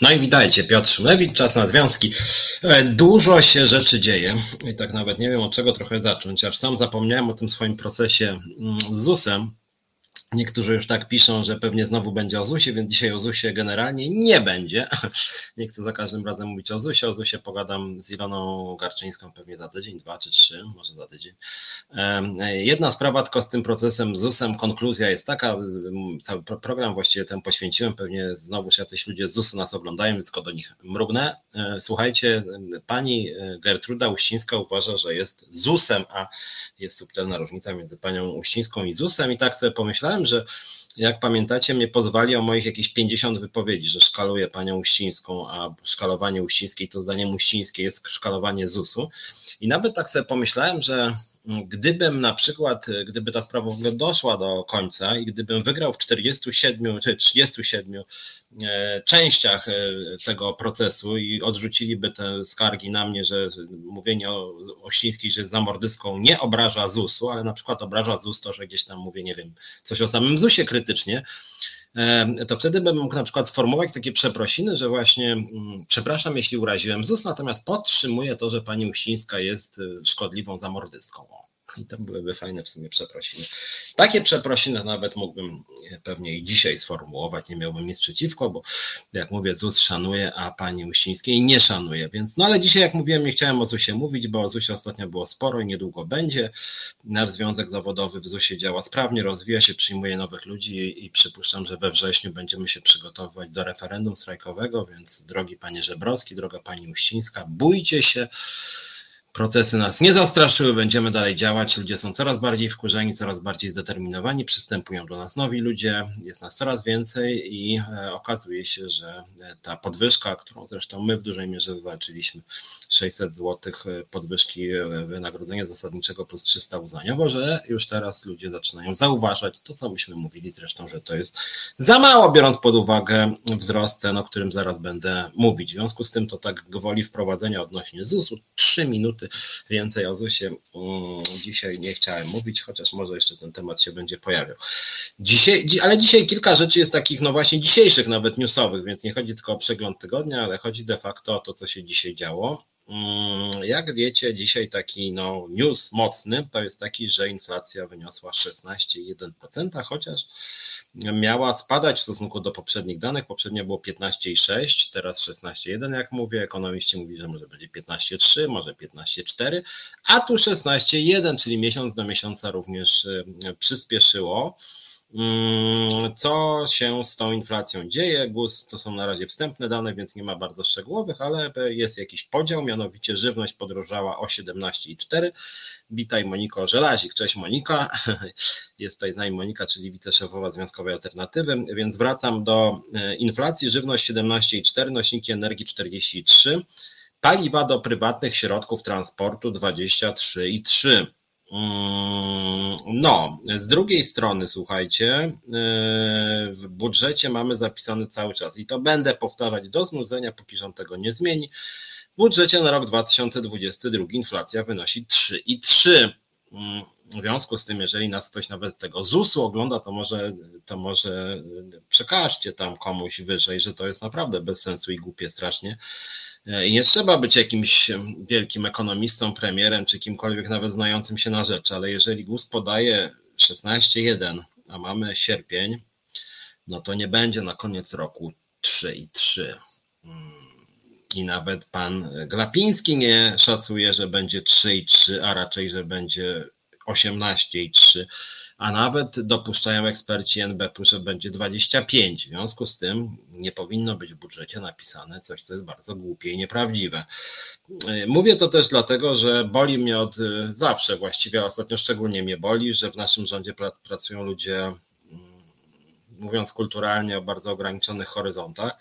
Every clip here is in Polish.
No i witajcie, Piotr Szymlewicz, czas na związki. E, dużo się rzeczy dzieje i tak nawet nie wiem od czego trochę zacząć, aż sam zapomniałem o tym swoim procesie mm, z ZUS-em, Niektórzy już tak piszą, że pewnie znowu będzie o ZUSie, więc dzisiaj o ZUSie generalnie nie będzie. Nie chcę za każdym razem mówić o ZUSie. O ZUSie pogadam z Iloną Garczyńską pewnie za tydzień, dwa czy trzy, może za tydzień. Jedna sprawa tylko z tym procesem ZUSem, konkluzja jest taka, cały program właściwie temu poświęciłem, pewnie znowu jacyś ludzie z ZUSu nas oglądają, więc tylko do nich mrugnę. E, słuchajcie, pani e, Gertruda Uścińska uważa, że jest ZUSem, a jest subtelna różnica między panią Uścińską i ZUSem i tak sobie pomyślałem, że jak pamiętacie, mnie pozwali o moich jakieś 50 wypowiedzi, że szkaluję panią Uścińską, a szkalowanie Uścińskiej to zdaniem Uścińskiej jest szkalowanie ZUS-u. I nawet tak sobie pomyślałem, że gdybym na przykład, gdyby ta sprawa w ogóle doszła do końca i gdybym wygrał w 47 czy 37 e, częściach e, tego procesu i odrzuciliby te skargi na mnie, że mówienie o Ościńskiej, że jest zamordyską nie obraża ZUS-u, ale na przykład obraża ZUS to, że gdzieś tam mówię, nie wiem, coś o samym ZUS-ie krytycznie, to wtedy bym mógł na przykład sformułować takie przeprosiny, że właśnie mm, przepraszam, jeśli uraziłem ZUS, natomiast podtrzymuję to, że pani Uścińska jest y, szkodliwą zamordystką. I to byłyby fajne w sumie przeprosiny. Takie przeprosiny nawet mógłbym pewnie i dzisiaj sformułować, nie miałbym nic przeciwko, bo jak mówię, ZUS szanuje, a pani Uścińskiej nie szanuje. Więc, no ale dzisiaj, jak mówiłem, nie chciałem o ZUSie mówić, bo o ZUSie ostatnio było sporo i niedługo będzie. Nasz związek zawodowy w ZUSie działa sprawnie, rozwija się, przyjmuje nowych ludzi i przypuszczam, że we wrześniu będziemy się przygotowywać do referendum strajkowego, więc drogi panie Żebrowski, droga pani Uścińska, bójcie się. Procesy nas nie zastraszyły, będziemy dalej działać. Ludzie są coraz bardziej wkurzeni, coraz bardziej zdeterminowani, przystępują do nas nowi ludzie, jest nas coraz więcej i e, okazuje się, że e, ta podwyżka, którą zresztą my w dużej mierze wywalczyliśmy, 600 zł e, podwyżki wynagrodzenia zasadniczego plus 300 uznaniowo, że już teraz ludzie zaczynają zauważać to, co myśmy mówili zresztą, że to jest za mało, biorąc pod uwagę wzrost cen, o którym zaraz będę mówić. W związku z tym to tak gwoli wprowadzenia odnośnie ZUS-u, 3 minuty więcej o ZUSie mm, dzisiaj nie chciałem mówić, chociaż może jeszcze ten temat się będzie pojawiał. Dzisiaj, ale dzisiaj kilka rzeczy jest takich, no właśnie dzisiejszych nawet newsowych, więc nie chodzi tylko o przegląd tygodnia, ale chodzi de facto o to, co się dzisiaj działo. Mm, jak wiecie, dzisiaj taki no, news mocny to jest taki, że inflacja wyniosła 16,1%, chociaż miała spadać w stosunku do poprzednich danych. Poprzednio było 15,6, teraz 16,1, jak mówię. Ekonomiści mówili, że może będzie 15,3, może 15,4, a tu 16,1, czyli miesiąc do miesiąca również y, przyspieszyło. Mm, co się z tą inflacją dzieje? GUS to są na razie wstępne dane, więc nie ma bardzo szczegółowych, ale jest jakiś podział, mianowicie żywność podrożała o 17,4. Witaj Moniko Żelazik. Cześć Monika. Jest tutaj z nami Monika, czyli wiceszefowa Związkowej Alternatywy, więc wracam do e, inflacji. Żywność 17,4, nośniki energii 43, paliwa do prywatnych środków transportu 23,3. Mm, no, z drugiej strony, słuchajcie, e, w budżecie mamy zapisany cały czas i to będę powtarzać do znudzenia, póki rząd tego nie zmieni. W budżecie na rok 2022 inflacja wynosi 3,3 w związku z tym, jeżeli nas ktoś nawet tego ZUS-u ogląda, to może, to może przekażcie tam komuś wyżej, że to jest naprawdę bez sensu i głupie strasznie. I nie trzeba być jakimś wielkim ekonomistą, premierem czy kimkolwiek nawet znającym się na rzecz, ale jeżeli GUS podaje 16,1, a mamy sierpień, no to nie będzie na koniec roku 3 i 3 setki. Nawet pan Glapiński nie szacuje, że będzie 3,3, a raczej, że będzie 18,3, a nawet dopuszczają eksperci NBP, że będzie 25. W związku z tym nie powinno być w budżecie napisane coś, co jest bardzo głupie i nieprawdziwe. Mówię to też dlatego, że boli mnie od zawsze właściwie, a ostatnio szczególnie mnie boli, że w naszym rządzie pracują ludzie, mm, mówiąc kulturalnie, o bardzo ograniczonych horyzontach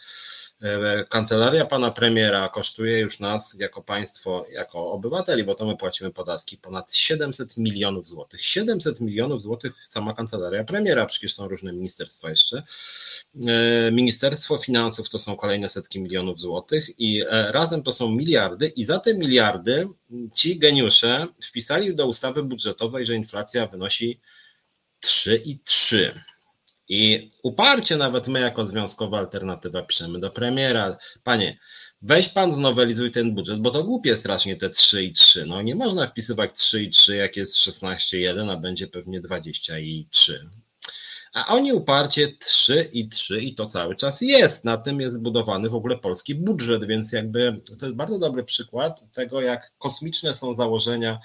kancelaria pana premiera kosztuje już nas jako państwo, jako obywateli, bo to my płacimy podatki, ponad 700 milionów złotych. 700 milionów złotych sama kancelaria premiera, przecież są różne ministerstwa jeszcze. E, Ministerstwo Finansów to są kolejne setki milionów złotych i e, razem to są miliardy i za te miliardy ci geniusze wpisali do ustawy budżetowej, że inflacja wynosi 3,3. I uparcie nawet my jako związkowa alternatywa piszemy do premiera, panie, weź pan znowelizuj ten budżet, bo to głupie strasznie te 3 i 3. No nie można wpisywać 3 i 3, jak jest 16,1, a będzie pewnie 23. A oni uparcie 3 i 3 i to cały czas jest. Na tym jest zbudowany w ogóle polski budżet, więc jakby to jest bardzo dobry przykład tego, jak kosmiczne są założenia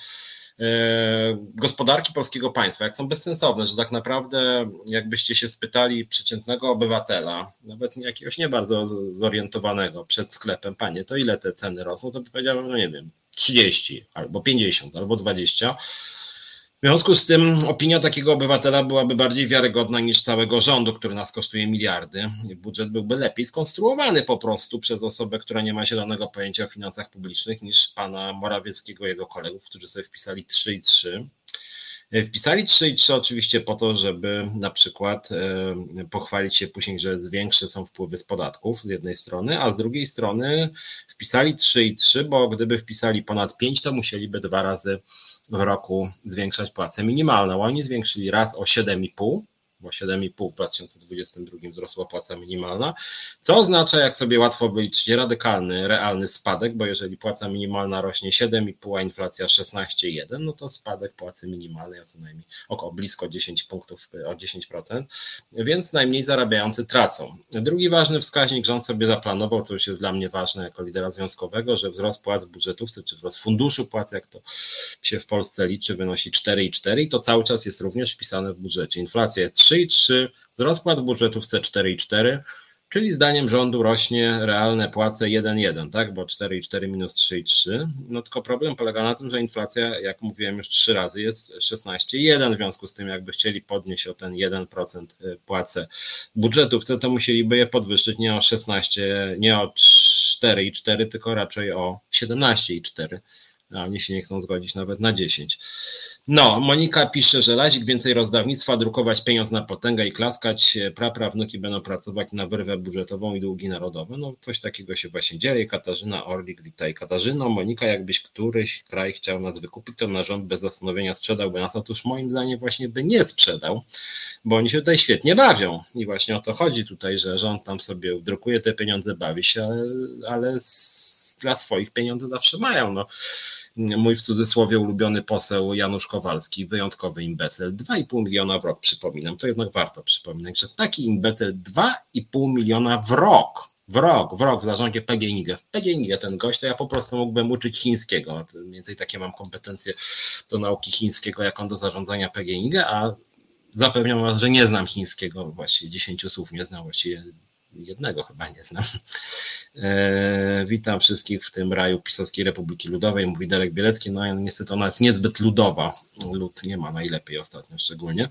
gospodarki polskiego państwa, jak są bezsensowne, że tak naprawdę jakbyście się spytali przeciętnego obywatela, nawet jakiegoś nie bardzo zorientowanego przed sklepem, panie, to ile te ceny rosną, to by powiedziałem, no nie wiem, 30 albo 50 albo 20 w związku z tym opinia takiego obywatela byłaby bardziej wiarygodna niż całego rządu, który nas kosztuje miliardy. Budżet byłby lepiej skonstruowany po prostu przez osobę, która nie ma zielonego pojęcia o finansach publicznych niż pana Morawieckiego i jego kolegów, którzy sobie wpisali 3 i 3. E, wpisali 3 i 3 oczywiście po to, żeby na przykład e, pochwalić się później, że większe są wpływy z podatków z jednej strony, a z drugiej strony wpisali 3 i 3, bo gdyby wpisali ponad 5, to musieliby dwa razy w roku zwiększać płacę minimalną. Oni zwiększyli raz o 7,5 bo 7,5 w 2022 wzrosła płaca minimalna, co oznacza, jak sobie łatwo wyliczyć, radykalny, realny spadek, bo jeżeli płaca minimalna rośnie 7,5, a inflacja 16,1, no to spadek płacy minimalnej, a co najmniej około blisko 10 punktów o 10%, więc najmniej zarabiający tracą. Drugi ważny wskaźnik rząd sobie zaplanował, co już jest dla mnie ważne jako lidera związkowego, że wzrost płac w budżetówce, czy wzrost funduszu płac, jak to się w Polsce liczy, wynosi 4,4 i to cały czas jest również wpisane w budżecie. Inflacja jest 3,3, wzrost płat w budżetówce 4,4, czyli zdaniem rządu rośnie realne płace 1,1, tak, bo 4,4 minus 3,3. No tylko problem polega na tym, że inflacja, jak mówiłem już trzy razy, jest 16,1, w związku z tym jakby chcieli podnieść o ten 1% y, płace budżetówce, to musieliby je podwyższyć nie o 16, nie o 4,4, tylko raczej o 17,4 a oni się nie chcą zgodzić nawet na 10. No, Monika pisze, że Lazik więcej rozdawnictwa, drukować pieniądz na potęgę i klaskać, praprawnuki będą pracować na wyrwę budżetową i długi narodowe. No, coś takiego się właśnie dzieje. Katarzyna Orlik, witaj. Katarzyno, Monika, jakbyś któryś kraj chciał nas wykupić, to na rząd bez zastanowienia sprzedałby nas. Otóż moim zdaniem właśnie by nie sprzedał, bo oni się tutaj świetnie bawią. I właśnie o to chodzi tutaj, że rząd tam sobie drukuje te pieniądze, bawi się, ale, ale dla swoich pieniądze zawsze mają. No mój w cudzysłowie ulubiony poseł Janusz Kowalski, wyjątkowy imbecyl, 2,5 miliona w rok, przypominam, to jednak warto przypominać, że taki imbecyl 2,5 miliona w rok, w rok, w rok w zarządzie PGNiG. W PGNiG ten gość, to ja po prostu mógłbym uczyć chińskiego, mniej więcej takie mam kompetencje do nauki chińskiego, jak on do zarządzania PGNiG, a zapewniam was, że nie znam chińskiego, właściwie 10 słów nie znam, właściwie jednego chyba nie znam. E, witam wszystkich w tym raju Pisowskiej Republiki Ludowej, mówi Derek Bielecki. No niestety ona jest niezbyt ludowa. Lud nie ma najlepiej ostatnio szczególnie.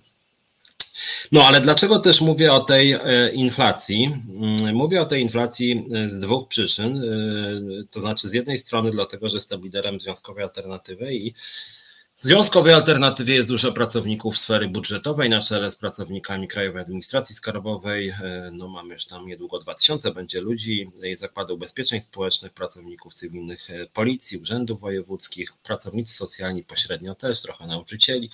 No ale dlaczego też mówię o tej e, inflacji? Mm, mówię o tej inflacji e, z dwóch przyczyn. To znaczy, z jednej strony, dlatego, że jestem liderem Związkowej Alternatywy i w związkowej alternatywie jest dużo pracowników sfery budżetowej na czele z pracownikami Krajowej Administracji Skarbowej. E, no mamy już tam niedługo 2000 będzie ludzi, Zakładu Ubezpieczeń Społecznych, pracowników cywilnych e, Policji, urzędów wojewódzkich, pracownicy socjalni pośrednio też, trochę nauczycieli.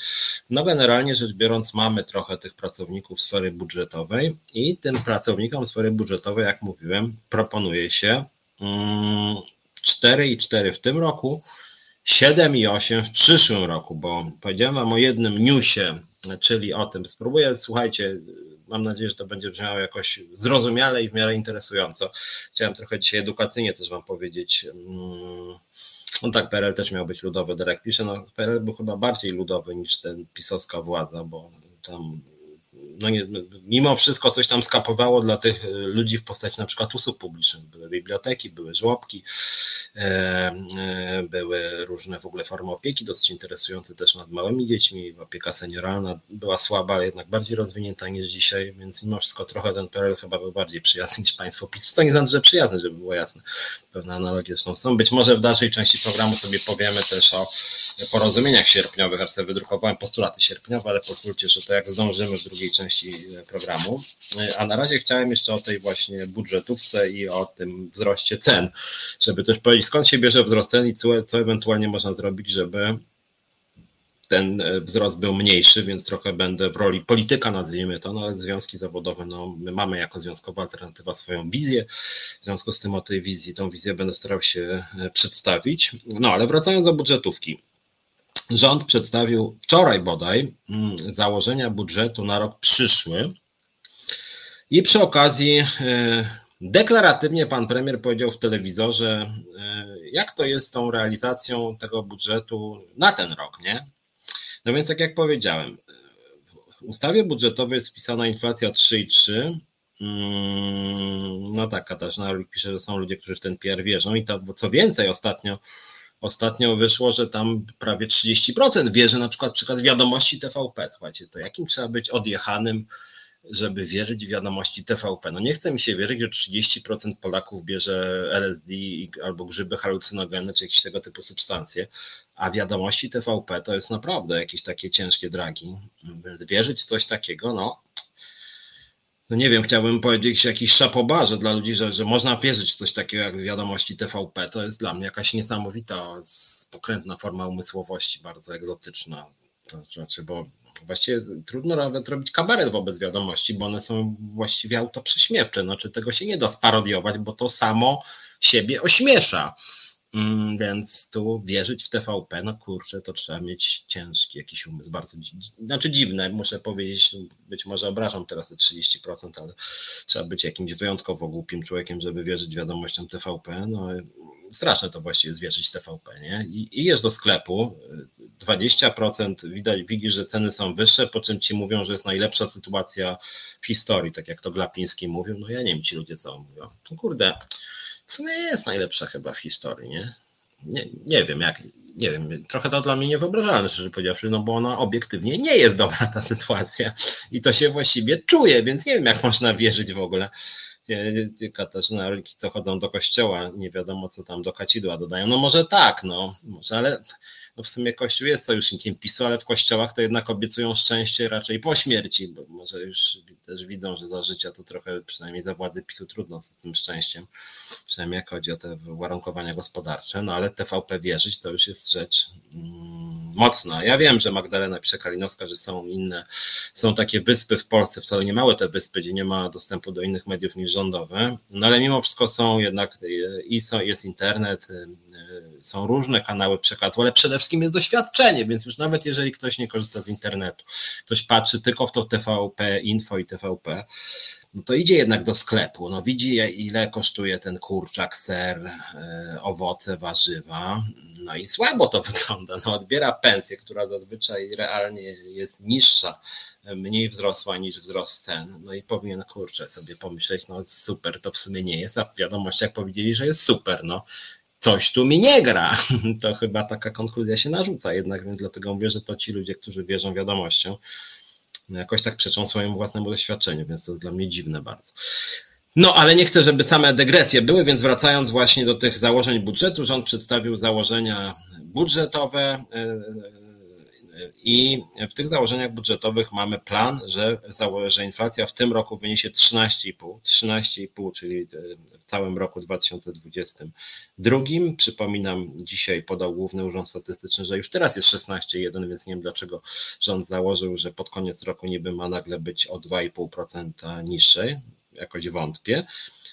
No generalnie rzecz biorąc mamy trochę tych pracowników sfery budżetowej i tym pracownikom sfery budżetowej, jak mówiłem, proponuje się 4,4 mm, w tym roku, 7,8 w przyszłym roku, bo powiedziałem Wam o jednym newsie, czyli o tym. Spróbuję, słuchajcie, mam nadzieję, że to będzie brzmiało jakoś zrozumiale i w miarę interesująco. Chciałem trochę dzisiaj edukacyjnie też Wam powiedzieć. Mm, no tak, PRL też miał być ludowy, Derek pisze, no PRL był chyba bardziej ludowy niż ten pisowska władza, bo tam no nie, mimo wszystko coś tam skapowało dla tych e, ludzi w postaci na przykład usług publicznych. Były biblioteki, były żłobki, e, e, były różne w ogóle formy opieki, dosyć interesujące też nad małymi dziećmi. Opieka senioralna była słaba, ale jednak bardziej rozwinięta niż dzisiaj, więc mimo wszystko trochę ten PRL chyba był bardziej przyjazny niż państwo PiS. Co nie znaczy, że przyjazny, żeby było jasne. Pewne analogie zresztą są. Być może w dalszej części programu sobie powiemy też o porozumieniach sierpniowych, aż sobie wydrukowałem postulaty sierpniowe, ale pozwólcie, że to jak zdążymy w drugiej części części programu. A na razie chciałem jeszcze o tej właśnie budżetówce i o tym wzroście cen, żeby też powiedzieć, skąd się bierze wzrost cen i co, ewentualnie można zrobić, żeby ten e, wzrost był mniejszy, więc trochę będę w roli polityka, nazwijmy to, no ale związki zawodowe, no my mamy jako związkowa alternatywa swoją wizję, w związku z tym o tej wizji, tą wizję będę starał się e, przedstawić. No ale wracając do budżetówki. Rząd przedstawił wczoraj bodaj mm, założenia budżetu na rok przyszły i przy okazji e, deklaratywnie pan premier powiedział w telewizorze, jak to jest z tą realizacją tego budżetu na ten rok, nie? No więc tak jak powiedziałem, w ustawie budżetowej jest wpisana inflacja 3,3. Mm, no tak, Katarzyna pisze, że są ludzie, którzy w ten PR wierzą i to, co więcej, ostatnio, ostatnio wyszło, że tam prawie 30% wierzy na przykład przykład wiadomości TVP. Słuchajcie, to jakim trzeba być odjechanym, żeby wierzyć w wiadomości TVP. No nie chce mi się wierzyć, że 30% Polaków bierze LSD albo grzyby halucynogenne, czy jakieś tego typu substancje, a wiadomości TVP to jest naprawdę jakieś takie ciężkie dragi. Wierzyć w coś takiego, no, no nie wiem, chciałbym powiedzieć jakiś szapobarze dla ludzi, że, że można wierzyć w coś takiego jak wiadomości TVP. To jest dla mnie jakaś niesamowita, pokrętna forma umysłowości, bardzo egzotyczna. To znaczy, bo właściwie trudno nawet robić kabaret wobec wiadomości, bo one są właściwie autoprześmiewcze. Znaczy tego się nie da sparodiować, bo to samo siebie ośmiesza. Mm, więc tu wierzyć w TVP, no kurczę, to trzeba mieć ciężki jakiś umysł, bardzo znaczy dziwne, muszę powiedzieć, być może obrażam teraz te 30%, ale trzeba być jakimś wyjątkowo głupim człowiekiem, żeby wierzyć wiadomościom TVP. No straszne to właściwie jest wierzyć TVP, nie? I, i jest do sklepu, 20% widać, widzisz, że ceny są wyższe, po czym ci mówią, że jest najlepsza sytuacja w historii, tak jak to Glapiński mówił, no ja nie wiem, ci ludzie co mówią. No kurde, w sumie jest najlepsza chyba w historii, nie? Nie, nie wiem, jak, nie wiem, trochę to dla mnie niewyobrażalne, szczerze powiedziawszy, no bo ona obiektywnie nie jest dobra ta sytuacja i to się właściwie czuje, więc nie wiem, jak można wierzyć w ogóle. Katarzyna Rolki, co chodzą do kościoła, nie wiadomo, co tam do kadzidła dodają. No może tak, no, może, ale no w sumie Kościół jest sojusznikiem PiSu, ale w kościołach to jednak obiecują szczęście raczej po śmierci, bo może już też widzą, że za życia to trochę, przynajmniej za władzy PiSu trudno z tym szczęściem, przynajmniej jak chodzi o te uwarunkowania gospodarcze, no ale TVP wierzyć to już jest rzecz mm, mocna. Ja wiem, że Magdalena Przekalinowska, że są inne, są takie wyspy w Polsce, wcale nie małe te wyspy, gdzie nie ma dostępu do innych mediów niż rządowe, no ale mimo wszystko są jednak i są, jest internet, y, y, są różne kanały przekazu, ale przede wszystkim jest doświadczenie, więc już nawet jeżeli ktoś nie korzysta z internetu, ktoś patrzy tylko w to TVP, info i TVP, no to idzie jednak do sklepu, no widzi ile kosztuje ten kurczak, ser, e, owoce, warzywa, no i słabo to wygląda, no odbiera pensję, która zazwyczaj realnie jest niższa, mniej wzrosła niż wzrost cen, no i powinien kurczę sobie pomyśleć, no super, to w sumie nie jest, a w wiadomościach powiedzieli, że jest super, no coś tu mi nie gra. To chyba taka konkluzja się narzuca jednak, więc dlatego mówię, że to ci ludzie, którzy wierzą wiadomościom, jakoś tak przeczą swojemu własnemu doświadczeniu, więc to jest dla mnie dziwne bardzo. No, ale nie chcę, żeby same degresje były, więc wracając właśnie do tych założeń budżetu, rząd przedstawił założenia budżetowe i w tych założeniach budżetowych mamy plan, że, że inflacja w tym roku wyniesie 13,5, 13,5, czyli w całym roku 2022. Przypominam, dzisiaj podał Główny Urząd Statystyczny, że już teraz jest 16,1, więc nie wiem dlaczego rząd założył, że pod koniec roku niby ma nagle być o 2,5% niższej, jakoś wątpię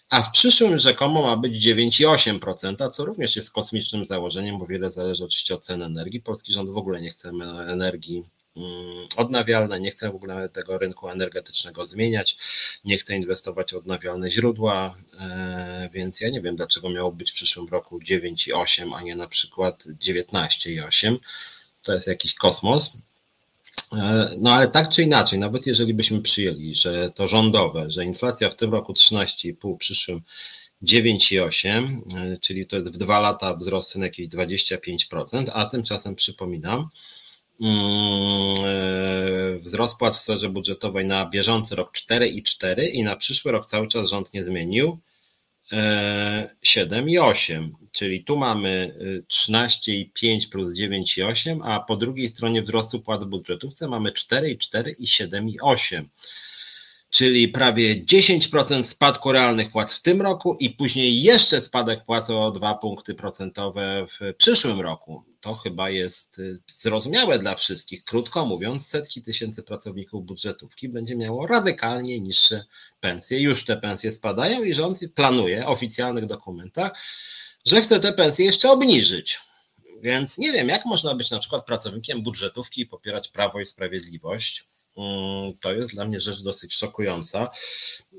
a w przyszłym rzekomo ma być 9,8%, co również jest kosmicznym założeniem, bo wiele zależy oczywiście od cen energii. Polski rząd w ogóle nie chce energii mm, odnawialne, nie chce w ogóle tego rynku energetycznego zmieniać, nie chce inwestować w odnawialne źródła, e, więc ja nie wiem, dlaczego miało być w przyszłym roku 9,8, a nie na przykład 19,8. To jest jakiś kosmos. E, no ale tak czy inaczej, nawet jeżeli byśmy przyjęli, że to rządowe, że inflacja w tym roku 13,5, przyszłym 9,8, e, czyli to jest w dwa lata wzrost na jakieś 25%, a tymczasem przypominam, mm, e, wzrost płac w sferze budżetowej na bieżący rok 4,4 i na przyszły rok cały czas rząd nie zmienił 7 i 8, czyli tu mamy 13,5 y, plus 9,8, a po drugiej stronie wzrostu płac w budżetówce mamy 4,4 i 7 i 8. czyli prawie 10% spadku realnych płac w tym roku i później jeszcze spadek płac o 2 punkty procentowe w przyszłym roku. To chyba jest y, zrozumiałe dla wszystkich. Krótko mówiąc, setki tysięcy pracowników budżetówki będzie miało radykalnie niższe pensje. Już te pensje spadają i rząd planuje w oficjalnych dokumentach, że chce te pensje jeszcze obniżyć. Więc nie wiem, jak można być na przykład pracownikiem budżetówki i popierać prawo i sprawiedliwość to jest dla mnie rzecz dosyć szokująca.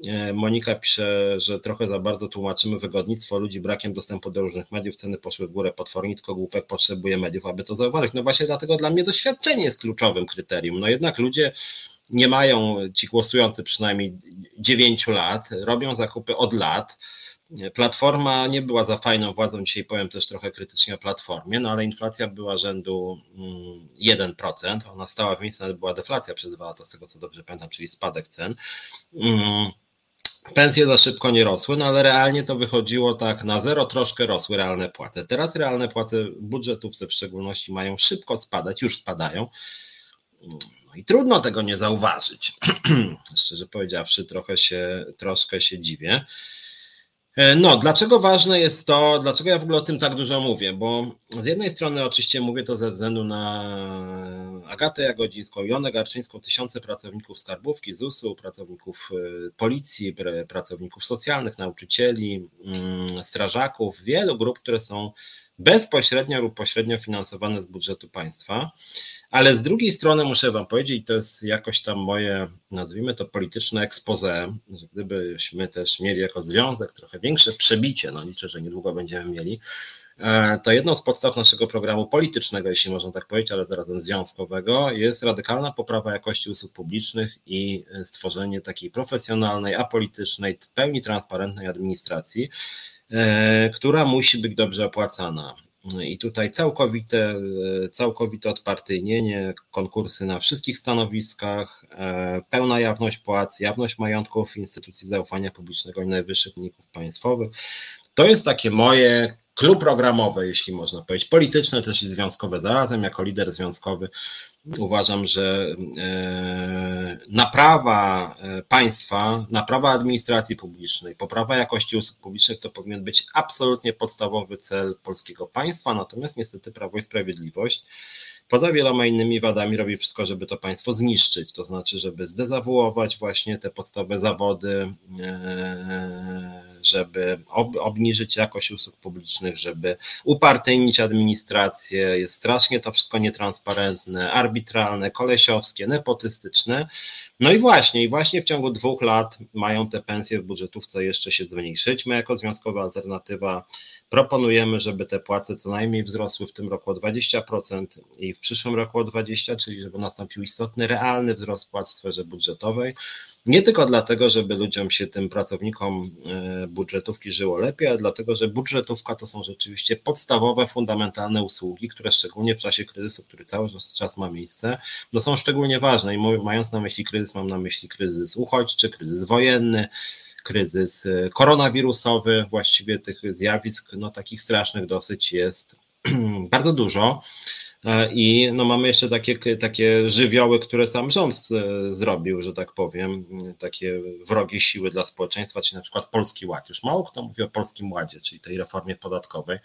E, Monika pisze, że trochę za bardzo tłumaczymy wygodnictwo ludzi brakiem dostępu do różnych mediów, ceny poszły w górę potwornie, tylko głupek potrzebuje mediów, aby to zauważyć. No właśnie dlatego dla mnie doświadczenie jest kluczowym kryterium. No jednak ludzie nie mają, ci głosujący przynajmniej 9 lat, robią zakupy od lat, Platforma nie była za fajną władzą, dzisiaj powiem też trochę krytycznie o Platformie, no ale inflacja była rzędu 1%, mm, ona stała w miejscu, była deflacja przez dwa lata, z tego co dobrze pamiętam, czyli spadek cen. Mm, pensje za szybko nie rosły, no ale realnie to wychodziło tak na zero, troszkę rosły realne płace. Teraz realne płace budżetówce w szczególności mają szybko spadać, już spadają. No i trudno tego nie zauważyć. Szczerze powiedziawszy, trochę się, troszkę się dziwię. E, no, dlaczego ważne jest to, dlaczego ja w ogóle o tym tak dużo mówię? Bo z jednej strony oczywiście mówię to ze względu na Agatę Jagodzińską, Jonę Garczyńską, tysiące pracowników skarbówki, ZUS-u, pracowników e, policji, pracowników socjalnych, nauczycieli, mm, strażaków, wielu grup, które są bezpośrednio lub pośrednio finansowane z budżetu państwa. Ale z drugiej strony muszę Wam powiedzieć, to jest jakoś tam moje, nazwijmy to polityczne expose, że gdybyśmy też mieli jako związek trochę większe przebicie, no liczę, że niedługo będziemy mieli, e, to jedną z podstaw naszego programu politycznego, jeśli można tak powiedzieć, ale zarazem związkowego, jest radykalna poprawa jakości usług publicznych i stworzenie takiej profesjonalnej, apolitycznej, pełni transparentnej administracji, e, która musi być dobrze opłacana. I tutaj całkowite, całkowite odpartyjnienie, konkursy na wszystkich stanowiskach, e, pełna jawność płac, jawność majątków instytucji zaufania publicznego i najwyższych wyników państwowych. To jest takie moje klub programowe, jeśli można powiedzieć, polityczne też i związkowe zarazem, jako lider związkowy uważam, że e, naprawa e, państwa, naprawa administracji publicznej, poprawa jakości usług publicznych to powinien być absolutnie podstawowy cel polskiego państwa, natomiast niestety Prawo i Sprawiedliwość poza wieloma innymi wadami robi wszystko, żeby to państwo zniszczyć, to znaczy, żeby zdezawuować właśnie te podstawowe zawody, żeby obniżyć jakość usług publicznych, żeby upartyjnić administrację. Jest strasznie to wszystko nietransparentne, arbitralne, kolesiowskie, nepotystyczne. No i właśnie, i właśnie w ciągu dwóch lat mają te pensje w budżetówce jeszcze się zmniejszyć. My jako Związkowa Alternatywa proponujemy, żeby te płace co najmniej wzrosły w tym roku o 20% i w przyszłym roku o 20%, czyli żeby nastąpił istotny, realny wzrost płac w sferze budżetowej. Nie tylko dlatego, żeby ludziom się, tym pracownikom e, budżetówki żyło lepiej, ale dlatego, że budżetówka to są rzeczywiście podstawowe, fundamentalne usługi, które szczególnie w czasie kryzysu, który cały czas ma miejsce, no są szczególnie ważne. I mając na myśli kryzys, mam na myśli kryzys uchodźczy, kryzys wojenny, kryzys e, koronawirusowy, właściwie tych zjawisk, no takich strasznych dosyć jest bardzo dużo. E, I no mamy jeszcze takie, takie żywioły, które sam rząd e, zrobił, że tak powiem, takie wrogie siły dla społeczeństwa, czyli na przykład Polski Ład. Już mało kto mówi o Polskim Ładzie, czyli tej reformie podatkowej.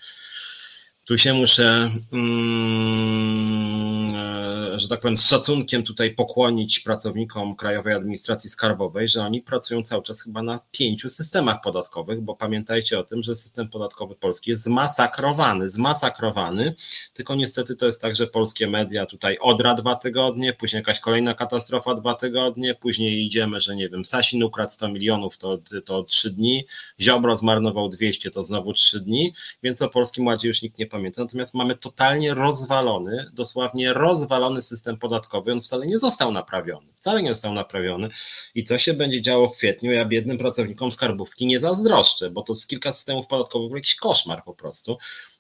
Tu się muszę, mm, e, że tak powiem, z szacunkiem tutaj pokłonić pracownikom Krajowej Administracji Skarbowej, że oni pracują cały czas chyba na pięciu systemach podatkowych, bo pamiętajcie o tym, że system podatkowy polski jest zmasakrowany, zmasakrowany, tylko niestety to jest tak, że polskie media tutaj odra dwa tygodnie, później jakaś kolejna katastrofa dwa tygodnie, później idziemy, że nie wiem, Sasin ukradł 100 milionów to, to trzy dni, Ziobro zmarnował 200 to znowu trzy dni, więc o Polskim Ładzie już nikt nie pamięta, natomiast mamy totalnie rozwalony, dosłownie rozwalony system podatkowy, on wcale nie został naprawiony, wcale nie został naprawiony. I co się będzie działo w kwietniu, ja biednym pracownikom skarbówki nie zazdroszczę, bo to z kilka systemów podatkowych jakiś koszmar po prostu.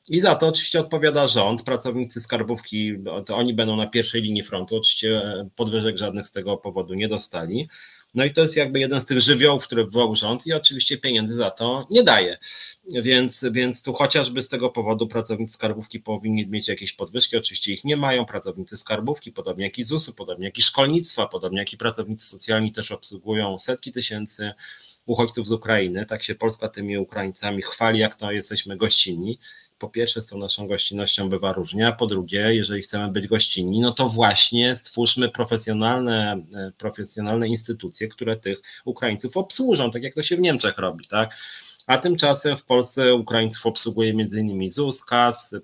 I za to oczywiście odpowiada rząd, pracownicy skarbówki, to oni będą na pierwszej linii frontu, oczywiście podwyżek żadnych z tego powodu nie dostali. No i to jest jakby jeden z tych żywiołów, które wywołał rząd i oczywiście pieniędzy za to nie daje. Więc, więc tu chociażby z tego powodu pracownicy skarbówki powinni mieć jakieś podwyżki. Oczywiście ich nie mają. Pracownicy skarbówki, podobnie jak i ZUS-u, podobnie jak i szkolnictwa, podobnie jak i pracownicy socjalni też obsługują setki tysięcy uchodźców z Ukrainy. Tak się Polska tymi Ukraińcami chwali, jak to jesteśmy gościnni. Po pierwsze, z tą naszą gościnnością bywa różnie, a po drugie, jeżeli chcemy być gościnni, no to właśnie stwórzmy profesjonalne, e, profesjonalne instytucje, które tych Ukraińców obsłużą, tak jak to się w Niemczech robi, tak? A tymczasem w Polsce Ukraińców obsługuje m.in. ZUS, KAS, e,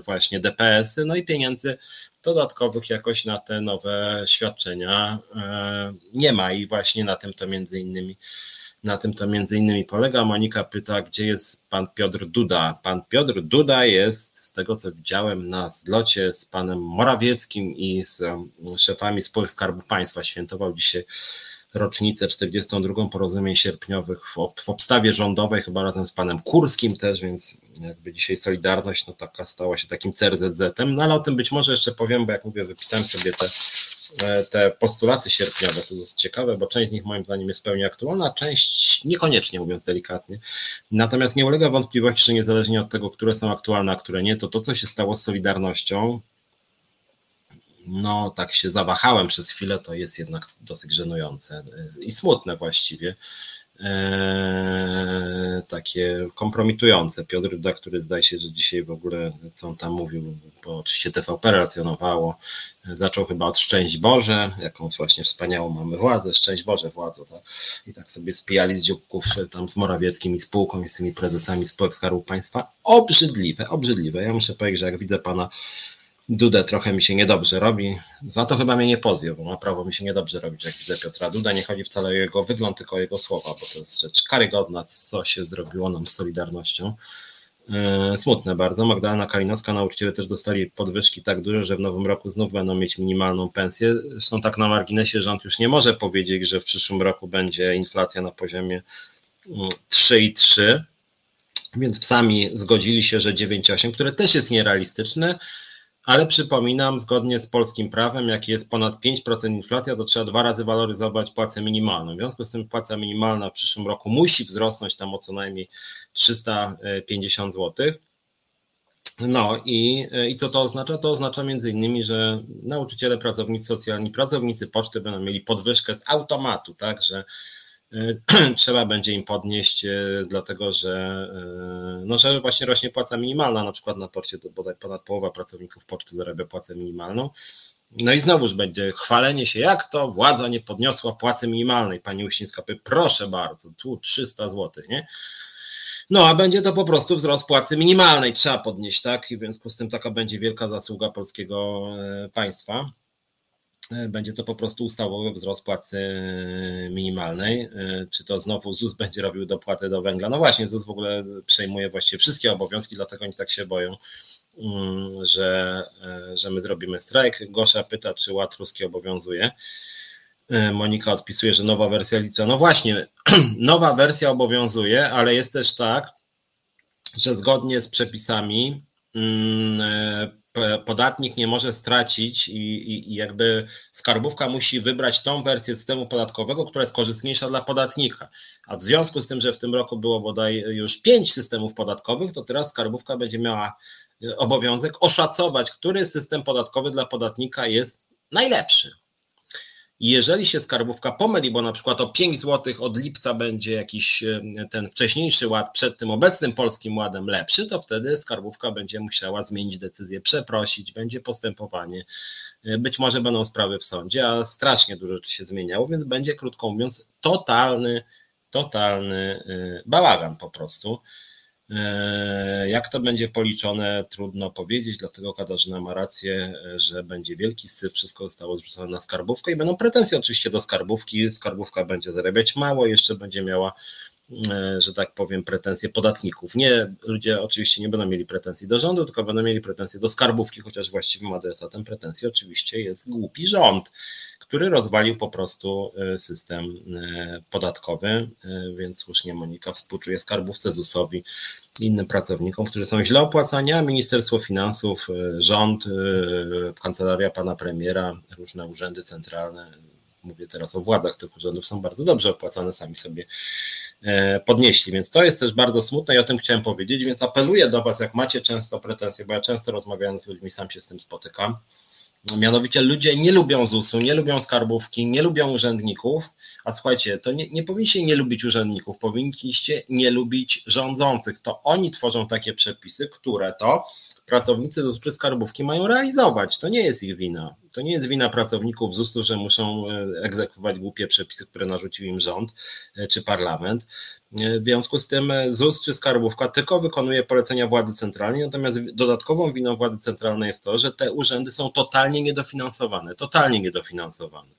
właśnie DPS-y, no i pieniędzy dodatkowych jakoś na te nowe świadczenia e, nie ma i właśnie na tym to między innymi na tym to między innymi polega. Monika pyta, gdzie jest pan Piotr Duda. Pan Piotr Duda jest, z tego co widziałem na zlocie z panem Morawieckim i z szefami spółek Skarbu Państwa, świętował dzisiaj rocznicę 42 porozumień sierpniowych w, w obstawie rządowej, chyba razem z panem Kurskim też, więc jakby dzisiaj Solidarność no taka stała się takim CRZZ-em, no ale o tym być może jeszcze powiem, bo jak mówię, wypisałem sobie te, e, te postulaty sierpniowe, to jest ciekawe, bo część z nich moim zdaniem jest pełni aktualna, część niekoniecznie, mówiąc delikatnie. Natomiast nie ulega wątpliwości, że niezależnie od tego, które są aktualne, a które nie, to to, co się stało z Solidarnością, no tak się zawahałem przez chwilę, to jest jednak dosyć żenujące i smutne właściwie. Eee, takie kompromitujące. Piotr Duda, który zdaje się, że dzisiaj w ogóle, co on tam mówił, bo oczywiście TVP relacjonowało, zaczął chyba od Szczęść Boże, jakąś właśnie wspaniałą mamy władzę, Szczęść Boże władzę, tak? i tak sobie spijali z dzióbków tam z Morawieckim i spółką i z tymi prezesami spółek Skarbu Państwa. Obrzydliwe, obrzydliwe. Ja muszę powiedzieć, że jak widzę pana Dudę trochę mi się niedobrze robi. Za to chyba mnie nie pozwie, bo ma prawo mi się niedobrze robić, jak widzę Piotra Duda. Nie chodzi wcale o jego wygląd, tylko o jego słowa, bo to jest rzecz karygodna, co się zrobiło nam z Solidarnością. E, smutne bardzo. Magdalena Kalinowska, nauczyciele też dostali podwyżki tak duże, że w nowym roku znów będą mieć minimalną pensję. Zresztą tak na marginesie rząd już nie może powiedzieć, że w przyszłym roku będzie inflacja na poziomie 3,3, mm, więc sami zgodzili się, że 9,8, które też jest nierealistyczne, ale przypominam, zgodnie z polskim prawem, jak jest ponad 5% inflacja, to trzeba dwa razy waloryzować płacę minimalną. W związku z tym płaca minimalna w przyszłym roku musi wzrosnąć tam o co najmniej 350 zł. No i, i co to oznacza? To oznacza między innymi, że nauczyciele, pracownicy socjalni, pracownicy poczty będą mieli podwyżkę z automatu, tak, że trzeba będzie im podnieść, e, dlatego że, e, no, że właśnie rośnie płaca minimalna, na przykład na porcie to bodaj ponad połowa pracowników poczty zarabia płacę minimalną. No i znowuż będzie chwalenie się, jak to władza nie podniosła płacy minimalnej. Pani Uścińska powie, proszę bardzo, tu 300 zł, nie? No, a będzie to po prostu wzrost płacy minimalnej, trzeba podnieść, tak? I w związku z tym taka będzie wielka zasługa polskiego e, państwa. E, będzie to po prostu ustawowy wzrost płacy e, minimalnej. E, czy to znowu ZUS będzie robił dopłaty do węgla? No właśnie, ZUS w ogóle przejmuje właściwie wszystkie obowiązki, dlatego oni tak się boją, mm, że, że my zrobimy strajk. Gosza pyta, czy ład ruski obowiązuje. Monika odpisuje, że nowa wersja liczba. No właśnie, nowa wersja obowiązuje, ale jest też tak, że zgodnie z przepisami mm, podatnik nie może stracić i, i, i, jakby skarbówka musi wybrać tą wersję systemu podatkowego, która jest korzystniejsza dla podatnika. A w związku z tym, że w tym roku było bodaj już pięć systemów podatkowych, to teraz skarbówka będzie miała e, obowiązek oszacować, który system podatkowy dla podatnika jest najlepszy. Jeżeli się skarbówka pomyli, bo na przykład o 5 zł od lipca będzie jakiś e, ten wcześniejszy ład przed tym obecnym polskim ładem lepszy, to wtedy skarbówka będzie musiała zmienić decyzję, przeprosić, będzie postępowanie. E, być może będą sprawy w sądzie, a strasznie dużo rzeczy się zmieniało, więc będzie, krótko mówiąc, totalny, totalny e, bałagan po prostu. E, jak to będzie policzone, trudno powiedzieć, dlatego Katarzyna ma rację, że będzie wielki syf, wszystko zostało zrzucone na skarbówkę i będą pretensje oczywiście do skarbówki. Skarbówka będzie zarabiać mało, jeszcze będzie miała, że tak powiem, pretensje podatników. Nie, ludzie oczywiście nie będą mieli pretensji do rządu, tylko będą mieli pretensje do skarbówki, chociaż właściwym adresatem pretensji oczywiście jest głupi rząd który rozwalił po prostu e, system e, podatkowy, e, więc słusznie Monika współczuje skarbówce ZUS-owi innym pracownikom, którzy są źle opłacani, a Ministerstwo Finansów, rząd, kancelaria pana premiera, różne urzędy centralne, mówię teraz o władzach tych urzędów, są bardzo dobrze opłacane, sami sobie podnieśli. Więc to jest też bardzo smutne i o tym chciałem powiedzieć, więc apeluję do Was, jak macie często pretensje, bo ja często rozmawiając z ludźmi sam się z tym spotykam, Mianowicie ludzie nie lubią ZUS-u, nie lubią skarbówki, nie lubią urzędników, a słuchajcie, to nie, nie powinniście nie lubić urzędników, powinniście nie lubić rządzących. To oni tworzą takie przepisy, które to pracownicy ZUS czy skarbówki mają realizować. To nie jest ich wina. To nie jest wina pracowników ZUS-u, że muszą e, egzekwować głupie przepisy, które narzucił im rząd e, czy parlament. E, w związku z tym ZUS czy skarbówka tylko wykonuje polecenia władzy centralnej, natomiast dodatkową winą władzy centralnej jest to, że te urzędy są totalnie niedofinansowane, totalnie niedofinansowane.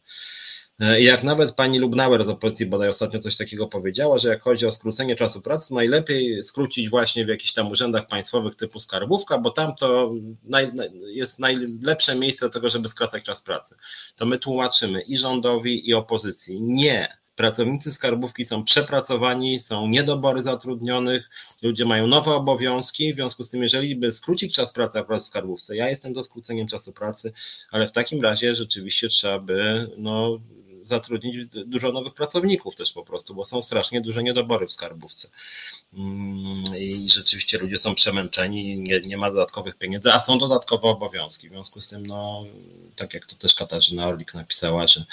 E, jak nawet pani Lubnauer z opozycji bodaj ostatnio coś takiego powiedziała, że jak chodzi o skrócenie czasu pracy, najlepiej skrócić właśnie w jakichś tam urzędach państwowych typu skarbówka, bo tam to naj, jest najlepsze miejsce do tego, żeby skracać czas pracy. To my tłumaczymy i rządowi, i opozycji. Nie, Pracownicy skarbówki są przepracowani, są niedobory zatrudnionych, ludzie mają nowe obowiązki, w związku z tym, jeżeli by skrócić czas pracy w skarbówce, ja jestem za skróceniem czasu pracy, ale w takim razie rzeczywiście trzeba by no, zatrudnić dużo nowych pracowników też po prostu, bo są strasznie duże niedobory w skarbówce. Mm, I rzeczywiście ludzie są przemęczeni, nie, nie ma dodatkowych pieniędzy, a są dodatkowe obowiązki. W związku z tym, no, tak jak to też Katarzyna Orlik napisała, że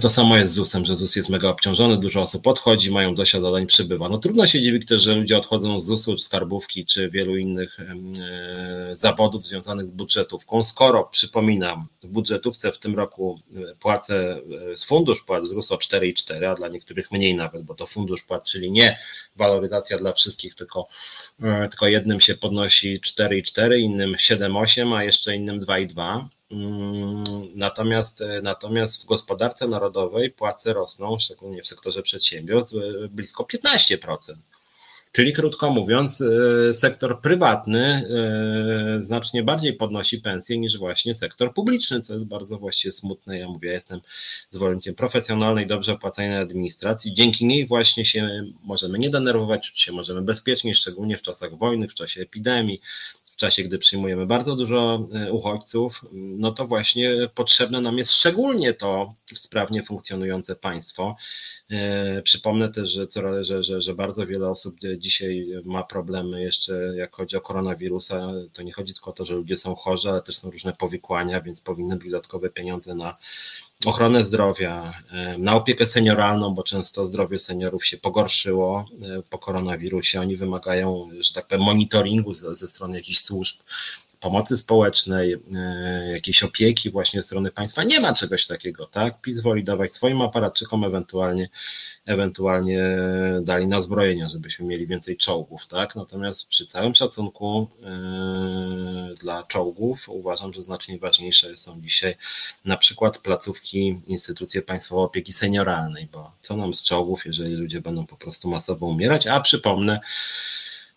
to samo jest z ZUS-em, że ZUS jest mega obciążony, dużo osób odchodzi, mają dość zadań, przybywa. No trudno się dziwić też, że ludzie odchodzą z ZUS-u, skarbówki, czy wielu innych e, zawodów związanych z budżetówką, skoro, przypominam, w budżetówce w tym roku e, płacę z fundusz płac wzrósł o 4,4, a dla niektórych mniej nawet, bo to fundusz płac, czyli nie waloryzacja dla wszystkich, tylko, tylko jednym się podnosi 4,4, innym 7,8, a jeszcze innym 2,2. Mm, natomiast, e, natomiast w gospodarce narodowej płace rosną, szczególnie w sektorze przedsiębiorstw, e, blisko 15%. Czyli krótko mówiąc, e, sektor prywatny znacznie bardziej podnosi pensje niż właśnie sektor publiczny, co jest bardzo właściwie smutne. Ja mówię, ja jestem zwolennikiem profesjonalnej, dobrze opłacanej administracji. Dzięki niej właśnie się możemy nie denerwować, czuć się możemy bezpiecznie, szczególnie w czasach wojny, w czasie epidemii, w czasie, gdy przyjmujemy bardzo dużo e, uchodźców, no to właśnie potrzebne nam jest szczególnie to sprawnie funkcjonujące państwo. E, przypomnę też, że, że, że, że bardzo wiele osób dzisiaj ma problemy jeszcze, jak chodzi o koronawirusa. To nie chodzi tylko o to, że ludzie są chorzy, ale też są różne powikłania, więc powinny być dodatkowe pieniądze na ochronę zdrowia, na opiekę senioralną, bo często zdrowie seniorów się pogorszyło po koronawirusie. Oni wymagają, że tak powiem, monitoringu ze, ze strony jakichś służb pomocy społecznej, e, jakiejś opieki właśnie ze strony państwa. Nie ma czegoś takiego, tak? PiS woli dawać swoim aparatczykom, ewentualnie, ewentualnie dali na zbrojenia, żebyśmy mieli więcej czołgów, tak? Natomiast przy całym szacunku yy, dla czołgów uważam, że znacznie ważniejsze są dzisiaj na przykład placówki, instytucje państwowe opieki senioralnej, bo co nam z czołgów, jeżeli ludzie będą po prostu masowo umierać, a przypomnę,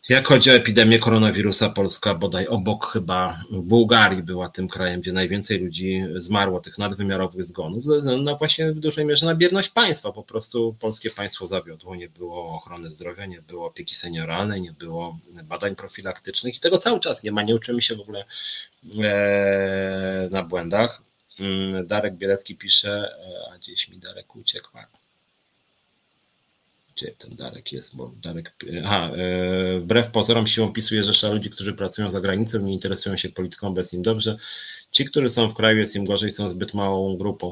jak chodzi o epidemię koronawirusa, Polska bodaj obok chyba Bułgarii była tym krajem, gdzie najwięcej ludzi zmarło, tych nadwymiarowych zgonów, na właśnie w dużej mierze na bierność państwa. Po prostu polskie państwo zawiodło, nie było ochrony zdrowia, nie było opieki senioralnej, nie było badań profilaktycznych i tego cały czas nie ma, nie uczymy się w ogóle e, na błędach. Mm, Darek Bielecki pisze, e, a gdzieś mi Darek uciekł gdzie ten Darek jest, bo Darek, aha, e, wbrew pozorom siłą PiSu rzesza ludzi, którzy pracują za granicą, nie interesują się polityką, bez im dobrze. Ci, którzy są w kraju, jest im gorzej, są zbyt małą grupą.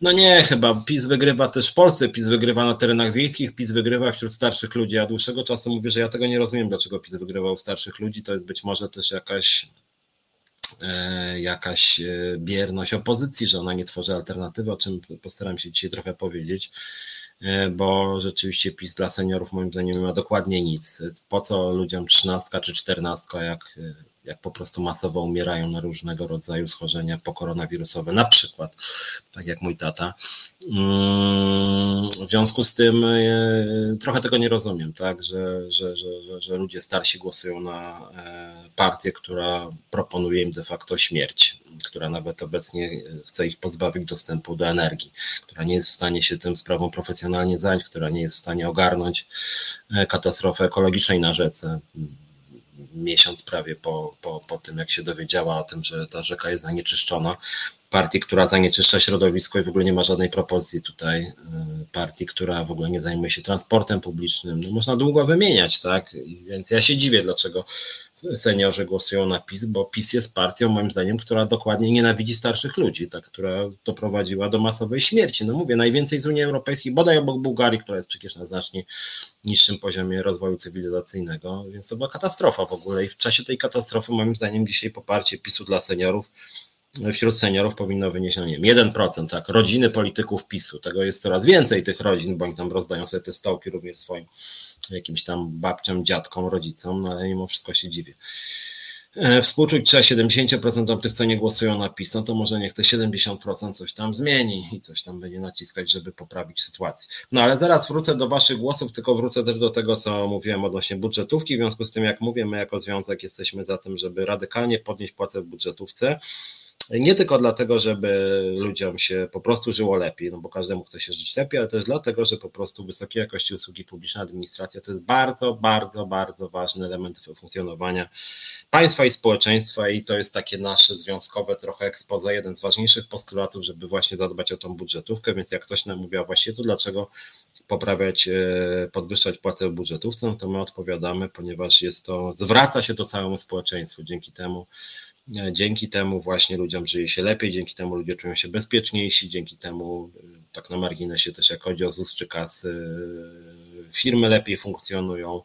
No nie, chyba PiS wygrywa też w Polsce, PiS wygrywa na terenach wiejskich, PiS wygrywa wśród starszych ludzi. Ja dłuższego czasu mówię, że ja tego nie rozumiem, dlaczego PiS wygrywał u starszych ludzi. To jest być może też jakaś e, jakaś e, bierność opozycji, że ona nie tworzy alternatywy, o czym postaram się dzisiaj trochę powiedzieć. E, bo rzeczywiście PiS dla seniorów moim zdaniem nie ma dokładnie nic. Po co ludziom trzynastka czy czternastka, jak, jak po prostu masowo umierają na różnego rodzaju schorzenia pokoronawirusowe, na przykład, tak jak mój tata. Mm, w związku z tym e, trochę tego nie rozumiem, tak, że, że, że, że, ludzie starsi głosują na e, partię, która proponuje im de facto śmierć która nawet obecnie chce ich pozbawić dostępu do energii, która nie jest w stanie się tym sprawą profesjonalnie zająć, która nie jest w stanie ogarnąć e, katastrofy ekologicznej na rzece. Miesiąc prawie po, po, po tym, jak się dowiedziała o tym, że ta rzeka jest zanieczyszczona, partii, która zanieczyszcza środowisko i w ogóle nie ma żadnej propozycji tutaj y, partii, która w ogóle nie zajmuje się transportem publicznym. No można długo wymieniać, tak? Więc ja się dziwię, dlaczego seniorzy głosują na PiS, bo PiS jest partią, moim zdaniem, która dokładnie nienawidzi starszych ludzi, tak, która doprowadziła do masowej śmierci. No mówię, najwięcej z Unii Europejskiej, bodaj obok Bułgarii, która jest przecież na znacznie niższym poziomie rozwoju cywilizacyjnego, więc to była katastrofa w ogóle i w czasie tej katastrofy, moim zdaniem, dzisiaj poparcie PiSu dla seniorów wśród seniorów powinno wynieść, no nie wiem, 1%, tak, rodziny polityków PiSu, tego jest coraz więcej tych rodzin, bo oni tam rozdają sobie te stołki również swoim jakimś tam babciom, dziadkom, rodzicom, no ale mimo wszystko się dziwię. E, współczuć trzeba 70% tych, co nie głosują na PiS, no to może niech te 70% coś tam zmieni i coś tam będzie naciskać, żeby poprawić sytuację. No ale zaraz wrócę do Waszych głosów, tylko wrócę też do tego, co mówiłem odnośnie budżetówki. W związku z tym, jak mówię, my jako związek jesteśmy za tym, żeby radykalnie podnieść płacę w budżetówce. Nie tylko dlatego, żeby ludziom się po prostu żyło lepiej, no bo każdemu chce się żyć lepiej, ale też dlatego, że po prostu wysokiej jakości usługi publiczne, administracja to jest bardzo, bardzo, bardzo ważny element funkcjonowania państwa i społeczeństwa i to jest takie nasze związkowe trochę ekspoze, jeden z ważniejszych postulatów, żeby właśnie zadbać o tą budżetówkę, więc jak ktoś nam mówił, właśnie to dlaczego poprawiać, e, podwyższać płacę w budżetówce, no to my odpowiadamy, ponieważ jest to, zwraca się to całemu społeczeństwu, dzięki temu dzięki temu właśnie ludziom żyje się lepiej, dzięki temu ludzie czują się bezpieczniejsi, dzięki temu, e, tak na marginesie też jak chodzi o ZUS czy KAS, e, firmy lepiej funkcjonują,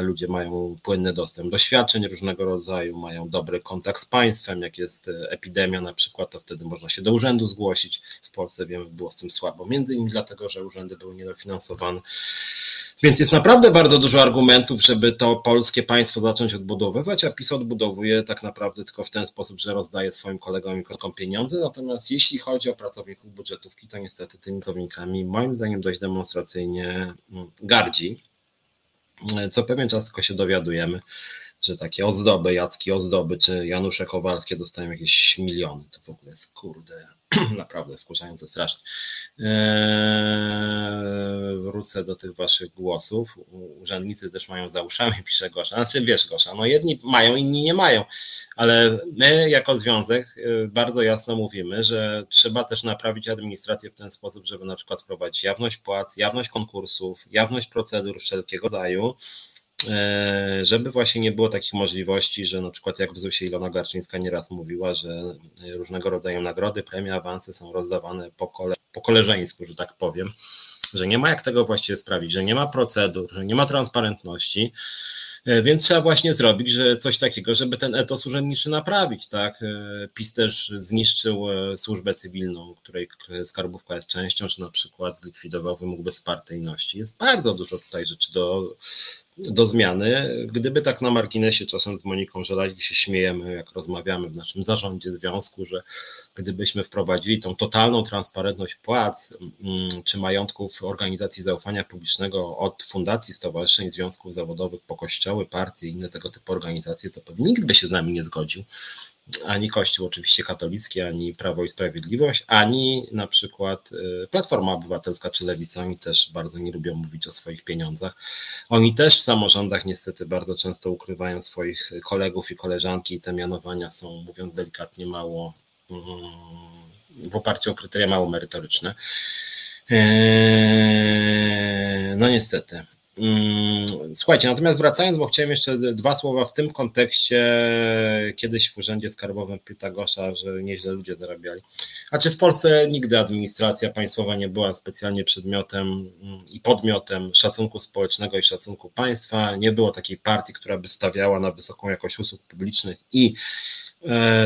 ludzie mają płynny dostęp do świadczeń różnego rodzaju, mają dobry kontakt z państwem, jak jest epidemia na przykład, to wtedy można się do urzędu zgłosić. W Polsce wiemy, było z tym słabo, między innymi dlatego, że urzędy były niedofinansowane. Więc jest naprawdę bardzo dużo argumentów, żeby to polskie państwo zacząć odbudowywać, a PiS odbudowuje tak naprawdę tylko w ten sposób, że rozdaje swoim kolegom i kolegom pieniądze. Natomiast jeśli chodzi o pracowników budżetówki, to niestety tymi pracownikami moim zdaniem dość demonstracyjnie mm, gardzi, co pewien czas tylko się dowiadujemy że takie ozdoby, Jacki Ozdoby czy Janusze Kowalskie dostają jakieś miliony. To w ogóle jest kurde, naprawdę wkurzające strasznie. Eee, wrócę do tych waszych głosów. Urzędnicy też mają za uszami, pisze Gosza. Znaczy wiesz Gosza, no jedni mają, inni nie mają, ale my jako związek e, bardzo jasno mówimy, że trzeba też naprawić administrację w ten sposób, żeby na przykład wprowadzić jawność płac, jawność konkursów, jawność procedur wszelkiego rodzaju, żeby właśnie nie było takich możliwości, że na przykład jak w ZUS-ie Ilona Garczyńska nieraz mówiła, że różnego rodzaju nagrody, premie, awanse są rozdawane po, kole, po koleżeńsku, że tak powiem, że nie ma jak tego właściwie sprawić, że nie ma procedur, że nie ma transparentności, e, więc trzeba właśnie zrobić, że coś takiego, żeby ten etos urzędniczy naprawić, tak? E, PiS też zniszczył służbę cywilną, której skarbówka jest częścią, czy na przykład zlikwidował wymóg bezpartyjności. Jest bardzo dużo tutaj rzeczy do do zmiany. Gdyby tak na marginesie czasem z Moniką Żelaznik się śmiejemy, jak rozmawiamy w naszym zarządzie związku, że gdybyśmy wprowadzili tą totalną transparentność płac mm, czy majątków organizacji zaufania publicznego od fundacji, stowarzyszeń, związków zawodowych po kościoły, partie i inne tego typu organizacje, to pewnie nikt by się z nami nie zgodził ani Kościół oczywiście katolicki, ani Prawo i Sprawiedliwość, ani na przykład y, Platforma Obywatelska czy Lewica. Oni też bardzo nie lubią mówić o swoich pieniądzach. Oni też w samorządach niestety bardzo często ukrywają swoich kolegów i koleżanki i te mianowania są, mówiąc delikatnie, mało mm, w oparciu o kryteria mało merytoryczne. Eee, no niestety. Mm, słuchajcie, natomiast wracając, bo chciałem jeszcze dwa słowa w tym kontekście. Kiedyś w Urzędzie Skarbowym Pitagosza, że nieźle ludzie zarabiali. A czy w Polsce nigdy administracja państwowa nie była specjalnie przedmiotem mm, i podmiotem szacunku społecznego i szacunku państwa? Nie było takiej partii, która by stawiała na wysoką jakość usług publicznych i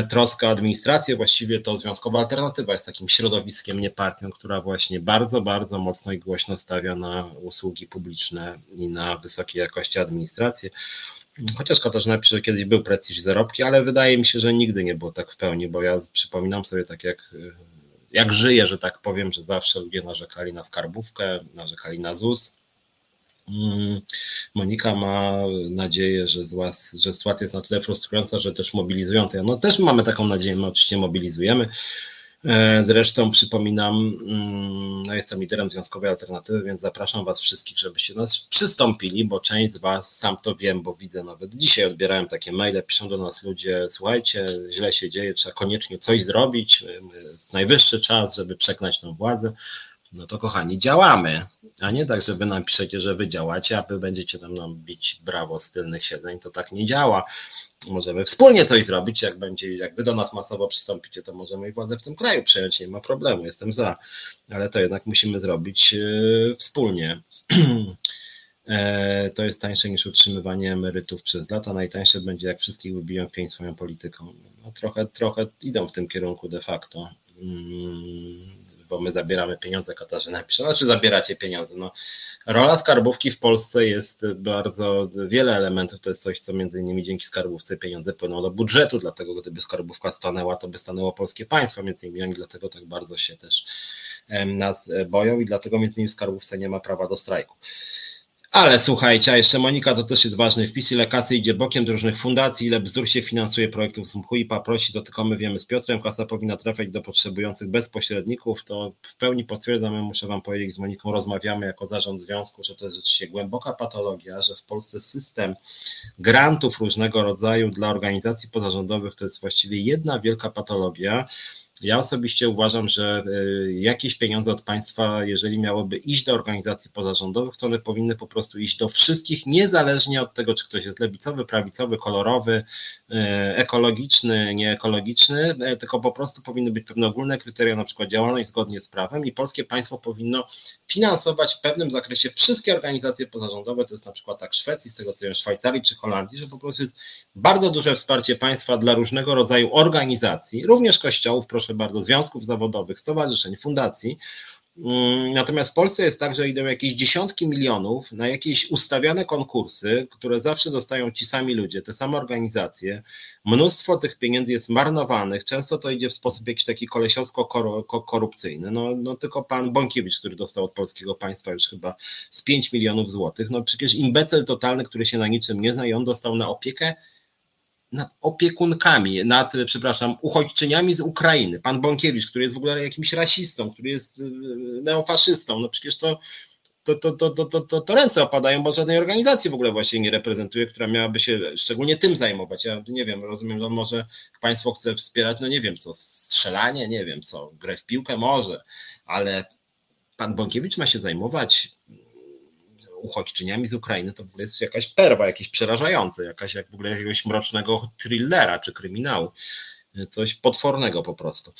troska o administrację, właściwie to Związkowa Alternatywa jest takim środowiskiem, nie partią, która właśnie bardzo, bardzo mocno i głośno stawia na usługi publiczne i na wysokiej jakości administrację. Chociaż Katarzyna pisze, że kiedyś był prestiż zarobki, ale wydaje mi się, że nigdy nie było tak w pełni, bo ja przypominam sobie tak jak, jak żyję, że tak powiem, że zawsze ludzie narzekali na skarbówkę, narzekali na ZUS, Monika ma nadzieję, że, zła, że sytuacja jest na tyle frustrująca, że też mobilizująca. No też mamy taką nadzieję, my oczywiście mobilizujemy. E, zresztą przypominam, mm, no jestem liderem Związkowej Alternatywy, więc zapraszam Was wszystkich, żebyście do nas przystąpili, bo część z Was, sam to wiem, bo widzę nawet dzisiaj odbierałem takie maile, piszą do nas ludzie, słuchajcie, źle się dzieje, trzeba koniecznie coś zrobić, najwyższy czas, żeby przekonać tą władzę. No to kochani, działamy, a nie tak, że wy nam piszecie, że wy działacie, a wy będziecie tam nam bić brawo z tylnych siedzeń, to tak nie działa możemy wspólnie coś zrobić, jak będzie, jak wy do nas masowo przystąpicie, to możemy i władzę w tym kraju przejąć, nie ma problemu, jestem za, ale to jednak musimy zrobić e, wspólnie. E, to jest tańsze niż utrzymywanie emerytów przez lata. Najtańsze będzie, jak wszystkich wybiją pięć swoją polityką. No, trochę, trochę idą w tym kierunku de facto. Bo my zabieramy pieniądze, Katarzyna pisze, znaczy zabieracie pieniądze. No, rola skarbówki w Polsce jest bardzo, wiele elementów, to jest coś, co między innymi dzięki skarbówce pieniądze płyną do budżetu, dlatego gdyby skarbówka stanęła, to by stanęło polskie państwo, między innymi oni dlatego tak bardzo się też nas boją i dlatego między innymi w skarbówce nie ma prawa do strajku. Ale słuchajcie, a jeszcze Monika, to też jest ważny wpis, ile kasy idzie bokiem do różnych fundacji, ile bzdur się finansuje projektów z MHUIPA, prosi, to tylko my wiemy z Piotrem, kasa powinna trafiać do potrzebujących bez pośredników, to w pełni potwierdzam, muszę wam powiedzieć, z Moniką rozmawiamy jako zarząd związku, że to jest rzeczywiście głęboka patologia, że w Polsce system grantów różnego rodzaju dla organizacji pozarządowych to jest właściwie jedna wielka patologia, ja osobiście uważam, że y, jakieś pieniądze od państwa, jeżeli miałyby iść do organizacji pozarządowych, to one powinny po prostu iść do wszystkich, niezależnie od tego, czy ktoś jest lewicowy, prawicowy, kolorowy, y, ekologiczny, nieekologiczny, y, tylko po prostu powinny być pewne ogólne kryteria, na przykład działalność zgodnie z prawem i polskie państwo powinno finansować w pewnym zakresie wszystkie organizacje pozarządowe, to jest na przykład tak Szwecji, z tego co wiem, Szwajcarii czy Holandii, że po prostu jest bardzo duże wsparcie państwa dla różnego rodzaju organizacji, również kościołów, proszę proszę bardzo, związków zawodowych, stowarzyszeń, fundacji. Mm, natomiast w Polsce jest tak, że idą jakieś dziesiątki milionów na jakieś ustawiane konkursy, które zawsze dostają ci sami ludzie, te same organizacje. Mnóstwo tych pieniędzy jest marnowanych, często to idzie w sposób jakiś taki kolesiowsko-korupcyjny. No, no tylko pan Bąkiewicz, który dostał od polskiego państwa już chyba z 5 milionów złotych, no przecież imbecel totalny, który się na niczym nie zna i on dostał na opiekę nad opiekunkami, nad, przepraszam, uchodźczyniami z Ukrainy. Pan Bąkiewicz, który jest w ogóle jakimś rasistą, który jest y, neofaszystą, no przecież to, to, to, to, to, to, to ręce opadają, bo żadnej organizacji w ogóle właśnie nie reprezentuje, która miałaby się szczególnie tym zajmować. Ja nie wiem, rozumiem, że on może państwo chce wspierać, no nie wiem co, strzelanie, nie wiem co, grę w piłkę może, ale pan Bąkiewicz ma się zajmować uchodźczyniami z Ukrainy, to w ogóle jest jakaś perwa, jakieś przerażające, jakaś jak w ogóle jakiegoś mrocznego thrillera czy kryminału. Coś potwornego po prostu.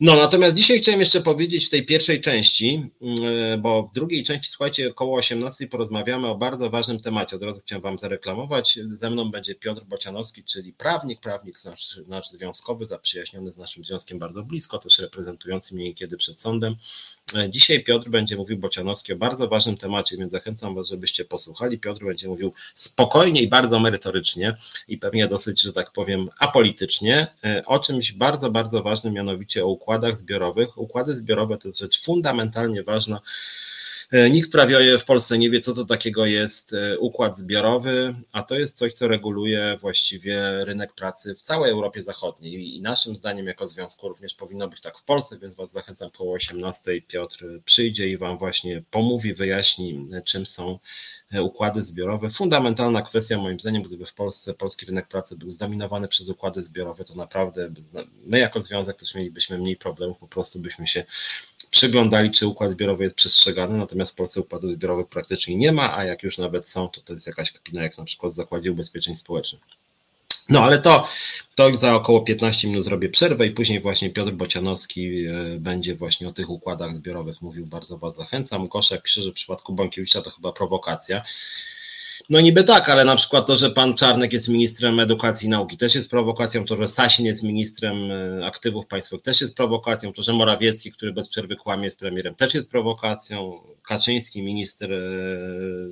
No, natomiast dzisiaj chciałem jeszcze powiedzieć w tej pierwszej części, mm, bo w drugiej części, słuchajcie, około 18 porozmawiamy o bardzo ważnym temacie. Od razu chciałem Wam zareklamować. Ze mną będzie Piotr Bocianowski, czyli prawnik, prawnik nasz, nasz związkowy, zaprzyjaźniony z naszym związkiem bardzo blisko, też reprezentujący mnie niekiedy przed sądem. E, dzisiaj Piotr będzie mówił Bocianowski o bardzo ważnym temacie, więc zachęcam Was, żebyście posłuchali. Piotr będzie mówił spokojnie i bardzo merytorycznie i pewnie dosyć, że tak powiem, apolitycznie e, o czymś bardzo, bardzo ważnym, mianowicie o układach zbiorowych. Układy zbiorowe to rzecz fundamentalnie ważna nikt prawie w Polsce nie wie, co to takiego jest e, układ zbiorowy, a to jest coś, co reguluje właściwie rynek pracy w całej Europie Zachodniej. I naszym zdaniem, jako związku, również powinno być tak w Polsce, więc Was zachęcam po 18. Piotr przyjdzie i Wam właśnie pomówi, wyjaśni, czym są e, układy zbiorowe. Fundamentalna kwestia, moim zdaniem, gdyby w Polsce polski rynek pracy był zdominowany przez układy zbiorowe, to naprawdę my, jako związek, też mielibyśmy mniej problemów, po prostu byśmy się przyglądali, czy układ zbiorowy jest przestrzegany, natomiast w Polsce układów zbiorowych praktycznie nie ma, a jak już nawet są, to to jest jakaś kapina, jak na przykład w Zakładzie Ubezpieczeń Społecznych. No ale to, to za około 15 minut zrobię przerwę i później właśnie Piotr Bocianowski e, będzie właśnie o tych układach zbiorowych mówił. Bardzo Was zachęcam. Goszek pisze, że w przypadku Bankiewicza to chyba prowokacja. No niby tak, ale na przykład to, że pan Czarnek jest ministrem edukacji i nauki też jest prowokacją, to, że Sasin jest ministrem e, aktywów państwowych też jest prowokacją, to, że Morawiecki, który bez przerwy kłamie jest premierem też jest prowokacją, Kaczyński minister e,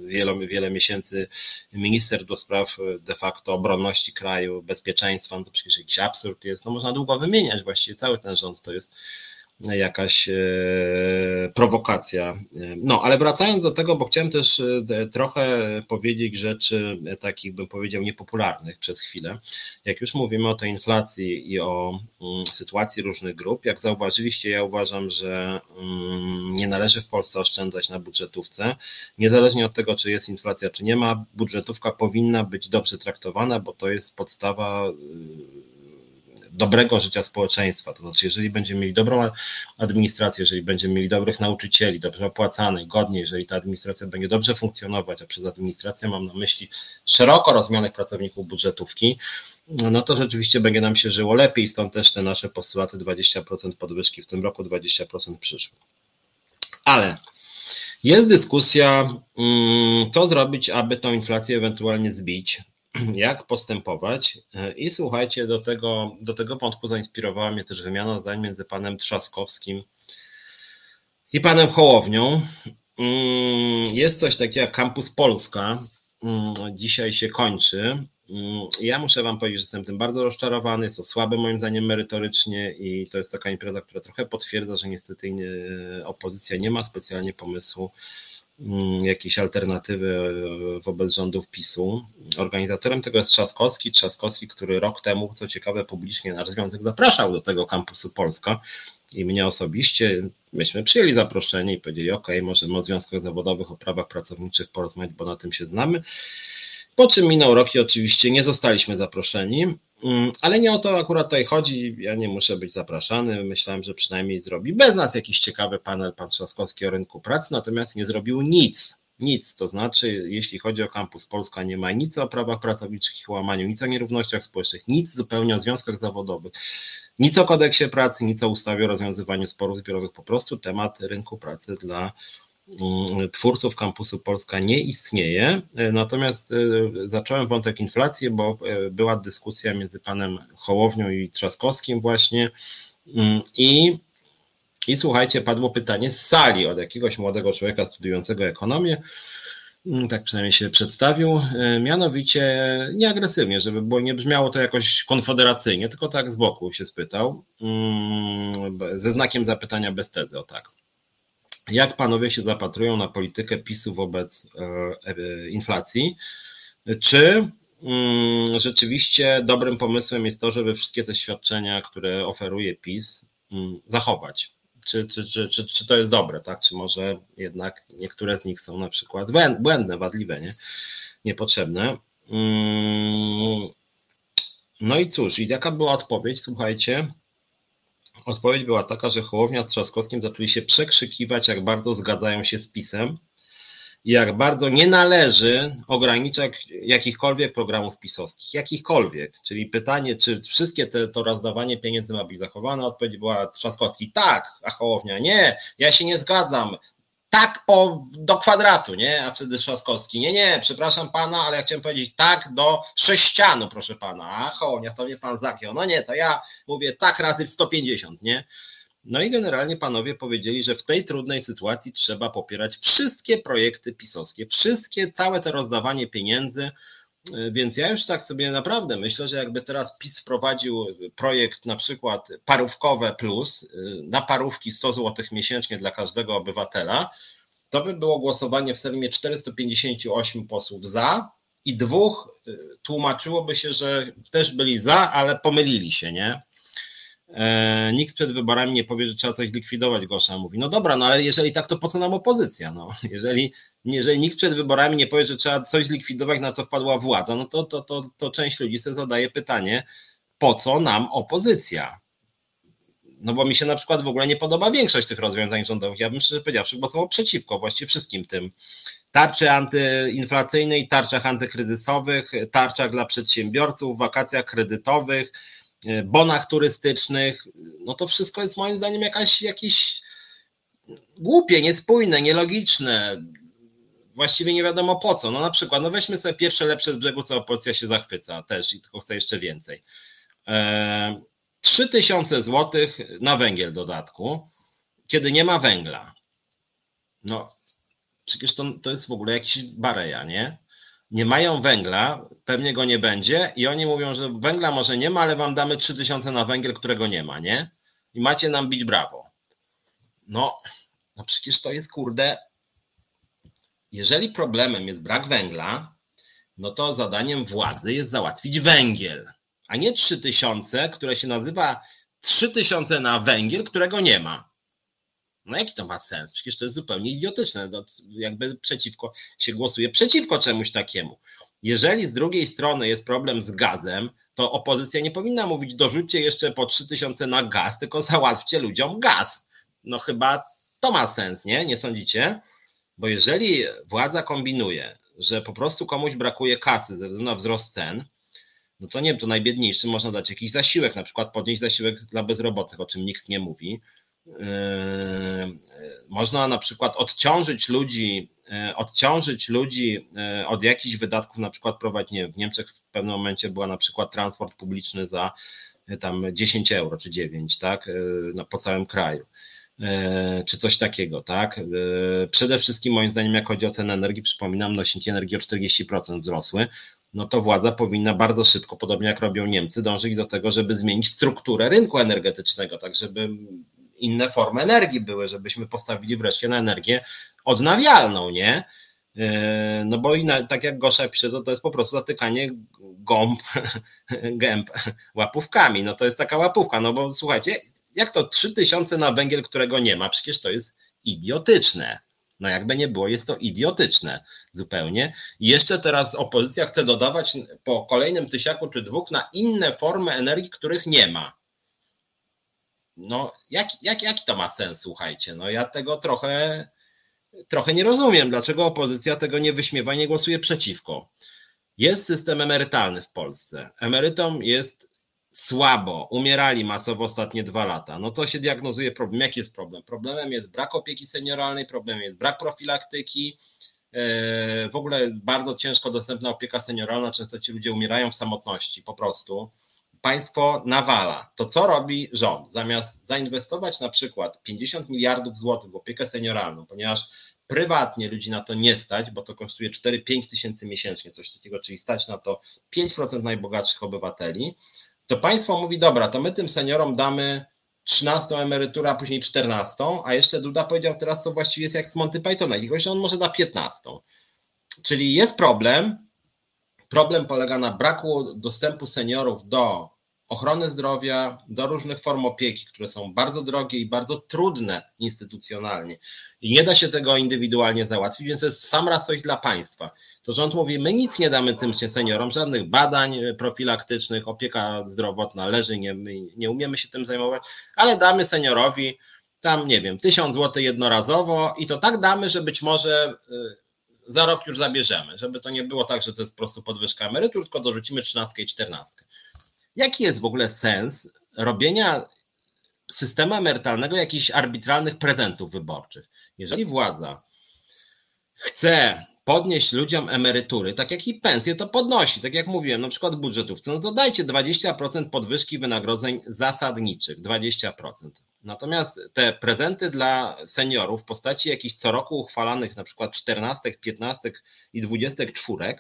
wiele, wiele miesięcy minister do spraw e, de facto obronności kraju, bezpieczeństwa, no to przecież jakiś absurd jest, no można długo wymieniać właściwie cały ten rząd to jest jakaś e, prowokacja. No, ale wracając do tego, bo chciałem też e, trochę powiedzieć rzeczy takich, bym powiedział, niepopularnych przez chwilę. Jak już mówimy o tej inflacji i o mm, sytuacji różnych grup, jak zauważyliście, ja uważam, że mm, nie należy w Polsce oszczędzać na budżetówce. Niezależnie od tego, czy jest inflacja, czy nie ma, budżetówka powinna być dobrze traktowana, bo to jest podstawa dobrego życia społeczeństwa. To znaczy, jeżeli będziemy mieli dobrą administrację, jeżeli będziemy mieli dobrych nauczycieli, dobrze opłacanych, godnie, jeżeli ta administracja będzie dobrze funkcjonować, a przez administrację mam na myśli szeroko rozumianych pracowników budżetówki, no to rzeczywiście będzie nam się żyło lepiej, stąd też te nasze postulaty 20% podwyżki w tym roku, 20% w przyszłym. Ale jest dyskusja, mm, co zrobić, aby tą inflację ewentualnie zbić jak postępować. I słuchajcie, do tego, do tego wątku zainspirowała mnie też wymiana zdań między panem Trzaskowskim i panem Hołownią. Mm, jest coś takiego jak Campus Polska. Mm, dzisiaj się kończy. Mm, ja muszę Wam powiedzieć, że jestem tym bardzo rozczarowany. Jest to słabe moim zdaniem merytorycznie i to jest taka impreza, która trochę potwierdza, że niestety opozycja nie ma specjalnie pomysłu jakieś alternatywy e, wobec rządów PiSu. Organizatorem tego jest Trzaskowski, Trzaskowski, który rok temu, co ciekawe, publicznie na związek zapraszał do tego kampusu Polska i mnie osobiście, myśmy przyjęli zaproszenie i powiedzieli, ok, możemy o związkach zawodowych, o prawach pracowniczych porozmawiać, bo na tym się znamy. Po czym minął rok i oczywiście nie zostaliśmy zaproszeni. Mm, ale nie o to akurat tutaj chodzi. Ja nie muszę być zapraszany. Myślałem, że przynajmniej zrobi bez nas jakiś ciekawy panel pan Trzaskowski o rynku pracy, natomiast nie zrobił nic. Nic, to znaczy, jeśli chodzi o kampus Polska, nie ma nic o prawach pracowniczych i łamaniu, nic o nierównościach społecznych, nic zupełnie o związkach zawodowych, nic o kodeksie pracy, nic o ustawie o rozwiązywaniu sporów zbiorowych, po prostu temat rynku pracy dla twórców kampusu Polska nie istnieje. Natomiast e, zacząłem wątek inflacji, bo e, była dyskusja między panem Hołownią i Trzaskowskim właśnie mm, i i słuchajcie, padło pytanie z sali od jakiegoś młodego człowieka studiującego ekonomię, mm, tak przynajmniej się przedstawił, e, mianowicie nieagresywnie, żeby było, nie brzmiało to jakoś konfederacyjnie, tylko tak z boku się spytał, ze znakiem zapytania bez tezy, o tak. Jak panowie się zapatrują na politykę PiSu wobec e, e, inflacji? Czy mm, rzeczywiście dobrym pomysłem jest to, żeby wszystkie te świadczenia, które oferuje PiS, mm, zachować? Czy, czy, czy, czy, czy to jest dobre, tak? Czy może jednak niektóre z nich są na przykład błędne, wadliwe, nie? niepotrzebne? Mm, no i cóż, i jaka była odpowiedź? Słuchajcie, Odpowiedź była taka, że Hołownia z Trzaskowskim zaczęli się przekrzykiwać, jak bardzo zgadzają się z PiSem i jak bardzo nie należy ograniczać jakichkolwiek programów pisowskich, jakichkolwiek. Czyli pytanie, czy wszystkie te, to rozdawanie pieniędzy ma być zachowane? Odpowiedź była Trzaskowski, tak, a Hołownia, nie, ja się nie zgadzam, tak po, do kwadratu, nie? A wtedy Trzaskowski, nie, nie, przepraszam pana, ale ja chciałem powiedzieć tak do sześcianu, proszę pana. A Hołownia, to mnie pan zagiął. No nie, to ja mówię tak razy w 150, nie? No i generalnie panowie powiedzieli, że w tej trudnej sytuacji trzeba popierać wszystkie projekty pisowskie, wszystkie, całe to rozdawanie pieniędzy, więc ja już tak sobie naprawdę myślę, że jakby teraz PiS wprowadził projekt na przykład parówkowe plus na parówki 100 zł miesięcznie dla każdego obywatela, to by było głosowanie w Sejmie 458 posłów za i dwóch y, tłumaczyłoby się, że też byli za, ale pomylili się, nie? E, nikt przed wyborami nie powie, że trzeba coś likwidować, Gosza mówi. No dobra, no ale jeżeli tak, to po co nam opozycja? No, jeżeli, jeżeli nikt przed wyborami nie powie, że trzeba coś zlikwidować, na co wpadła władza, no to, to, to, to część ludzi sobie zadaje pytanie, po co nam opozycja? No bo mi się na przykład w ogóle nie podoba większość tych rozwiązań rządowych. Ja bym szczerze powiedziawszy głosował przeciwko właściwie wszystkim tym. Tarczy antyinflacyjnej, tarczach antykryzysowych, tarczach dla przedsiębiorców, wakacjach kredytowych, bonach turystycznych, no to wszystko jest moim zdaniem jakaś, jakieś głupie, niespójne, nielogiczne. Właściwie nie wiadomo po co. No na przykład, no weźmy sobie pierwsze lepsze z brzegu, co opozycja się zachwyca też i tylko chce jeszcze więcej. E, 3000 zł na węgiel dodatku, kiedy nie ma węgla. No, przecież to, to jest w ogóle jakiś bareja, nie? Nie mają węgla, pewnie go nie będzie i oni mówią, że węgla może nie ma, ale wam damy 3000 na węgiel, którego nie ma, nie? I macie nam bić brawo. No, no przecież to jest kurde. Jeżeli problemem jest brak węgla, no to zadaniem władzy jest załatwić węgiel, a nie 3000, które się nazywa 3000 na węgiel, którego nie ma. No jaki to ma sens? Przecież to jest zupełnie idiotyczne. No, jakby przeciwko się głosuje przeciwko czemuś takiemu. Jeżeli z drugiej strony jest problem z gazem, to opozycja nie powinna mówić dorzućcie jeszcze po 3000 na gaz, tylko załatwcie ludziom gaz. No chyba to ma sens, nie? Nie sądzicie? Bo jeżeli władza kombinuje, że po prostu komuś brakuje kasy ze względu na wzrost cen, no to nie wiem, to najbiedniejszym można dać jakiś zasiłek, na przykład podnieść zasiłek dla bezrobotnych, o czym nikt nie mówi. Yy, można na przykład odciążyć ludzi, yy, odciążyć ludzi yy, od jakichś wydatków, na przykład prowadzić, nie w Niemczech w pewnym momencie była na przykład transport publiczny za tam 10 euro czy 9, tak, no, po całym kraju czy coś takiego, tak? Przede wszystkim moim zdaniem, jak chodzi o cenę energii, przypominam, nośniki energii o 40% wzrosły, no to władza powinna bardzo szybko, podobnie jak robią Niemcy, dążyć do tego, żeby zmienić strukturę rynku energetycznego, tak żeby inne formy energii były, żebyśmy postawili wreszcie na energię odnawialną, nie? E, no bo inna, tak jak Gosza pisze, to, to jest po prostu zatykanie gąb, gęb łapówkami. No to jest taka łapówka, no bo słuchajcie, jak to 3000 na węgiel, którego nie ma? Przecież to jest idiotyczne. No jakby nie było, jest to idiotyczne zupełnie. I jeszcze teraz opozycja chce dodawać po kolejnym tysiaku czy dwóch na inne formy energii, których nie ma. No jak, jak, jaki to ma sens, słuchajcie? No ja tego trochę, trochę nie rozumiem, dlaczego opozycja tego nie wyśmiewa, nie głosuje przeciwko. Jest system emerytalny w Polsce. Emerytom jest słabo, umierali masowo ostatnie dwa lata, no to się diagnozuje problem. Jaki jest problem? Problemem jest brak opieki senioralnej, problemem jest brak profilaktyki, e, w ogóle bardzo ciężko dostępna opieka senioralna, często ci ludzie umierają w samotności po prostu. Państwo nawala. To co robi rząd? Zamiast zainwestować na przykład 50 miliardów złotych w opiekę senioralną, ponieważ prywatnie ludzi na to nie stać, bo to kosztuje 4-5 tysięcy miesięcznie, coś takiego, czyli stać na to 5% najbogatszych obywateli, to państwo mówi, dobra, to my tym seniorom damy 13 emeryturę, a później 14, a jeszcze Duda powiedział teraz, co właściwie jest jak z Monty Pythona, tylko że on może da 15. Czyli jest problem. Problem polega na braku dostępu seniorów do ochrony zdrowia, do różnych form opieki, które są bardzo drogie i bardzo trudne instytucjonalnie. I nie da się tego indywidualnie załatwić, więc to jest sam raz coś dla państwa. To rząd mówi, my nic nie damy tym seniorom, żadnych badań profilaktycznych, opieka zdrowotna leży, nie, nie umiemy się tym zajmować, ale damy seniorowi tam, nie wiem, tysiąc złotych jednorazowo i to tak damy, że być może y, za rok już zabierzemy, żeby to nie było tak, że to jest po prostu podwyżka emerytur, tylko dorzucimy trzynastkę i czternastkę. Jaki jest w ogóle sens robienia systemu emerytalnego jakichś arbitralnych prezentów wyborczych? Jeżeli władza chce podnieść ludziom emerytury, tak jak i pensje, to podnosi, tak jak mówiłem, na przykład w budżetówce, no to dajcie 20% podwyżki wynagrodzeń zasadniczych, 20%. Natomiast te prezenty dla seniorów w postaci jakichś co roku uchwalanych na przykład 14, 15 i 24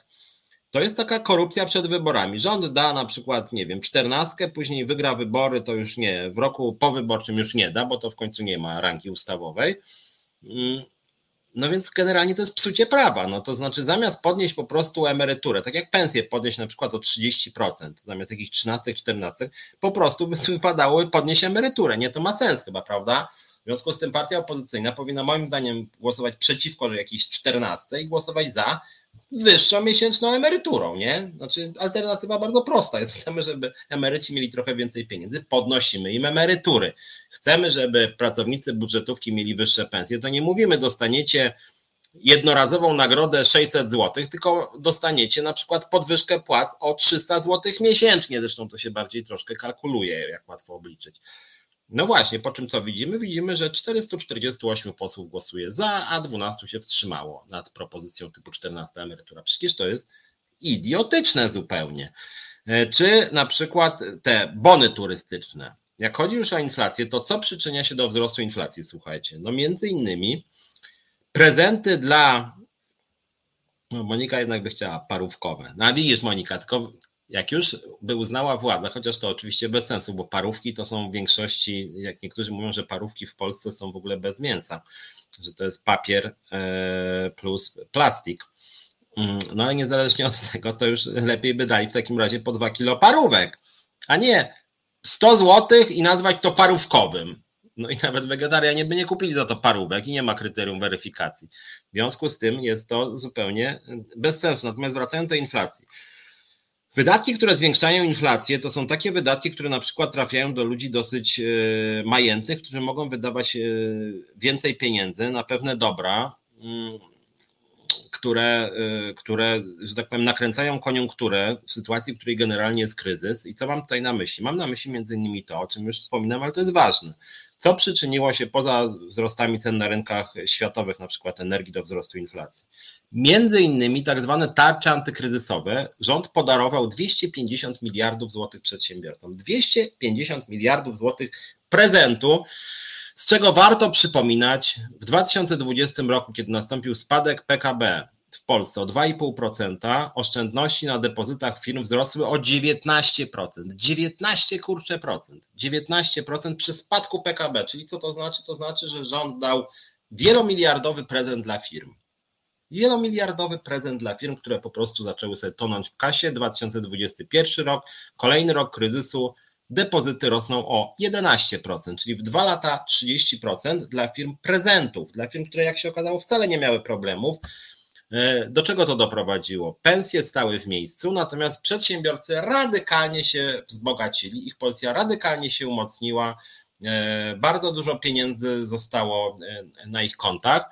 to jest taka korupcja przed wyborami. Rząd da na przykład, nie wiem, czternastkę, później wygra wybory, to już nie, w roku powyborczym już nie da, bo to w końcu nie ma rangi ustawowej. Mm, no więc generalnie to jest psucie prawa. No to znaczy zamiast podnieść po prostu emeryturę, tak jak pensję podnieść na przykład o 30%, zamiast jakichś 13, 14, po prostu by wypadało podnieść emeryturę. Nie, to ma sens chyba, prawda? W związku z tym partia opozycyjna powinna moim zdaniem głosować przeciwko jakiejś 14 i głosować za wyższą miesięczną emeryturą, nie? Znaczy alternatywa bardzo prosta jest. Chcemy, żeby emeryci mieli trochę więcej pieniędzy, podnosimy im emerytury. Chcemy, żeby pracownicy budżetówki mieli wyższe pensje, to nie mówimy dostaniecie jednorazową nagrodę 600 zł, tylko dostaniecie na przykład podwyżkę płac o 300 zł miesięcznie. Zresztą to się bardziej troszkę kalkuluje, jak łatwo obliczyć. No właśnie, po czym co widzimy? Widzimy, że 448 posłów głosuje za, a 12 się wstrzymało nad propozycją typu 14 emerytura. Przecież to jest idiotyczne zupełnie. E, czy na przykład te bony turystyczne. Jak chodzi już o inflację, to co przyczynia się do wzrostu inflacji? Słuchajcie, no między innymi prezenty dla. No Monika jednak by chciała parówkowe. No widzisz, Monika, tylko jak już by uznała władza, chociaż to oczywiście bez sensu, bo parówki to są w większości, jak niektórzy mówią, że parówki w Polsce są w ogóle bez mięsa, że to jest papier e, plus plastik. Mm, no ale niezależnie od tego, to już lepiej by dali w takim razie po 2 kilo parówek, a nie 100 zł i nazwać to parówkowym. No i nawet wegetarianie by nie kupili za to parówek i nie ma kryterium weryfikacji. W związku z tym jest to zupełnie bez sensu. Natomiast wracając do inflacji. Wydatki, które zwiększają inflację, to są takie wydatki, które na przykład trafiają do ludzi dosyć e, majętnych, którzy mogą wydawać e, więcej pieniędzy na pewne dobra, mm, które, e, które, że tak powiem, nakręcają koniunkturę w sytuacji, w której generalnie jest kryzys. I co mam tutaj na myśli? Mam na myśli między innymi to, o czym już wspominam, ale to jest ważne. Co przyczyniło się poza wzrostami cen na rynkach światowych, na przykład energii, do wzrostu inflacji? Między innymi tak zwane tarcze antykryzysowe rząd podarował 250 miliardów złotych przedsiębiorcom. 250 miliardów złotych prezentu, z czego warto przypominać w 2020 roku, kiedy nastąpił spadek PKB w Polsce o 2,5%, oszczędności na depozytach firm wzrosły o 19%. 19 kurcze procent. 19% przy spadku PKB. Czyli co to znaczy? To znaczy, że rząd dał wielomiliardowy prezent dla firm. Wielomiliardowy prezent dla firm, które po prostu zaczęły sobie tonąć w kasie. 2021 rok, kolejny rok kryzysu, depozyty rosną o 11%, czyli w dwa lata 30% dla firm prezentów, dla firm, które jak się okazało wcale nie miały problemów. E, do czego to doprowadziło? Pensje stały w miejscu, natomiast przedsiębiorcy radykalnie się wzbogacili, ich pozycja radykalnie się umocniła, e, bardzo dużo pieniędzy zostało e, na ich kontach.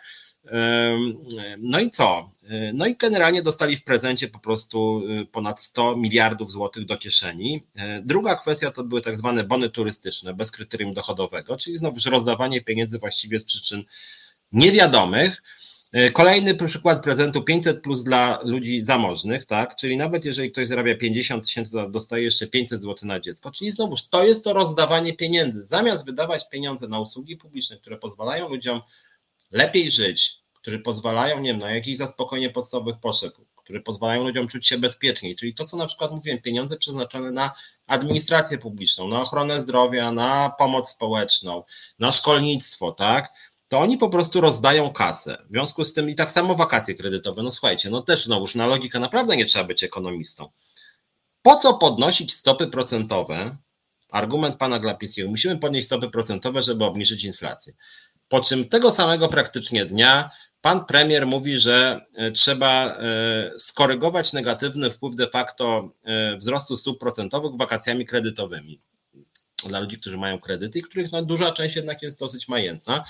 No i co? No i generalnie dostali w prezencie po prostu ponad 100 miliardów złotych do kieszeni. Druga kwestia to były tak zwane bony turystyczne bez kryterium dochodowego, czyli znowuż rozdawanie pieniędzy właściwie z przyczyn niewiadomych. E, kolejny przykład prezentu 500 plus dla ludzi zamożnych, tak? Czyli nawet jeżeli ktoś zarabia 50 tysięcy, dostaje jeszcze 500 zł na dziecko. Czyli znowuż to jest to rozdawanie pieniędzy. Zamiast wydawać pieniądze na usługi publiczne, które pozwalają ludziom lepiej żyć, które pozwalają, nie wiem, na jakieś zaspokojenie podstawowych potrzeb, które pozwalają ludziom czuć się bezpieczniej, czyli to, co na przykład mówiłem, pieniądze przeznaczone na administrację publiczną, na ochronę zdrowia, na pomoc społeczną, na szkolnictwo, tak? to oni po prostu rozdają kasę. W związku z tym i tak samo wakacje kredytowe. No słuchajcie, no też znowuż na logikę naprawdę nie trzeba być ekonomistą. Po co podnosić stopy procentowe? Argument pana Glapisiego. Musimy podnieść stopy procentowe, żeby obniżyć inflację. Po czym tego samego praktycznie dnia pan premier mówi, że e, trzeba e, skorygować negatywny wpływ de facto e, wzrostu stóp procentowych wakacjami kredytowymi dla ludzi, którzy mają kredyty i których no, duża część jednak jest dosyć majętna.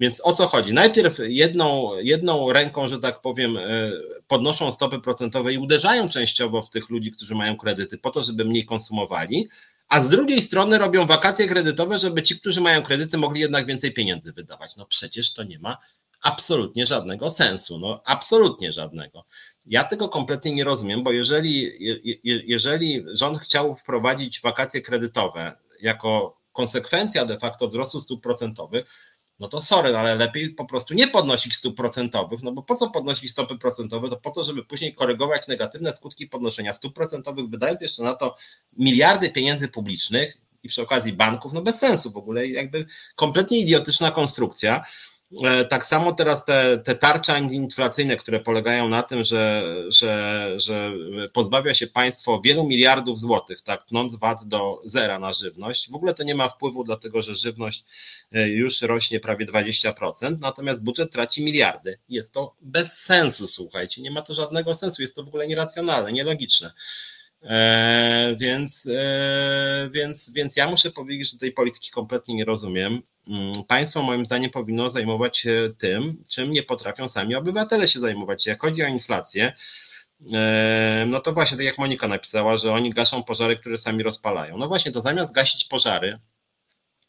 Więc o co chodzi? Najpierw jedną, jedną ręką, że tak powiem, podnoszą stopy procentowe i uderzają częściowo w tych ludzi, którzy mają kredyty, po to, żeby mniej konsumowali, a z drugiej strony robią wakacje kredytowe, żeby ci, którzy mają kredyty, mogli jednak więcej pieniędzy wydawać. No przecież to nie ma absolutnie żadnego sensu. No absolutnie żadnego. Ja tego kompletnie nie rozumiem, bo jeżeli, jeżeli rząd chciał wprowadzić wakacje kredytowe jako konsekwencja de facto wzrostu stóp procentowych, no to sorry, ale lepiej po prostu nie podnosić stóp procentowych, no bo po co podnosić stopy procentowe? To po to, żeby później korygować negatywne skutki podnoszenia stóp procentowych, wydając jeszcze na to miliardy pieniędzy publicznych i przy okazji banków, no bez sensu w ogóle, jakby kompletnie idiotyczna konstrukcja. E, tak samo teraz te, te tarcze antyinflacyjne, które polegają na tym, że, że, że pozbawia się państwo wielu miliardów złotych, tak, tnąc VAT do zera na żywność. W ogóle to nie ma wpływu, dlatego że żywność e, już rośnie prawie 20%, natomiast budżet traci miliardy. Jest to bez sensu, słuchajcie, nie ma to żadnego sensu, jest to w ogóle nieracjonalne, nielogiczne. E, więc, e, więc, więc ja muszę powiedzieć, że tej polityki kompletnie nie rozumiem. Mm, państwo moim zdaniem powinno zajmować się tym, czym nie potrafią sami obywatele się zajmować. Jak chodzi o inflację, e, no to właśnie tak jak Monika napisała, że oni gaszą pożary, które sami rozpalają. No właśnie, to zamiast gasić pożary,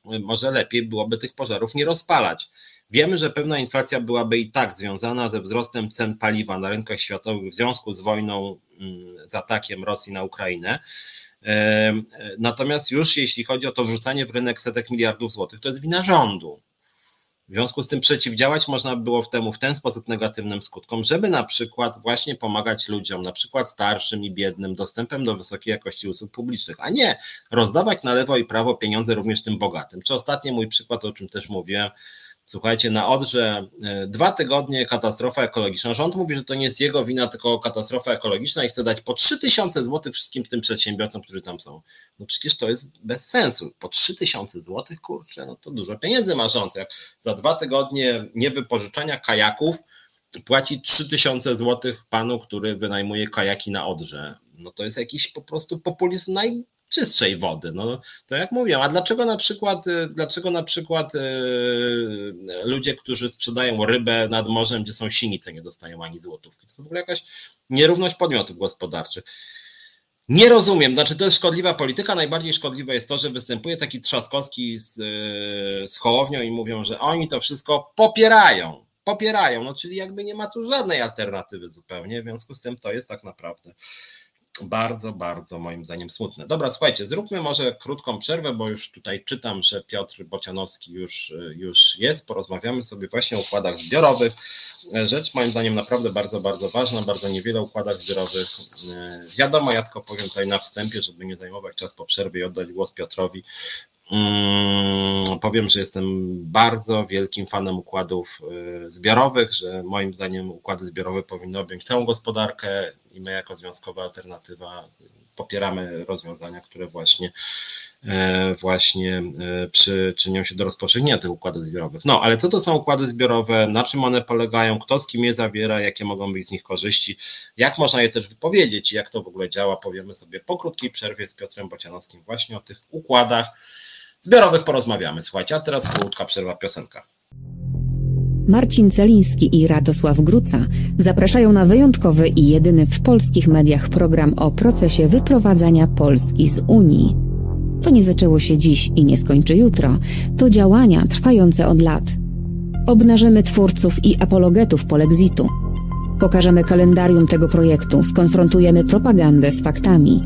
może lepiej byłoby tych pożarów nie rozpalać. Wiemy, że pewna inflacja byłaby i tak związana ze wzrostem cen paliwa na rynkach światowych w związku z wojną, z atakiem Rosji na Ukrainę. Natomiast już jeśli chodzi o to wrzucanie w rynek setek miliardów złotych, to jest wina rządu. W związku z tym przeciwdziałać można było temu w ten sposób negatywnym skutkom, żeby na przykład właśnie pomagać ludziom, na przykład starszym i biednym, dostępem do wysokiej jakości usług publicznych, a nie rozdawać na lewo i prawo pieniądze również tym bogatym. Czy ostatni mój przykład, o czym też mówiłem, Słuchajcie, na Odrze e, dwa tygodnie katastrofa ekologiczna. Rząd mówi, że to nie jest jego wina, tylko katastrofa ekologiczna i chce dać po 3000 zł wszystkim tym przedsiębiorcom, którzy tam są. No przecież to jest bez sensu. Po 3000 zł, kurczę, no to dużo pieniędzy ma rząd. Jak za dwa tygodnie niewypożyczania kajaków płaci 3000 zł panu, który wynajmuje kajaki na Odrze. No to jest jakiś po prostu populizm naj, czystszej wody. No, to jak mówię, a dlaczego na przykład, y, dlaczego na przykład yy, ludzie, którzy sprzedają rybę nad morzem, gdzie są sinice, nie dostają ani złotówki? To w ogóle jakaś nierówność podmiotów gospodarczych. Nie rozumiem, znaczy to jest szkodliwa polityka. Najbardziej szkodliwe jest to, że występuje taki Trzaskowski z, y, z Hołownią i mówią, że oni to wszystko popierają. Popierają, no czyli jakby nie ma tu żadnej alternatywy zupełnie, w związku z tym to jest tak naprawdę bardzo, bardzo moim zdaniem smutne. Dobra, słuchajcie, zróbmy może krótką przerwę, bo już tutaj czytam, że Piotr Bocianowski już, już jest. Porozmawiamy sobie właśnie o układach zbiorowych. Rzecz moim zdaniem naprawdę bardzo, bardzo ważna, bardzo niewiele układach zbiorowych. Wiadomo, ja tylko powiem tutaj na wstępie, żeby nie zajmować czas po przerwie i oddać głos Piotrowi. Mm, powiem, że jestem bardzo wielkim fanem układów y, zbiorowych, że moim zdaniem układy zbiorowe powinny objąć całą gospodarkę i my jako związkowa alternatywa popieramy rozwiązania, które właśnie e, właśnie e, przyczynią się do rozpowszechnienia tych układów zbiorowych. No, ale co to są układy zbiorowe, na czym one polegają, kto z kim je zawiera, jakie mogą być z nich korzyści, jak można je też wypowiedzieć? I jak to w ogóle działa, powiemy sobie po krótkiej przerwie z Piotrem Bocianowskim właśnie o tych układach zbiorowych porozmawiamy. Słuchajcie, a teraz krótka przerwa piosenka. Marcin Celiński i Radosław Gruca zapraszają na wyjątkowy i jedyny w polskich mediach program o procesie wyprowadzania Polski z Unii. To nie zaczęło się dziś i nie skończy jutro. To działania trwające od lat. Obnażymy twórców i apologetów polexitu. Pokażemy kalendarium tego projektu, skonfrontujemy propagandę z faktami.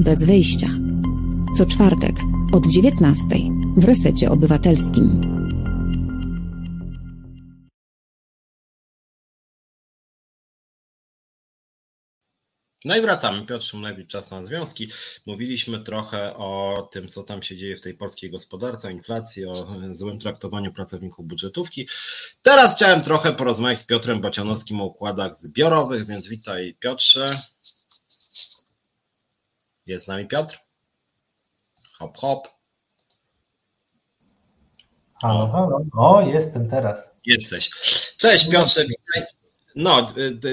Bez wyjścia. Co czwartek od 19 w resecie obywatelskim. No i wracamy. Piotr Szymlewicz, Czas na Związki. Mówiliśmy trochę o tym, co tam się dzieje w tej polskiej gospodarce, o inflacji, o złym traktowaniu pracowników budżetówki. Teraz chciałem trochę porozmawiać z Piotrem Bocianowskim o układach zbiorowych, więc witaj Piotrze. Jest z nami Piotr? Hop, hop. Halo, halo. O, jestem teraz. Jesteś. Cześć Piotrze, witaj. No,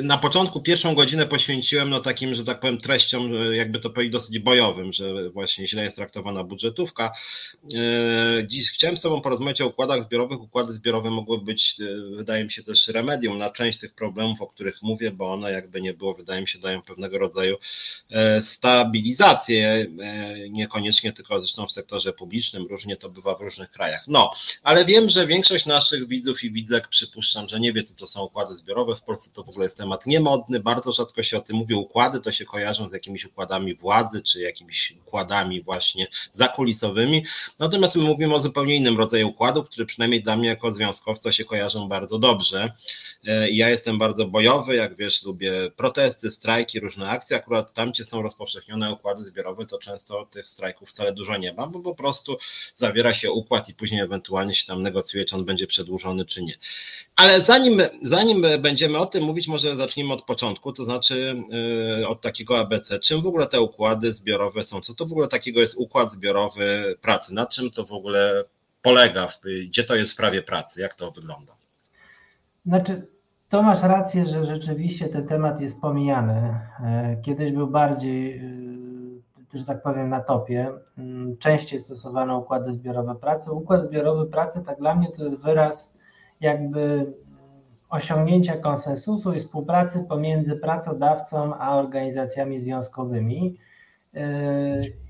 na początku pierwszą godzinę poświęciłem no takim, że tak powiem, treściom, jakby to powiedzieć, dosyć bojowym, że właśnie źle jest traktowana budżetówka. Y, dziś chciałem z Tobą porozmawiać o układach zbiorowych. Układy zbiorowe mogły być, y, wydaje mi się, też remedium na część tych problemów, o których mówię, bo one jakby nie było, wydaje mi się, dają pewnego rodzaju stabilizację, niekoniecznie tylko zresztą w sektorze publicznym, różnie to bywa w różnych krajach. No, ale wiem, że większość naszych widzów i widzek, przypuszczam, że nie wie, co to są układy zbiorowe. Polsce to w ogóle jest temat niemodny, bardzo rzadko się o tym mówi. Układy to się kojarzą z jakimiś układami władzy, czy jakimiś układami właśnie zakulisowymi. Natomiast my mówimy o zupełnie innym rodzaju układu, który przynajmniej dla mnie jako związkowca się kojarzą bardzo dobrze. E, ja jestem bardzo bojowy, jak wiesz, lubię protesty, strajki, różne akcje. Akurat tam, gdzie są rozpowszechnione układy zbiorowe, to często tych strajków wcale dużo nie ma, bo po prostu zawiera się układ i później ewentualnie się tam negocjuje, czy on będzie przedłużony, czy nie. Ale zanim, zanim będziemy o tym mówić, może zacznijmy od początku, to znaczy y, od takiego ABC. Czym w ogóle te układy zbiorowe są? Co to w ogóle takiego jest układ zbiorowy pracy? Na czym to w ogóle polega? Gdzie to jest w prawie pracy? Jak to wygląda? Znaczy, to masz rację, że rzeczywiście ten temat jest pomijany. E, kiedyś był bardziej, y, że tak powiem, na topie. Mm, częściej stosowano układy zbiorowe pracy. Układ zbiorowy pracy, tak dla mnie, to jest wyraz jakby osiągnięcia konsensusu i współpracy pomiędzy pracodawcą a organizacjami związkowymi. Yy,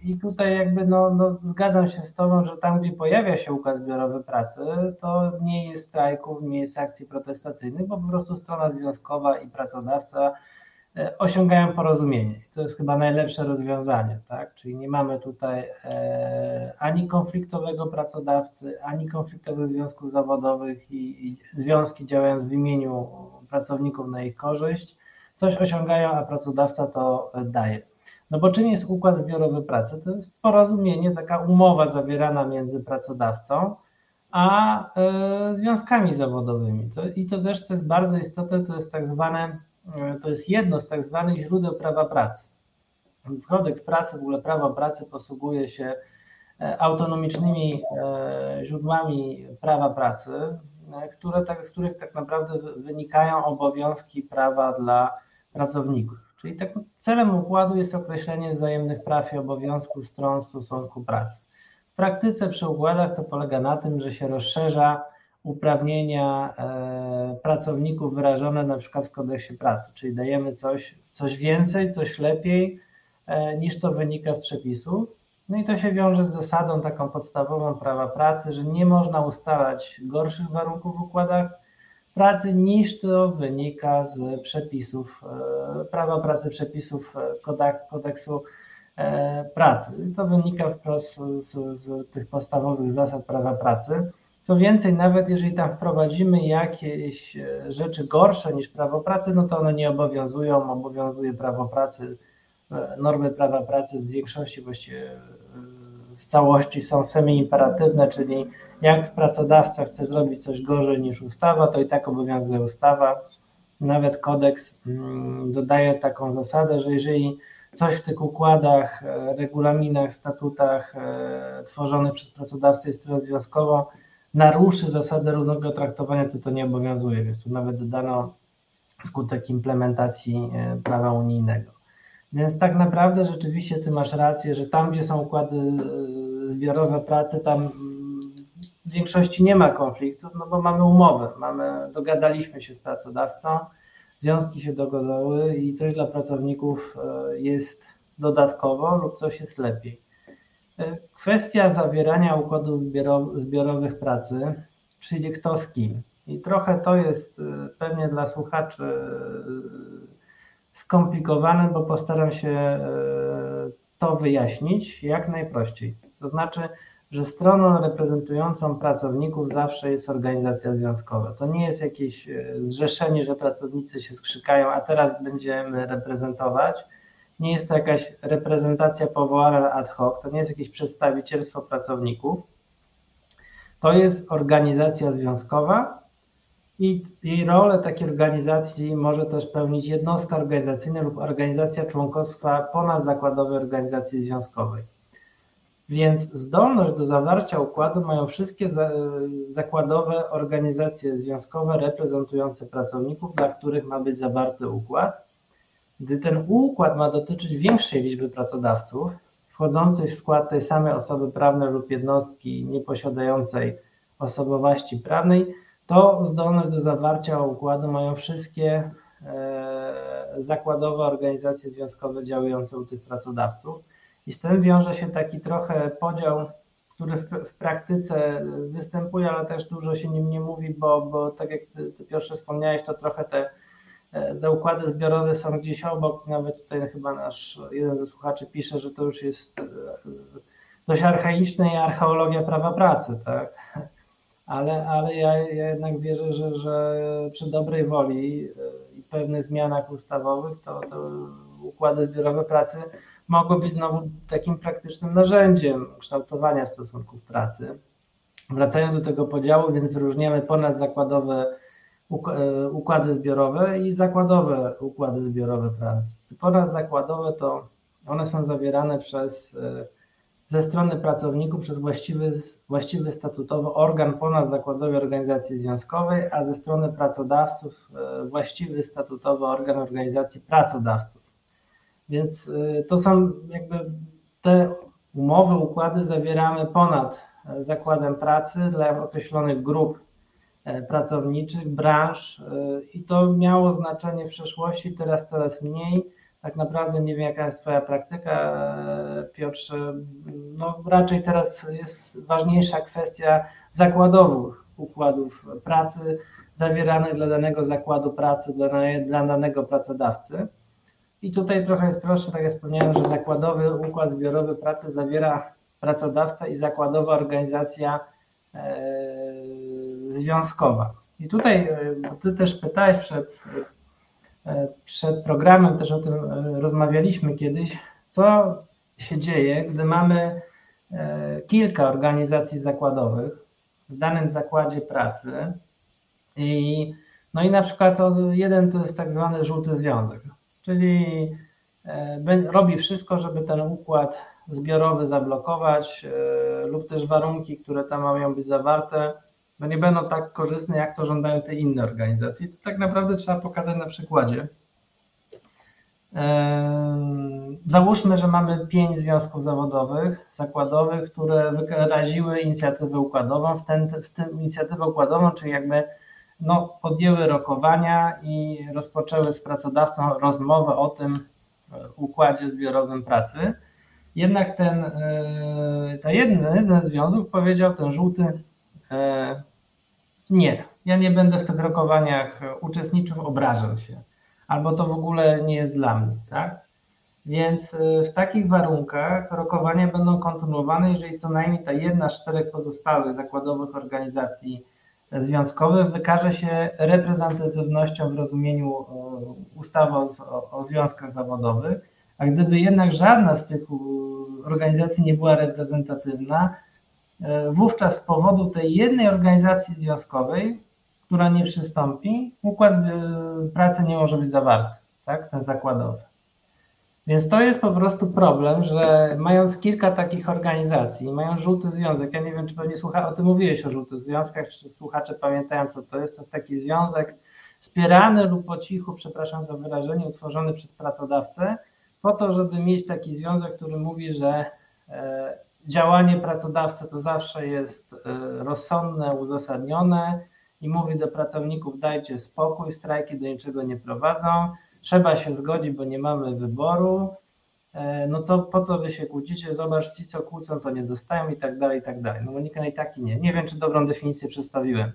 I tutaj jakby no, no, zgadzam się z Tobą, że tam, gdzie pojawia się układ zbiorowy pracy, to nie jest strajków, nie jest akcji protestacyjnych, bo po prostu strona związkowa i pracodawca osiągają porozumienie. To jest chyba najlepsze rozwiązanie, tak? Czyli nie mamy tutaj e, ani konfliktowego pracodawcy, ani konfliktowych związków zawodowych i, i związki działając w imieniu pracowników na ich korzyść, coś osiągają, a pracodawca to daje. No bo czym jest układ zbiorowy pracy? To jest porozumienie, taka umowa zawierana między pracodawcą a e, związkami zawodowymi. To, I to też, co jest bardzo istotne, to jest tak zwane, e, to jest jedno z tak zwanych źródeł prawa pracy. Kodeks pracy, w ogóle prawo pracy posługuje się e, autonomicznymi źródłami prawa pracy, które tak, z których tak naprawdę wynikają obowiązki prawa dla pracowników. Czyli tak celem układu jest określenie wzajemnych praw i obowiązków stron stosunku pracy. W praktyce przy układach to polega na tym, że się rozszerza uprawnienia e, pracowników wyrażone na przykład w kodeksie pracy, czyli dajemy coś, coś więcej, coś lepiej e, niż to wynika z przepisów. No i to się wiąże z zasadą taką podstawową prawa pracy, że nie można ustalać gorszych warunków w układach pracy niż to wynika z przepisów e, prawa pracy, przepisów kodeksu pracy. To wynika wprost z, z tych podstawowych zasad prawa pracy. Co więcej, nawet jeżeli tam wprowadzimy jakieś rzeczy gorsze niż prawo pracy, no to one nie obowiązują, obowiązuje prawo pracy, normy prawa pracy w większości właściwie w całości są semi-imperatywne, czyli jak pracodawca chce zrobić coś gorzej niż ustawa, to i tak obowiązuje ustawa. Nawet kodeks mm, dodaje taką zasadę, że jeżeli coś w tych układach, e, regulaminach, statutach e, tworzonych przez pracodawcę jest stroną związkową, naruszy zasadę równego traktowania, to to nie obowiązuje, więc tu nawet dodano skutek implementacji e, prawa unijnego. Więc tak naprawdę rzeczywiście ty masz rację, że tam, gdzie są układy zbiorowe pracy, tam w większości nie ma konfliktów, no bo mamy umowę, mamy, dogadaliśmy się z pracodawcą, związki się dogadały i coś dla pracowników e, jest dodatkowo lub coś jest lepiej. E, kwestia zawierania układów zbiorowych pracy, czyli kto z kim. I trochę to jest e, pewnie dla słuchaczy skomplikowane, bo postaram się to wyjaśnić jak najprościej. To znaczy, że stroną reprezentującą pracowników zawsze jest organizacja związkowa. To nie jest jakieś e, zrzeszenie, że pracownicy się skrzykają, a teraz będziemy reprezentować. Nie jest to jakaś reprezentacja powołana ad hoc, to nie jest jakieś przedstawicielstwo pracowników. To jest organizacja związkowa i jej rolę takiej organizacji może też pełnić jednostka organizacyjna lub organizacja członkostwa ponadzakładowej organizacji związkowej. Więc zdolność do zawarcia układu mają wszystkie zakładowe organizacje związkowe reprezentujące pracowników, dla których ma być zawarty układ. Gdy ten układ ma dotyczyć większej liczby pracodawców, wchodzących w skład tej samej osoby prawnej lub jednostki nieposiadającej osobowości prawnej, to zdolność do zawarcia układu mają wszystkie e, zakładowe organizacje związkowe działające u tych pracodawców. I z tym wiąże się taki trochę podział, który w, w praktyce występuje, ale też dużo się nim nie mówi, bo, bo tak jak ty, ty wspomniałeś, to trochę te, te układy zbiorowe są gdzieś obok. Nawet tutaj chyba nasz jeden ze słuchaczy pisze, że to już jest e, dość archaiczne i archeologia prawa pracy, tak? Ale, ale ja, ja jednak wierzę, że, że przy dobrej woli e, i pewnych zmianach ustawowych to, to układy zbiorowe pracy mogło być znowu takim praktycznym narzędziem kształtowania stosunków pracy. Wracając do tego podziału, więc wyróżniamy ponazzakładowe e, układy zbiorowe i zakładowe układy zbiorowe pracy. Ponazzakładowe to one są zawierane przez e, ze strony pracowników przez właściwy, właściwy statutowy organ ponazzakładowej organizacji związkowej, a ze strony pracodawców e, właściwy statutowy organ organizacji pracodawców. Więc to są jakby te umowy, układy zawieramy ponad e, zakładem pracy dla określonych grup e, pracowniczych, branż e, i to miało znaczenie w przeszłości, teraz coraz mniej. Tak naprawdę nie wiem, jaka jest Twoja praktyka, Piotrze. No, raczej teraz jest ważniejsza kwestia zakładowych układów pracy zawieranych dla danego zakładu pracy, dla, dla danego pracodawcy. I tutaj trochę jest prostsze, tak jak wspomniałem, że zakładowy układ zbiorowy pracy zawiera pracodawca i zakładowa organizacja e, związkowa. I tutaj e, ty też pytałeś przed, e, przed programem, też o tym rozmawialiśmy kiedyś, co się dzieje, gdy mamy kilka organizacji zakładowych w danym zakładzie pracy i no i na przykład jeden to jest tak zwany żółty związek, czyli robi wszystko, żeby ten układ zbiorowy zablokować e, lub też warunki, które tam mają być zawarte, no nie będą tak korzystne, jak to żądają te inne organizacje. To tak naprawdę trzeba pokazać na przykładzie. E, załóżmy, że mamy pięć związków zawodowych, zakładowych, które wyraziły inicjatywę układową. W, ten, w tym inicjatywę układową, czyli jakby no, podjęły rokowania i rozpoczęły z pracodawcą rozmowę o tym e, układzie zbiorowym pracy. Jednak ten, e, ta jeden ze związków powiedział, ten żółty, nie, ja nie będę w tych rokowaniach uczestniczył, obrażał się, albo to w ogóle nie jest dla mnie, tak? Więc e, w takich warunkach rokowania będą kontynuowane, jeżeli co najmniej ta jedna z czterech pozostałych zakładowych organizacji związkowych wykaże się reprezentatywnością w rozumieniu ustawy o, o związkach zawodowych, a gdyby jednak żadna z tych organizacji nie była reprezentatywna, e, wówczas z powodu tej jednej organizacji związkowej, która nie przystąpi, układ e, pracy nie może być zawarty, tak, ten zakładowy. Więc to jest po prostu problem, że mając kilka takich organizacji, mają żółty związek, ja nie wiem, czy pewnie słucha, o tym mówiłeś o żółtych związkach, czy słuchacze pamiętają, co to jest, to jest taki związek wspierany lub po cichu, przepraszam za wyrażenie, utworzony przez pracodawcę, po to, żeby mieć taki związek, który mówi, że e, działanie pracodawcy to zawsze jest e, rozsądne, uzasadnione i mówi do pracowników: dajcie spokój, strajki do niczego nie prowadzą, trzeba się zgodzić, bo nie mamy wyboru. E, no co, po co wy się kłócicie? Zobacz, ci co kłócą, to nie dostają i tak dalej, i tak dalej. No Monika i tak i nie. Nie wiem, czy dobrą definicję przedstawiłem.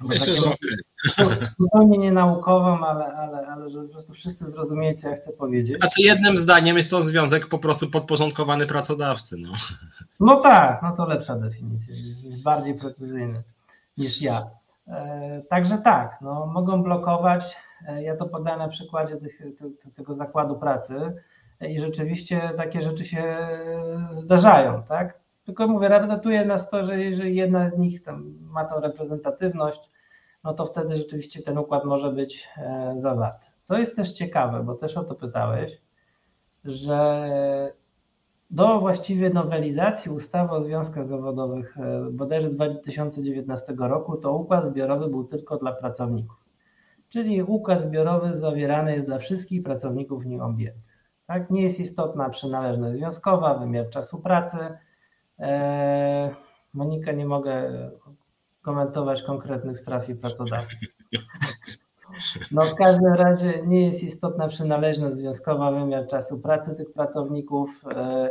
Myślę, że Zupełnie nie naukową, ale, ale, ale żeby po prostu wszyscy zrozumieli, co ja chcę powiedzieć. Znaczy jednym zdaniem jest to związek po prostu podporządkowany pracodawcy. No, no tak, no to lepsza definicja, jest bardziej precyzyjny niż ja. E, także tak, no, mogą blokować. E, ja to podałem na przykładzie tych, te, tego zakładu pracy e, i rzeczywiście takie rzeczy się zdarzają, tak? Tylko mówię, reprezentuje nas to, że jeżeli jedna z nich tam ma tą reprezentatywność, no to wtedy rzeczywiście ten układ może być e, zawarty. Co jest też ciekawe, bo też o to pytałeś, że do właściwie nowelizacji ustawy o związkach zawodowych e, bodajże 2019 roku to układ zbiorowy był tylko dla pracowników. Czyli układ zbiorowy zawierany jest dla wszystkich pracowników nim objętych. Tak? Nie jest istotna przynależność związkowa, wymiar czasu pracy, Monika, nie mogę komentować konkretnych spraw i pracodawców. No w każdym razie nie jest istotna przynależność związkowa, wymiar czasu pracy tych pracowników. E,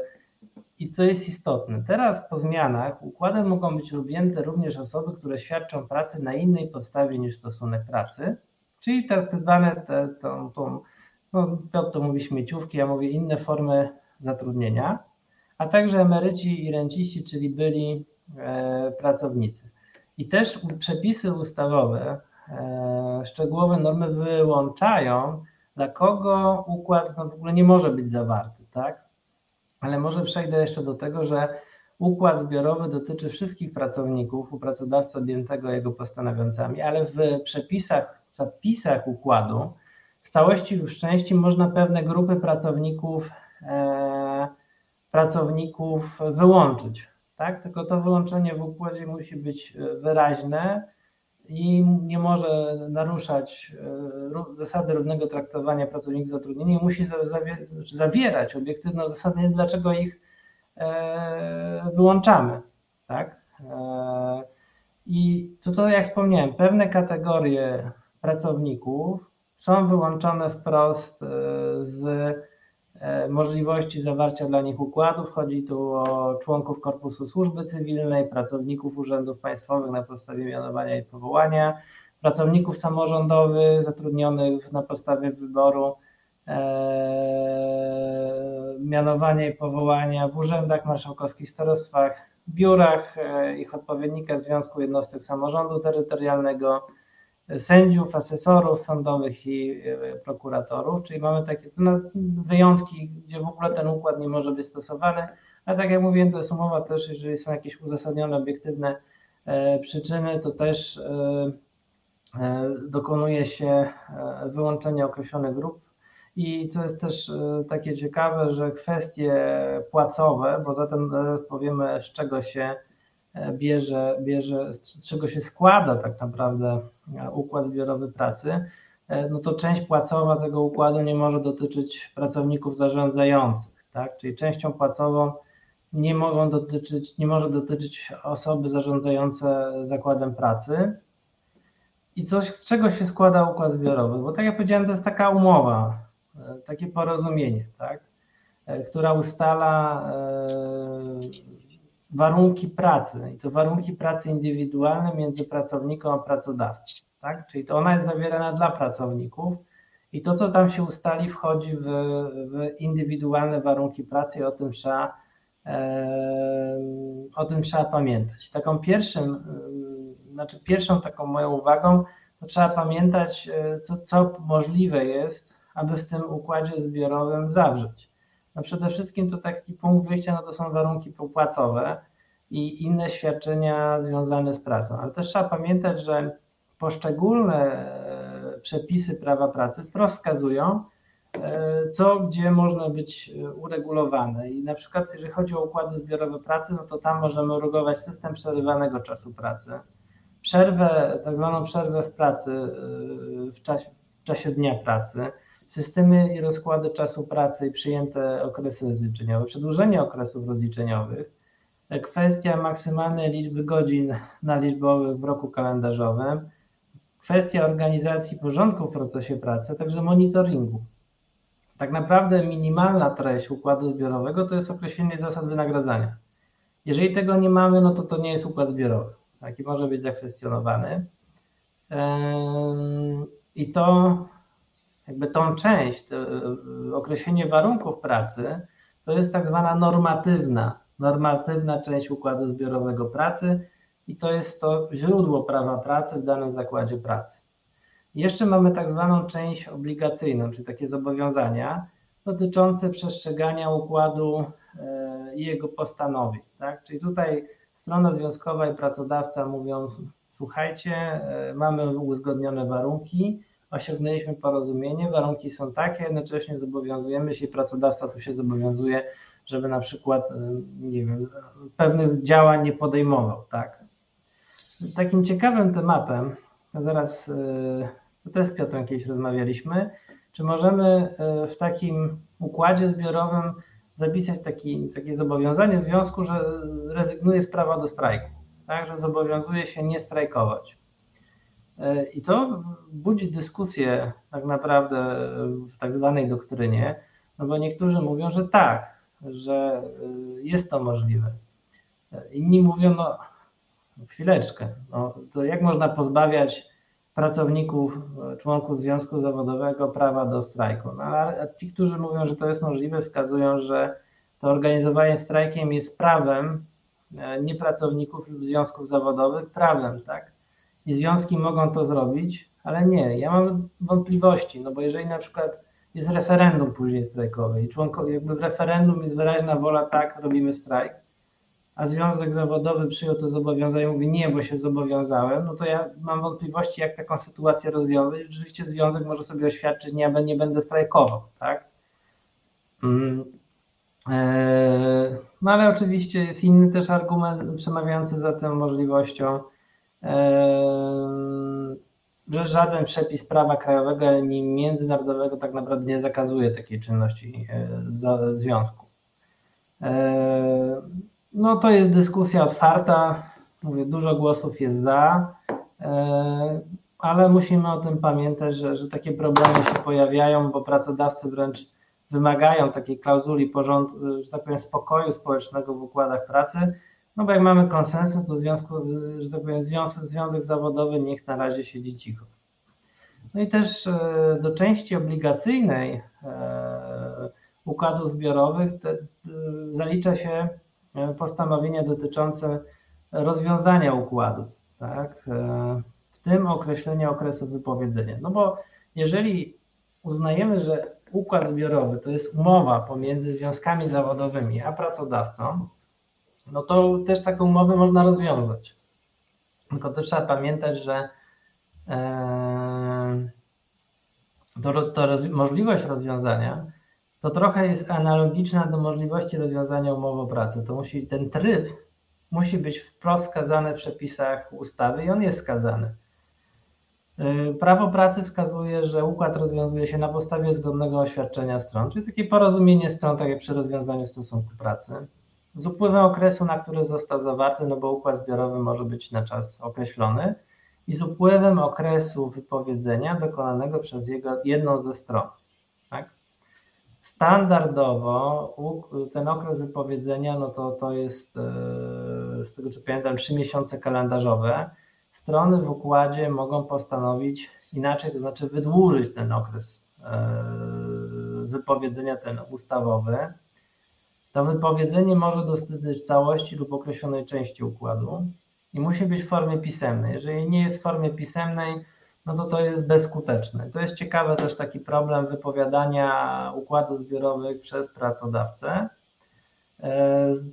I co jest istotne, teraz po zmianach układem mogą być objęte również osoby, które świadczą pracę na innej podstawie niż stosunek pracy, czyli tak zwane, te, tą, tą, no Piotr to mówi śmieciówki, ja mówię inne formy zatrudnienia a także emeryci i renciści, czyli byli e, pracownicy. I też przepisy ustawowe, e, szczegółowe normy wyłączają, dla kogo układ no w ogóle nie może być zawarty, tak? Ale może przejdę jeszcze do tego, że układ zbiorowy dotyczy wszystkich pracowników u pracodawcy objętego jego postanowieniami, ale w przepisach, zapisach układu w całości lub w części można pewne grupy pracowników e, pracowników wyłączyć, tak? Tylko to wyłączenie w układzie musi być e, wyraźne i nie może naruszać e, zasady równego traktowania pracowników zatrudnienia i musi zawierać obiektywne uzasadnienie, dlaczego ich e, wyłączamy, tak? I tutaj, jak wspomniałem, pewne kategorie pracowników są wyłączone wprost z możliwości zawarcia dla nich układów. Chodzi tu o członków Korpusu Służby Cywilnej, pracowników urzędów państwowych na podstawie mianowania i powołania, pracowników samorządowych zatrudnionych na podstawie wyboru mianowania i powołania w urzędach marszałkowskich, starostwach, biurach, ich odpowiednika Związku Jednostek Samorządu Terytorialnego, sędziów, asesorów sądowych i prokuratorów, czyli mamy takie wyjątki, gdzie w ogóle ten układ nie może być stosowany, ale tak jak mówiłem, to jest umowa też, jeżeli są jakieś uzasadnione, obiektywne przyczyny, to też E, dokonuje się e, wyłączenia określonych grup. I co jest też e, takie ciekawe, że kwestie płacowe, bo zatem powiemy, z czego się bierze, bierze, z czego się składa tak naprawdę układ zbiorowy pracy, no to część płacowa tego układu nie może dotyczyć pracowników zarządzających, tak? Czyli częścią płacową nie mogą dotyczyć, nie może dotyczyć osoby zarządzające zakładem pracy, i coś, z czego się składa układ zbiorowy? Bo tak jak powiedziałem, to jest taka umowa, e, takie porozumienie, tak? E, która ustala e, warunki pracy i to warunki pracy indywidualne między pracownikiem a pracodawcą. Tak? Czyli to ona jest zawierana dla pracowników i to, co tam się ustali, wchodzi w, w indywidualne warunki pracy i o tym trzeba, o tym trzeba pamiętać. Taką pierwszym znaczy pierwszą taką moją uwagą, to trzeba pamiętać, e, co, co możliwe jest, aby w tym układzie zbiorowym zawrzeć. No przede wszystkim to taki punkt wyjścia, no to są warunki popłacowe i inne świadczenia związane z pracą, ale też trzeba pamiętać, że poszczególne e, przepisy prawa pracy wprost wskazują, e, co gdzie można być uregulowane. I na przykład jeżeli chodzi o układy zbiorowe pracy, no to tam możemy uregulować system przerywanego czasu pracy, przerwę, tak zwaną przerwę w pracy, w czasie, w czasie dnia pracy, systemy i rozkłady czasu pracy i przyjęte okresy rozliczeniowe, przedłużenie okresów rozliczeniowych, kwestia maksymalnej liczby godzin naliczbowych w roku kalendarzowym, kwestia organizacji porządku w procesie pracy, a także monitoringu. Tak naprawdę minimalna treść układu zbiorowego to jest określenie zasad wynagradzania. Jeżeli tego nie mamy, no to to nie jest układ zbiorowy taki może być zakwestionowany. I to jakby tą część, to określenie warunków pracy, to jest tak zwana normatywna, normatywna część układu zbiorowego pracy i to jest to źródło prawa pracy w danym zakładzie pracy. Jeszcze mamy tak zwaną część obligacyjną, czyli takie zobowiązania dotyczące przestrzegania układu e, i jego postanowień. Tak? Czyli tutaj strona związkowa i pracodawca mówią: Słuchajcie, e, mamy uzgodnione warunki, osiągnęliśmy porozumienie, warunki są takie, jednocześnie zobowiązujemy się, pracodawca tu się zobowiązuje, żeby na przykład, e, nie wiem, pewnych działań nie podejmował, tak. Takim ciekawym tematem, zaraz, e, też z Piotrem kiedyś rozmawialiśmy, czy możemy w takim układzie zbiorowym zapisać taki, takie zobowiązanie związku, że rezygnuje z prawa do strajku, tak, że zobowiązuje się nie strajkować. E, I to budzi dyskusję tak naprawdę w tak zwanej doktrynie, no bo niektórzy mówią, że tak, że e, jest to możliwe. E, inni mówią, no chwileczkę, no, to jak można pozbawiać pracowników, członków związku zawodowego prawa do strajku. No, a ci, którzy mówią, że to jest możliwe, wskazują, że to organizowanie strajkiem jest prawem nie pracowników lub związków zawodowych, prawem, tak? I związki mogą to zrobić, ale nie, ja mam wątpliwości, no bo jeżeli na przykład jest referendum później strajkowe i członkowie, jakby w referendum jest wyraźna wola, tak, robimy strajk, a związek zawodowy przyjął to zobowiązanie mówi nie, bo się zobowiązałem, no to ja mam wątpliwości, jak taką sytuację rozwiązać. Rzeczywiście związek może sobie oświadczyć, nie, nie będę strajkował, tak? Mm. E, no ale oczywiście jest inny też argument przemawiający za tą możliwością, że żaden przepis prawa krajowego ani międzynarodowego tak naprawdę nie zakazuje takiej czynności e, związku. No to jest dyskusja otwarta. Mówię, dużo głosów jest za, ale musimy o tym pamiętać, że, że takie problemy się pojawiają, bo pracodawcy wręcz wymagają takiej klauzuli porządku, że tak powiem, spokoju społecznego w układach pracy. No bo jak mamy konsensus, to związku, że tak powiem, związek, związek zawodowy niech na razie siedzi cicho. No i też do części obligacyjnej układów zbiorowych te, zalicza się postanowienia dotyczące rozwiązania układu, tak? w tym określenie okresu wypowiedzenia. No bo jeżeli uznajemy, że układ zbiorowy to jest umowa pomiędzy związkami zawodowymi a pracodawcą, no to też taką umowę można rozwiązać. Tylko też trzeba pamiętać, że e, to, to roz, możliwość rozwiązania to trochę jest analogiczna do możliwości rozwiązania umowy o pracę. To musi ten tryb musi być wprost wskazany w przepisach ustawy i on jest skazany. Y, prawo pracy wskazuje, że układ rozwiązuje się na podstawie zgodnego oświadczenia stron, czyli takie porozumienie stron, tak jak przy rozwiązaniu stosunku pracy, z upływem okresu, na który został zawarty, no bo układ zbiorowy może być na czas określony, i z upływem okresu wypowiedzenia dokonanego przez jego, jedną ze stron. Tak? Standardowo ten okres wypowiedzenia, no to, to jest, e, z tego co pamiętam, trzy miesiące kalendarzowe, strony w układzie mogą postanowić inaczej, to znaczy wydłużyć ten okres e, wypowiedzenia ten ustawowy. To wypowiedzenie może dotyczyć całości lub określonej części układu i musi być w formie pisemnej. Jeżeli nie jest w formie pisemnej, no to to jest bezskuteczne. To jest ciekawe też taki problem wypowiadania układów zbiorowych przez pracodawcę e, z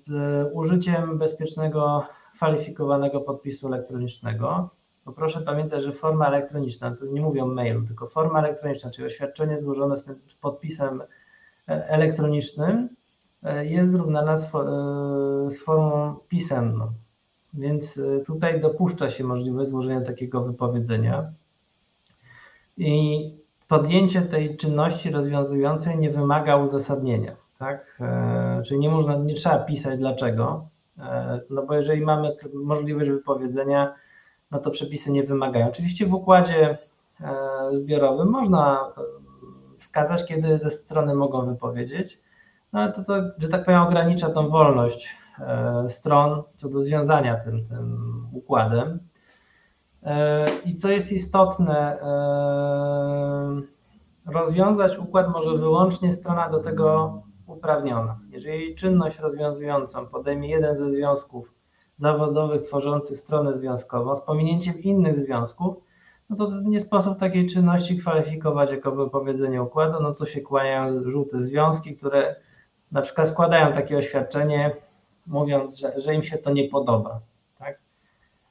użyciem bezpiecznego kwalifikowanego podpisu elektronicznego. Bo proszę pamiętać, że forma elektroniczna, tu nie mówię o mailu, tylko forma elektroniczna, czyli oświadczenie złożone z tym podpisem e, elektronicznym e, jest zrównana z, e, z formą pisemną. Więc tutaj dopuszcza się możliwość złożenia takiego wypowiedzenia. I podjęcie tej czynności rozwiązującej nie wymaga uzasadnienia. Tak? Czyli nie można, nie trzeba pisać dlaczego, E, no bo jeżeli mamy możliwość wypowiedzenia, no to przepisy nie wymagają. Oczywiście w układzie e, zbiorowym można e, wskazać, kiedy ze strony mogą wypowiedzieć, no ale to, to że tak powiem, ogranicza tą wolność stron co do związania tym, tym układem. I co jest istotne, rozwiązać układ może wyłącznie strona do tego uprawniona. Jeżeli czynność rozwiązującą podejmie jeden ze związków zawodowych tworzących stronę związkową z pominięciem innych związków, no to nie sposób takiej czynności kwalifikować jako wypowiedzenie układu, no to się kłaniają żółte związki, które na przykład składają takie oświadczenie, mówiąc, że, że im się to nie podoba. Tak?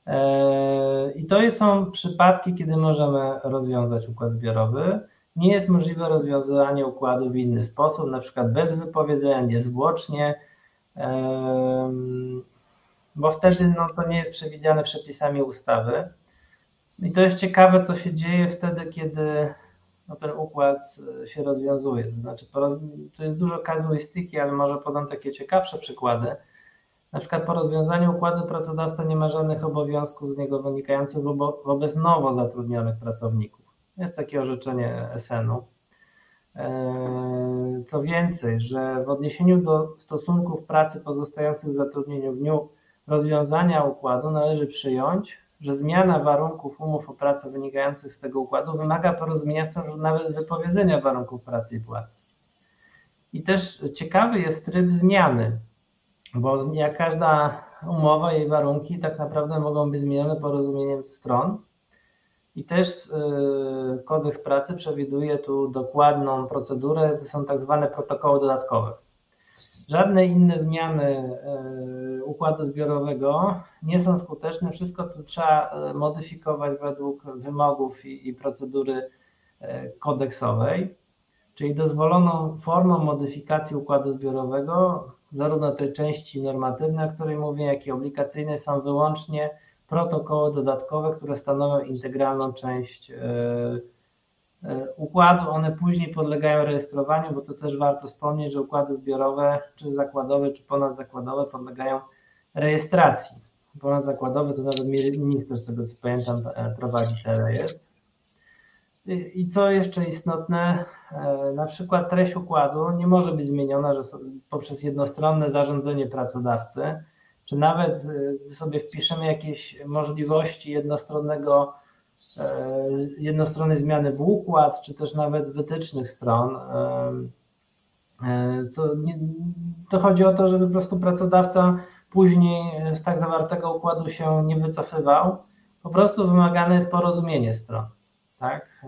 Eee, I to są przypadki, kiedy możemy rozwiązać układ zbiorowy nie jest możliwe rozwiązywanie układu w inny sposób, na przykład bez wypowiedzenia, niezwłocznie, bo wtedy no, to nie jest przewidziane przepisami ustawy. I to jest ciekawe, co się dzieje wtedy, kiedy no, ten układ się rozwiązuje. To znaczy, to jest dużo kazuistyki, ale może podam takie ciekawsze przykłady. Na przykład po rozwiązaniu układu pracodawca nie ma żadnych obowiązków z niego wynikających wobec nowo zatrudnionych pracowników. Jest takie orzeczenie SN-u. E, co więcej, że w odniesieniu do stosunków pracy pozostających w zatrudnieniu w dniu rozwiązania układu należy przyjąć, że zmiana warunków umów o pracę wynikających z tego układu wymaga porozumienia stron nawet wypowiedzenia warunków pracy i płacy. I też ciekawy jest tryb zmiany, bo jak każda umowa, jej warunki tak naprawdę mogą być zmienione porozumieniem stron. I też y, kodeks pracy przewiduje tu dokładną procedurę, to są tak zwane protokoły dodatkowe. Żadne inne zmiany y, układu zbiorowego nie są skuteczne. Wszystko tu trzeba y, modyfikować według wymogów i, i procedury kodeksowej. Czyli dozwoloną formą modyfikacji układu zbiorowego, zarówno tej części normatywnej, o której mówię, jak i obligacyjnej, są wyłącznie protokoły dodatkowe, które stanowią integralną część e, e, układu. One później podlegają rejestrowaniu, bo to też warto wspomnieć, że układy zbiorowe, czy zakładowe, czy ponadzakładowe podlegają rejestracji. Ponadzakładowe to nawet minister, z tego co pamiętam, e, prowadzi ten rejestr. I co jeszcze istotne, na przykład treść układu nie może być zmieniona że poprzez jednostronne zarządzenie pracodawcy, czy nawet sobie wpiszemy jakieś możliwości jednostronnego jednostronnej zmiany w układ, czy też nawet wytycznych stron. Co nie, to chodzi o to, żeby po prostu pracodawca później z tak zawartego układu się nie wycofywał. Po prostu wymagane jest porozumienie stron. Tak?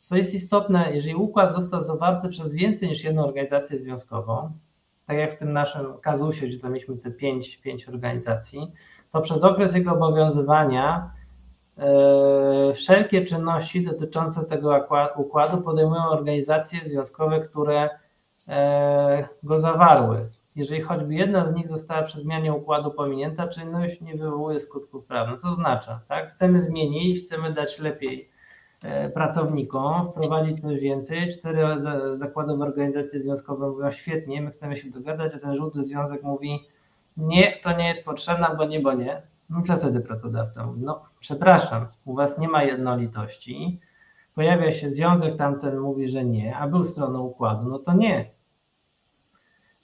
Co jest istotne, jeżeli układ został zawarty przez więcej niż jedną organizację związkową, tak jak w tym naszym kazusie, gdzie tam mieliśmy te pięć, pięć organizacji, to przez okres jego obowiązywania e, wszelkie czynności dotyczące tego układu podejmują organizacje związkowe, które e, go zawarły. Jeżeli choćby jedna z nich została przy zmianie układu pominięta, czynność nie wywołuje skutków prawnych. Co oznacza, tak? Chcemy zmienić, chcemy dać lepiej E, pracownikom, wprowadzić coś więcej. Cztery zakładowe organizacje związkowe mówią świetnie, my chcemy się dogadać, a ten żółty związek mówi nie, to nie jest potrzebne, bo nie, bo nie. No co wtedy pracodawca mówi, no przepraszam, u was nie ma jednolitości, pojawia się związek, tamten mówi, że nie, a był stroną układu, no to nie.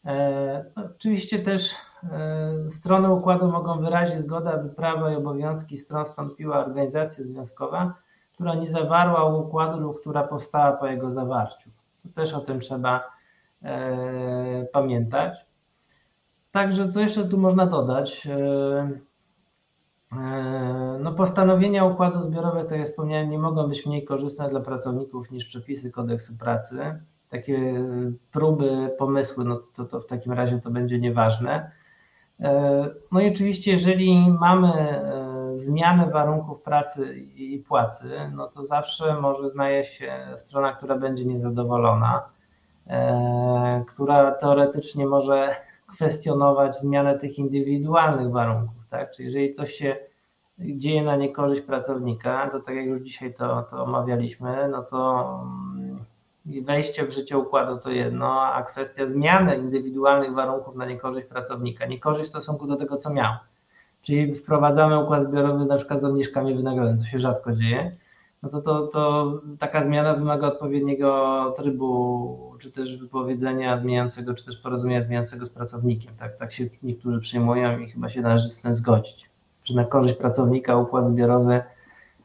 E, no, oczywiście też e, strony układu mogą wyrazić zgodę, aby prawa i obowiązki stron wstąpiła organizacja związkowa, która nie zawarła układu lub która powstała po jego zawarciu. To też o tym trzeba e, pamiętać. Także co jeszcze tu można dodać? E, no postanowienia układu zbiorowego, tak jak wspomniałem, nie mogą być mniej korzystne dla pracowników niż przepisy kodeksu pracy. Takie próby, pomysły, no to, to w takim razie to będzie nieważne. E, no i oczywiście, jeżeli mamy e, zmiany warunków pracy i płacy, no to zawsze może znaleźć się strona, która będzie niezadowolona, e, która teoretycznie może kwestionować zmianę tych indywidualnych warunków, tak? Czyli jeżeli coś się dzieje na niekorzyść pracownika, to tak jak już dzisiaj to, to omawialiśmy, no to mm, wejście w życie układu to jedno, a kwestia zmiany indywidualnych warunków na niekorzyść pracownika, niekorzyść w stosunku do tego, co miał. Czyli wprowadzamy układ zbiorowy na przykład z obniżkami wynagrodzeń, to się rzadko dzieje, no to, to, to taka zmiana wymaga odpowiedniego trybu, czy też wypowiedzenia zmieniającego, czy też porozumienia zmieniającego z pracownikiem. Tak, tak się niektórzy przyjmują i chyba się należy z tym zgodzić, że na korzyść pracownika układ zbiorowy,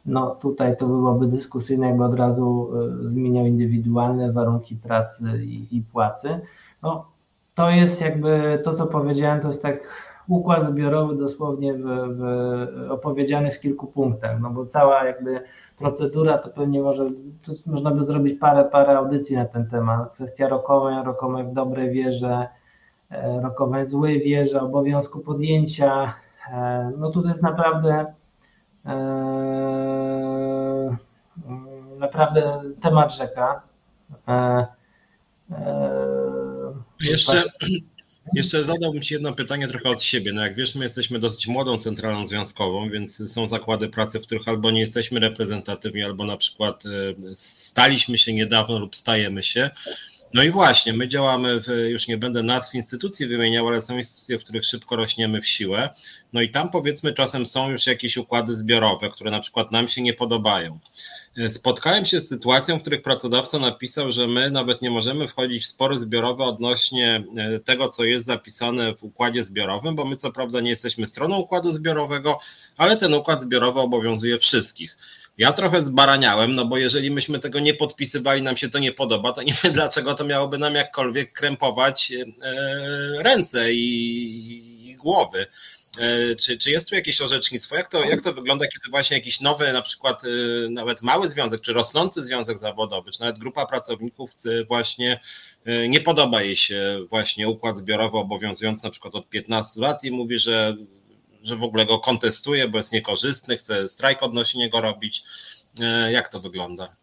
no tutaj to byłoby dyskusyjne, jakby od razu e, zmieniał indywidualne warunki pracy i, i płacy. No, to jest jakby to, co powiedziałem, to jest tak układ zbiorowy dosłownie w, w, opowiedziany w kilku punktach, no bo cała jakby procedura to pewnie może, to można by zrobić parę, parę audycji na ten temat. Kwestia rokowej, rokowej w dobrej wierze, e, rokowej w złej wierze, obowiązku podjęcia. E, no tu jest naprawdę e, naprawdę temat rzeka. Jeszcze, jeszcze zadałbym Ci jedno pytanie trochę od siebie. No jak wiesz, my jesteśmy dosyć młodą centralą związkową, więc są zakłady pracy, w których albo nie jesteśmy reprezentatywni, albo na przykład e, staliśmy się niedawno lub stajemy się. No i właśnie, my działamy, w, już nie będę nazw instytucji wymieniał, ale są instytucje, w których szybko rośniemy w siłę. No i tam powiedzmy czasem są już jakieś układy zbiorowe, które na przykład nam się nie podobają. E, spotkałem się z sytuacją, w których pracodawca napisał, że my nawet nie możemy wchodzić w spory zbiorowe odnośnie e, tego, co jest zapisane w układzie zbiorowym, bo my co prawda nie jesteśmy stroną układu zbiorowego, ale ten układ zbiorowy obowiązuje wszystkich. Ja trochę zbaraniałem, no bo jeżeli myśmy tego nie podpisywali, nam się to nie podoba, to nie wiem dlaczego to miałoby nam jakkolwiek krępować e, ręce i, i głowy. E, czy, czy jest tu jakieś orzecznictwo? Jak to, jak to wygląda, kiedy właśnie jakiś nowy, na przykład e, nawet mały związek, czy rosnący związek zawodowy, czy nawet grupa pracowników właśnie e, nie podoba jej się właśnie układ zbiorowy obowiązujący na przykład od 15 lat i mówi, że, że w ogóle go kontestuje, bo jest niekorzystny, chce strajk odnośnie niego robić. Jak to wygląda?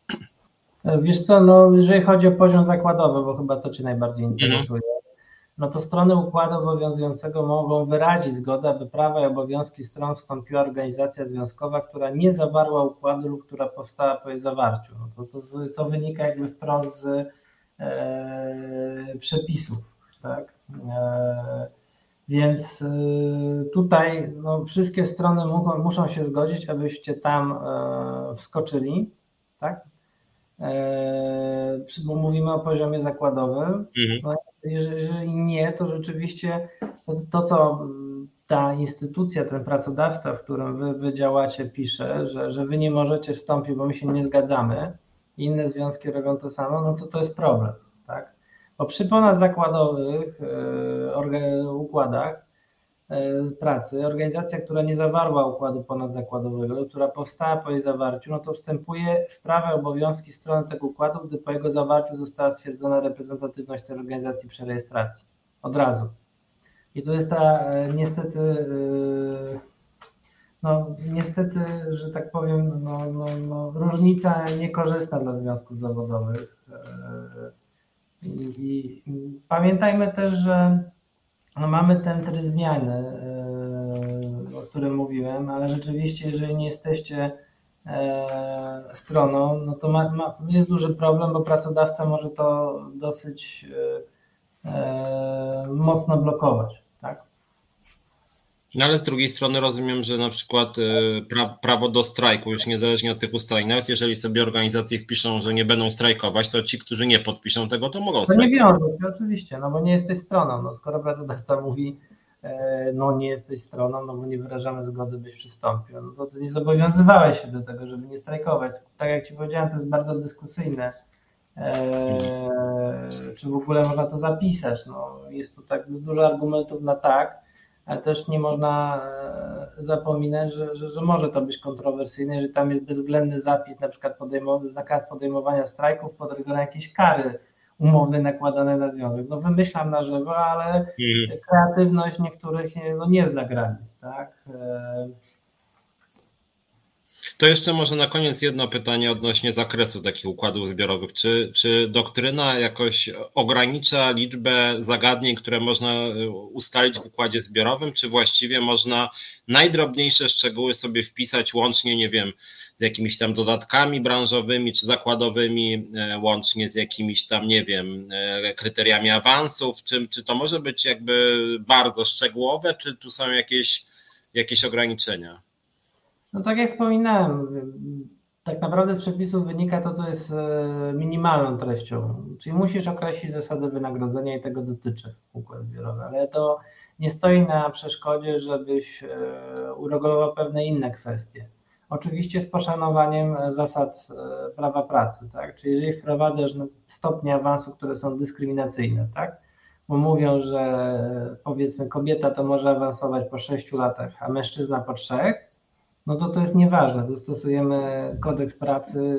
Wiesz co, no jeżeli chodzi o poziom zakładowy, bo chyba to Cię najbardziej interesuje, no to strony układu obowiązującego mogą wyrazić zgodę, aby prawa i obowiązki stron wstąpiła organizacja związkowa, która nie zawarła układu lub która powstała po jej zawarciu. No to, to, to wynika jakby wprost z e, przepisów. Tak? E, więc e, tutaj no, wszystkie strony muszą, muszą się zgodzić, abyście tam e, wskoczyli. Tak? E, bo mówimy o poziomie zakładowym. Mhm. No, jeżeli nie, to rzeczywiście to, to, co ta instytucja, ten pracodawca, w którym wy, wy działacie, pisze, że, że wy nie możecie wstąpić, bo my się nie zgadzamy, i inne związki robią to samo, no to to jest problem, tak? Bo przy ponadzakładowych e, układach pracy, organizacja, która nie zawarła układu ponadzakładowego, która powstała po jej zawarciu, no to wstępuje w prawe obowiązki strony tego układu, gdy po jego zawarciu została stwierdzona reprezentatywność tej organizacji przy rejestracji. Od razu. I to jest ta e, niestety, e, no niestety, że tak powiem, no, no, no, różnica niekorzystna dla związków zawodowych. E, I, i pamiętajmy też, że no, mamy ten tryb zmiany, o którym mówiłem, ale rzeczywiście, jeżeli nie jesteście stroną, no to ma, ma, jest duży problem, bo pracodawca może to dosyć mocno blokować. No ale z drugiej strony rozumiem, że na przykład y, prawo do strajku, już niezależnie od tych ustaleń, nawet jeżeli sobie organizacje wpiszą, że nie będą strajkować, to ci, którzy nie podpiszą tego, to mogą to strajkować. To nie wiąże oczywiście, no bo nie jesteś stroną. No, skoro pracodawca mówi, e, no nie jesteś stroną, no bo nie wyrażamy zgody, byś przystąpił, no to ty nie zobowiązywałeś się do tego, żeby nie strajkować. Tak jak ci powiedziałem, to jest bardzo dyskusyjne. E, czy w ogóle można to zapisać? No, jest tu tak dużo argumentów na tak, ale też nie można e, zapominać, że, że, że, może to być kontrowersyjne, że tam jest bezwzględny zapis, na przykład podejmowy, zakaz podejmowania strajków pod jakieś kary umowne nakładane na związek. No wymyślam na żywo, ale mhm. kreatywność niektórych no, nie zna granic, tak? To jeszcze może na koniec jedno pytanie odnośnie zakresu takich układów zbiorowych. Czy, czy doktryna jakoś ogranicza liczbę zagadnień, które można e, ustalić w układzie zbiorowym, czy właściwie można najdrobniejsze szczegóły sobie wpisać łącznie, nie wiem, z jakimiś tam dodatkami branżowymi czy zakładowymi, e, łącznie z jakimiś tam, nie wiem, e, kryteriami awansów? Czy, czy to może być jakby bardzo szczegółowe, czy tu są jakieś, jakieś ograniczenia? No tak jak wspominałem, tak naprawdę z przepisów wynika to, co jest e, minimalną treścią, czyli musisz określić zasady wynagrodzenia i tego dotyczy układ zbiorowy, ale to nie stoi na przeszkodzie, żebyś e, uregulował pewne inne kwestie. Oczywiście z poszanowaniem zasad e, prawa pracy, tak? Czyli jeżeli wprowadzasz stopnie awansu, które są dyskryminacyjne, tak? Bo mówią, że powiedzmy kobieta to może awansować po 6 latach, a mężczyzna po 3, no to to jest nieważne. Dostosujemy kodeks pracy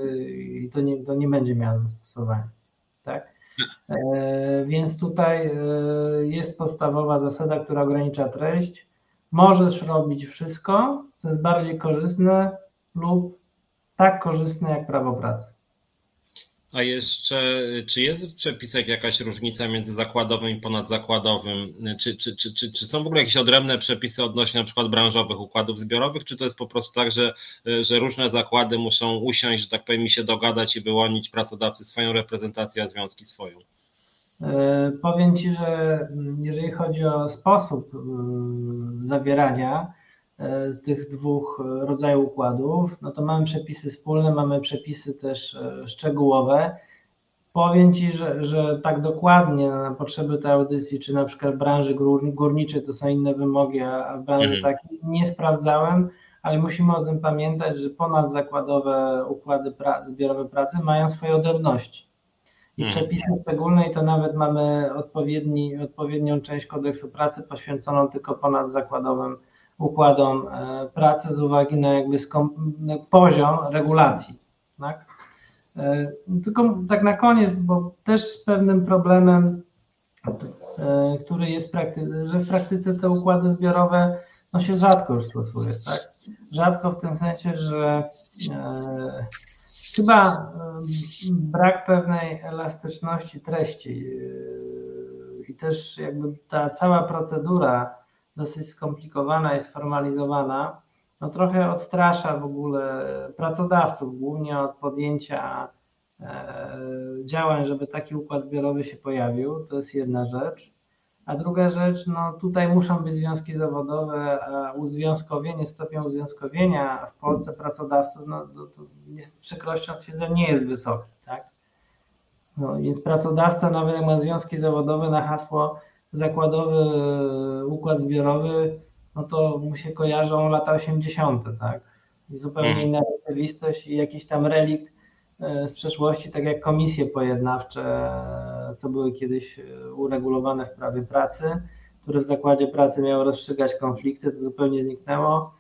i to nie, to nie będzie miało zastosowania. Tak? E, więc tutaj e, jest podstawowa zasada, która ogranicza treść. Możesz robić wszystko, co jest bardziej korzystne lub tak korzystne jak prawo pracy. A jeszcze, czy jest w przepisach jakaś różnica między zakładowym i ponadzakładowym? Czy, czy, czy, czy, czy są w ogóle jakieś odrębne przepisy odnośnie na przykład branżowych układów zbiorowych, czy to jest po prostu tak, że, że różne zakłady muszą usiąść, że tak powiem, i się dogadać i wyłonić pracodawcy swoją reprezentację, a związki swoją? E, powiem Ci, że jeżeli chodzi o sposób e, zawierania, tych dwóch rodzajów układów, no to mamy przepisy wspólne, mamy przepisy też e, szczegółowe. Powiem Ci, że, że tak dokładnie na potrzeby tej audycji, czy na przykład branży górniczej to są inne wymogi, a branży mhm. takiej nie sprawdzałem, ale musimy o tym pamiętać, że ponadzakładowe układy pra zbiorowe pracy mają swoje odrębności. I mhm. przepisy szczególne, i to nawet mamy odpowiedni, odpowiednią część kodeksu pracy poświęconą tylko ponadzakładowym układom e, pracy z uwagi na jakby poziom regulacji. Tak? E, tylko tak na koniec, bo też pewnym problemem, e, który jest, że w praktyce te układy zbiorowe no się rzadko już stosuje. Tak? Rzadko w tym sensie, że chyba brak pewnej elastyczności treści i też jakby ta cała procedura dosyć skomplikowana i sformalizowana, no trochę odstrasza w ogóle pracodawców, głównie od podjęcia e, działań, żeby taki układ zbiorowy się pojawił. To jest jedna rzecz. A druga rzecz, no tutaj muszą być związki zawodowe, a uzwiązkowienie, stopień uzwiązkowienia w Polsce pracodawców, no to, to jest, z przykrością stwierdzam, nie jest wysoki, tak? No, więc pracodawca, nawet jak ma związki zawodowe na hasło zakładowy układ zbiorowy, no to mu się kojarzą lata 80., tak? I zupełnie mhm. inna rzeczywistość i jakiś tam relikt e, z przeszłości, tak jak komisje pojednawcze, co były kiedyś e, uregulowane w prawie pracy, które w zakładzie pracy miały rozstrzygać konflikty, to zupełnie zniknęło.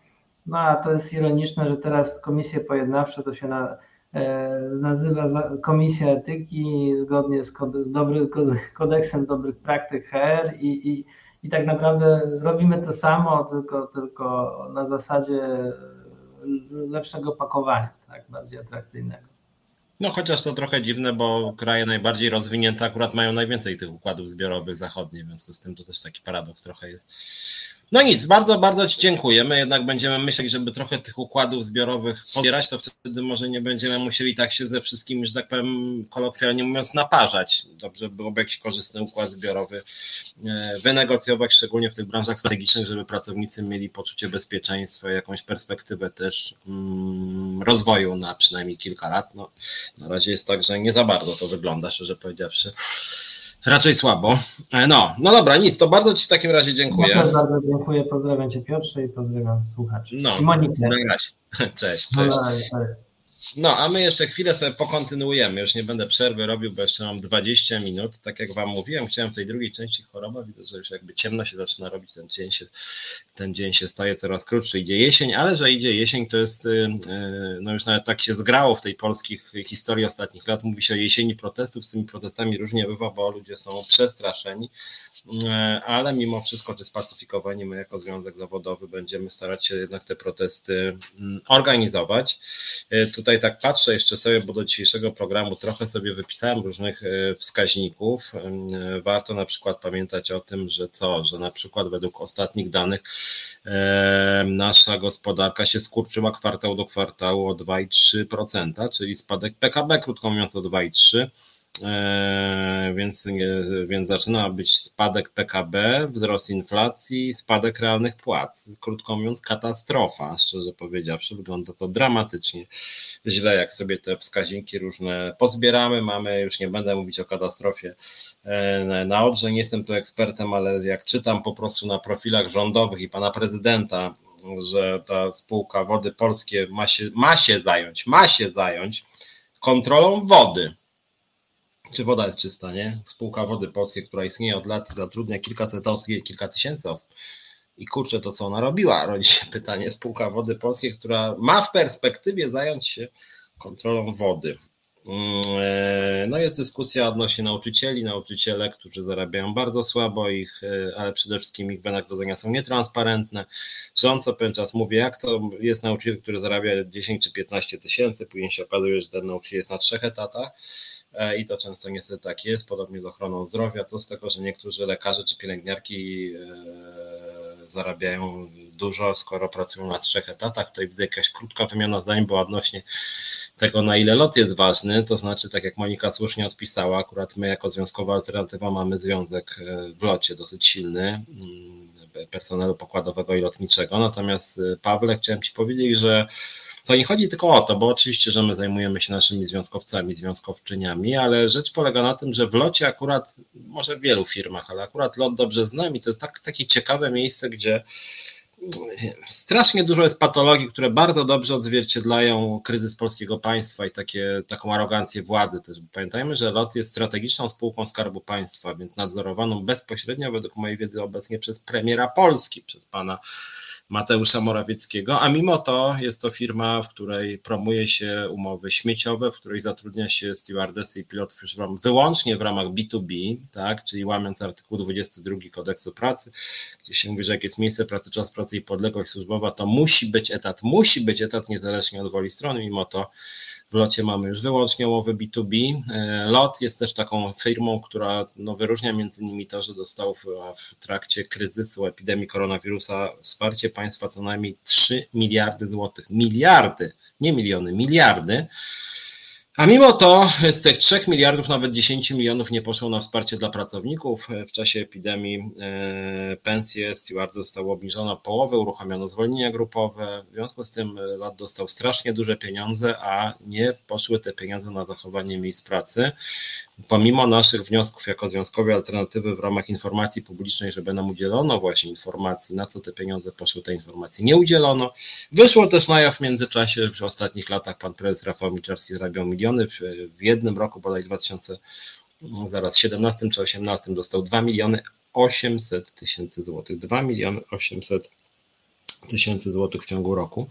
No a to jest ironiczne, że teraz komisje pojednawcze to się na, e, nazywa Komisja Etyki zgodnie z, kod, z dobry, kodeksem dobrych praktyk HR i, i, i tak naprawdę robimy to samo, tylko, tylko na zasadzie lepszego pakowania, tak, bardziej atrakcyjnego. No chociaż to trochę dziwne, bo kraje najbardziej rozwinięte akurat mają najwięcej tych układów zbiorowych zachodnich, w związku z tym to też taki paradoks trochę jest. No nic, bardzo, bardzo Ci dziękuję. My jednak będziemy myśleć, żeby trochę tych układów zbiorowych pobierać, to wtedy może nie będziemy musieli tak się ze wszystkim, że tak powiem, kolokwialnie mówiąc, naparzać. Dobrze byłoby jakiś korzystny układ zbiorowy e, wynegocjować, szczególnie w tych branżach strategicznych, żeby pracownicy mieli poczucie bezpieczeństwa, jakąś perspektywę też mm, rozwoju na przynajmniej kilka lat. No, na razie jest tak, że nie za bardzo to wygląda, szczerze powiedziawszy. Raczej słabo. E, no, no dobra, nic, to bardzo Ci w takim razie dziękuję. Ja bardzo dziękuję, pozdrawiam Cię Piotrze i pozdrawiam słuchaczy. No, I Monikę. Na razie. Cześć, cześć. No, cześć. No, a my jeszcze chwilę sobie pokontynuujemy. Już nie będę przerwy robił, bo jeszcze mam 20 minut. Tak jak Wam mówiłem, chciałem w tej drugiej części choroba. Widzę, że już jakby ciemno się zaczyna robić, ten dzień się, ten dzień się staje coraz krótszy. Idzie jesień, ale że idzie jesień, to jest, y, y, no już nawet tak się zgrało w tej polskich historii ostatnich lat. Mówi się o jesieni protestów. Z tymi protestami różnie bywa, bo ludzie są przestraszeni, y, ale mimo wszystko, czy spacyfikowani, my jako Związek Zawodowy będziemy starać się jednak te protesty mm, organizować. Tutaj tutaj tak patrzę jeszcze sobie, bo do dzisiejszego programu trochę sobie wypisałem różnych e, wskaźników. E, warto na przykład pamiętać o tym, że co, że na przykład według ostatnich danych e, nasza gospodarka się skurczyła kwartał do kwartału o 2,3%, czyli spadek PKB, krótko mówiąc, o 2,3%. E, więc, więc zaczyna być spadek PKB, wzrost inflacji, spadek realnych płac. Krótko mówiąc, katastrofa, szczerze powiedziawszy. Wygląda to dramatycznie źle, jak sobie te wskaźniki różne pozbieramy. Mamy, już nie będę mówić o katastrofie e, na Odrze, nie jestem tu ekspertem, ale jak czytam po prostu na profilach rządowych i pana prezydenta, że ta spółka Wody Polskie ma się, ma się zająć, ma się zająć kontrolą wody czy woda jest czysta, nie? Spółka Wody Polskiej, która istnieje od lat i zatrudnia kilkaset osób, kilka tysięcy osób. I kurczę, to co ona robiła? Rodzi się pytanie. Spółka Wody Polskiej, która ma w perspektywie zająć się kontrolą wody. Mm, e, no jest dyskusja odnośnie nauczycieli, nauczyciele, którzy zarabiają bardzo słabo, ich, e, ale przede wszystkim ich wynagrodzenia są nietransparentne. Rząd co pewien czas mówi, jak to jest nauczyciel, który zarabia 10 czy 15 tysięcy, później się okazuje, że ten nauczyciel jest na trzech etatach i to często niestety tak jest, podobnie z ochroną zdrowia. Co z tego, że niektórzy lekarze czy pielęgniarki e, zarabiają dużo, skoro pracują na trzech etatach, to widzę jakaś krótka wymiana zdań była odnośnie tego, na ile lot jest ważny, to znaczy, tak jak Monika słusznie odpisała, akurat my jako Związkowa Alternatywa mamy związek e, w locie dosyć silny, mm, personelu pokładowego i lotniczego, natomiast Pawle, chciałem Ci powiedzieć, że to nie chodzi tylko o to, bo oczywiście, że my zajmujemy się naszymi związkowcami, związkowczyniami, ale rzecz polega na tym, że w locie akurat, może w wielu firmach, ale akurat lot dobrze znam i to jest tak, takie ciekawe miejsce, gdzie strasznie dużo jest patologii, które bardzo dobrze odzwierciedlają kryzys polskiego państwa i takie, taką arogancję władzy też. Pamiętajmy, że LOT jest strategiczną spółką Skarbu Państwa, więc nadzorowaną bezpośrednio według mojej wiedzy obecnie przez premiera Polski, przez pana Mateusza Morawieckiego, a mimo to jest to firma, w której promuje się umowy śmieciowe, w której zatrudnia się stewardessy i pilotów wyłącznie w ramach B2B, tak, czyli łamiąc artykuł 22 kodeksu pracy, gdzie się mówi, że jak jest miejsce pracy, czas pracy i podległość służbowa, to musi być etat, musi być etat niezależnie od woli strony, mimo to w locie mamy już wyłącznie umowy B2B. E, LOT jest też taką firmą, która no, wyróżnia między innymi to, że dostał w, w trakcie kryzysu epidemii koronawirusa wsparcie państwa co najmniej 3 miliardy złotych. Miliardy, nie miliony, miliardy A mimo to z tych 3 miliardów nawet 10 milionów nie poszło na wsparcie dla pracowników. W czasie epidemii e, pensje stewardów zostały obniżone o połowę, uruchomiono zwolnienia grupowe. W związku z tym lat dostał strasznie duże pieniądze, a nie poszły te pieniądze na zachowanie miejsc pracy. Pomimo naszych wniosków jako Związkowej Alternatywy w ramach informacji publicznej, żeby nam udzielono właśnie informacji, na co te pieniądze poszły, te informacji nie udzielono. Wyszło też na jaw w międzyczasie, w ostatnich latach pan prezes Rafał Miczarski zarabiał miliony, w, w jednym roku, bodaj 2000, no zaraz 17 czy 18 dostał 2 miliony 800 tysięcy złotych. 2 miliony 800 tysięcy złotych w ciągu roku.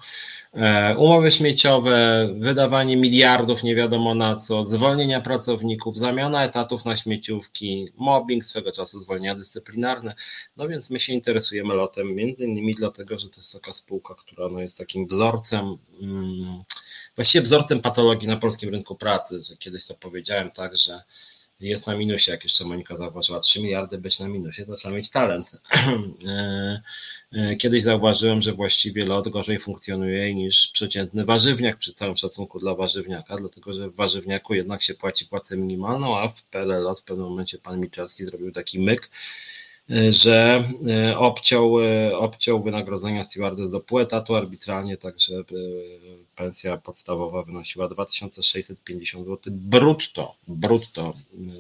E, umowy śmieciowe, wydawanie miliardów nie wiadomo na co, zwolnienia pracowników, zamiana etatów na śmieciówki, mobbing, swego czasu zwolnienia dyscyplinarne. No więc my się interesujemy lotem, między innymi dlatego, że to jest taka spółka, która no jest takim wzorcem, hmm, właściwie wzorcem patologii na polskim rynku pracy, że kiedyś to powiedziałem tak, że jest na minusie, jak jeszcze Monika zauważyła, 3 miliardy być na minusie, to trzeba mieć talent. E, e, kiedyś zauważyłem, że właściwie lot gorzej funkcjonuje niż przeciętny warzywniak, przy całym szacunku dla warzywniaka, dlatego że w warzywniaku jednak się płaci płacę minimalną, a w PLL w pewnym momencie pan Miczarski zrobił taki myk, że e, obciął, e, obciął wynagrodzenia stewardess do pół etatu arbitralnie, tak że e, pensja podstawowa wynosiła 2650 zł brutto, brutto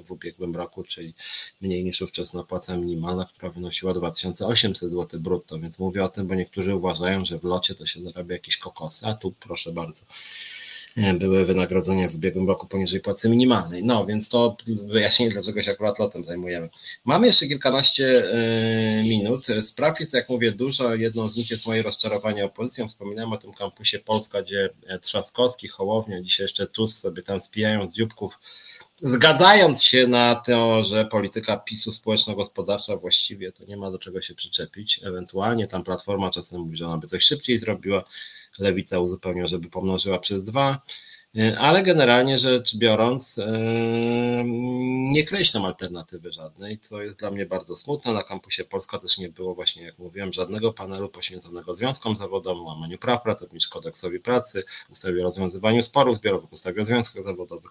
w ubiegłym roku, czyli mniej niż ówczesna płaca minimalna, która wynosiła 2800 zł brutto, więc mówię o tym, bo niektórzy uważają, że w locie to się zarabia jakieś kokosy, a tu proszę bardzo były wynagrodzenia w ubiegłym roku poniżej płacy minimalnej. No więc to wyjaśnienie, dlaczego się akurat lotem zajmujemy. Mamy jeszcze kilkanaście e, minut. Spraw jest, jak mówię, dużo. Jedną z nich jest moje rozczarowanie opozycją. Wspominałem o tym kampusie Polska, gdzie Trzaskowski, Hołownia, dzisiaj jeszcze Tusk sobie tam spijają z dzióbków zgadzając się na to, że polityka PiSu społeczno-gospodarcza właściwie to nie ma do czego się przyczepić. Ewentualnie tam Platforma czasem mówi, że ona by coś szybciej zrobiła, Lewica uzupełnia, żeby pomnożyła przez dwa. Ale generalnie rzecz biorąc, nie kreślą alternatywy żadnej, co jest dla mnie bardzo smutne. Na kampusie Polska też nie było właśnie, jak mówiłem, żadnego panelu poświęconego związkom zawodowym, łamaniu praw pracowniczych, kodeksowi pracy, ustawie o rozwiązywaniu sporów zbiorowych, ustawie o związkach zawodowych.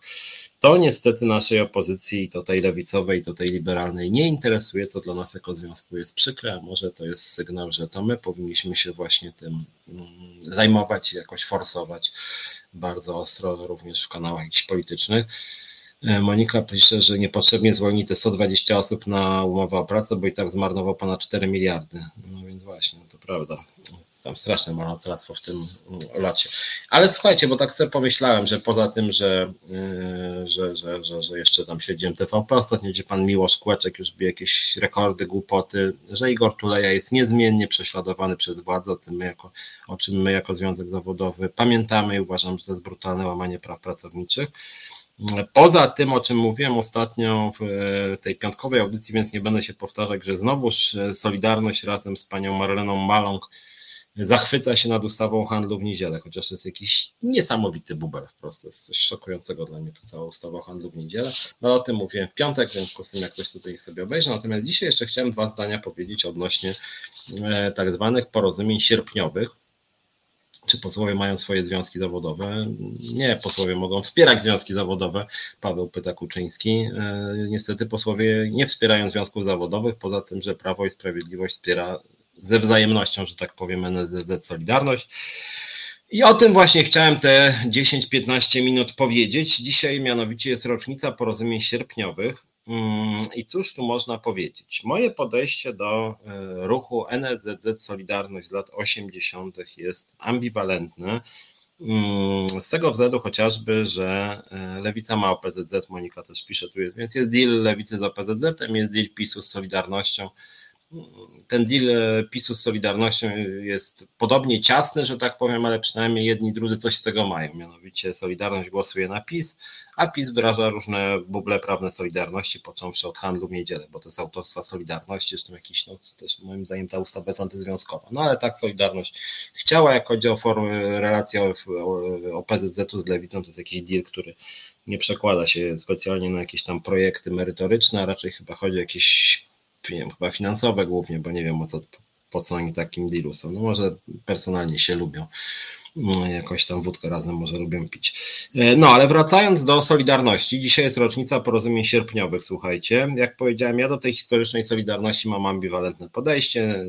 To niestety naszej opozycji, to tej lewicowej, to tej liberalnej, nie interesuje, co dla nas jako związku jest przykre, a może to jest sygnał, że to my powinniśmy się właśnie tym mm, zajmować i jakoś forsować bardzo ostro, również w kanałach politycznych. E, Monika pisze, że niepotrzebnie zwolni te 120 osób na umowę o pracę, bo i tak zmarnował ponad 4 miliardy. No więc właśnie, to prawda tam straszne marnotrawstwo w tym locie. Ale słuchajcie, bo tak sobie pomyślałem, że poza tym, że, yy, że, że, że, że jeszcze tam śledziłem TVP ostatnio, gdzie pan Miłosz Kłeczek już bije jakieś rekordy, głupoty, że Igor Tuleja jest niezmiennie prześladowany przez władzę, o, tym my jako, o czym my jako Związek Zawodowy pamiętamy i uważam, że to jest brutalne łamanie praw pracowniczych. Poza tym, o czym mówiłem ostatnio w tej piątkowej audycji, więc nie będę się powtarzać, że znowuż Solidarność razem z panią Marleną Maląg zachwyca się nad ustawą o handlu w niedzielę, chociaż to jest jakiś niesamowity bubel wprost. To jest coś szokującego dla mnie, to cała ustawa o handlu w niedzielę. No o tym mówiłem w piątek, w tym jak ktoś tutaj sobie obejrzy. Natomiast dzisiaj jeszcze chciałem dwa zdania powiedzieć odnośnie e, tak zwanych porozumień sierpniowych. Czy posłowie mają swoje związki zawodowe? Nie, posłowie mogą wspierać związki zawodowe. Paweł pyta Kuczyński. E, niestety posłowie nie wspierają związków zawodowych, poza tym, że Prawo i Sprawiedliwość wspiera ze wzajemnością, że tak powiem, NZZ Solidarność. I o tym właśnie chciałem te 10-15 minut powiedzieć. Dzisiaj mianowicie jest rocznica porozumień sierpniowych. Mm, I cóż tu można powiedzieć? Moje podejście do e, ruchu NSZZ Solidarność z lat 80. jest ambiwalentne. Mm, z tego względu chociażby, że e, Lewica ma OPZZ, Monika też pisze tu jest, więc jest deal Lewicy z OPZZ, jest deal PiSu z Solidarnością ten deal e, PiSu z Solidarnością jest podobnie ciasny, że tak powiem, ale przynajmniej jedni drudzy coś z tego mają. Mianowicie Solidarność głosuje na PiS, a PiS wyraża różne buble prawne Solidarności, począwszy od handlu w niedzielę, bo to jest autorstwa Solidarności, zresztą jakiś, no też moim zdaniem ta ustawa jest antyzwiązkowa. No ale tak Solidarność chciała, jak chodzi o formy relacji OPZZ-u z Lewicą, to jest jakiś deal, który nie przekłada się specjalnie na jakieś tam projekty merytoryczne, a raczej chyba chodzi o jakieś nie wiem, chyba finansowe głównie, bo nie wiem o co, po co oni takim dealu są. No może personalnie się lubią. mm, jakoś tam wódkę razem może lubią pić. E, no, ale wracając do Solidarności, dzisiaj jest rocznica porozumień sierpniowych, słuchajcie. Jak powiedziałem, ja do tej historycznej Solidarności mam ambiwalentne podejście.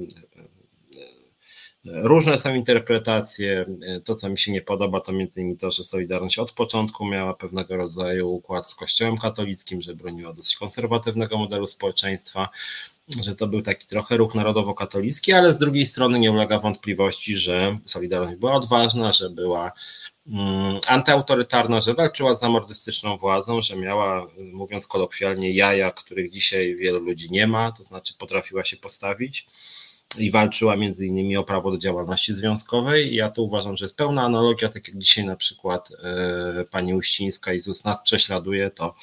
Różne są interpretacje. To, co mi się nie podoba, to między innymi to, że Solidarność od początku miała pewnego rodzaju układ z Kościołem katolickim, że broniła dosyć konserwatywnego modelu społeczeństwa, że to był taki trochę ruch narodowo-katolicki, ale z drugiej strony nie ulega wątpliwości, że Solidarność była odważna, że była mm, antyautorytarna, że walczyła z zamordystyczną władzą, że miała, mówiąc kolokwialnie, jaja, których dzisiaj wielu ludzi nie ma, to znaczy potrafiła się postawić i walczyła między innymi o prawo do działalności związkowej. Ja to uważam, że jest pełna analogia, tak jak dzisiaj na przykład e, pani Uścińska i ZUS nas prześladuje, to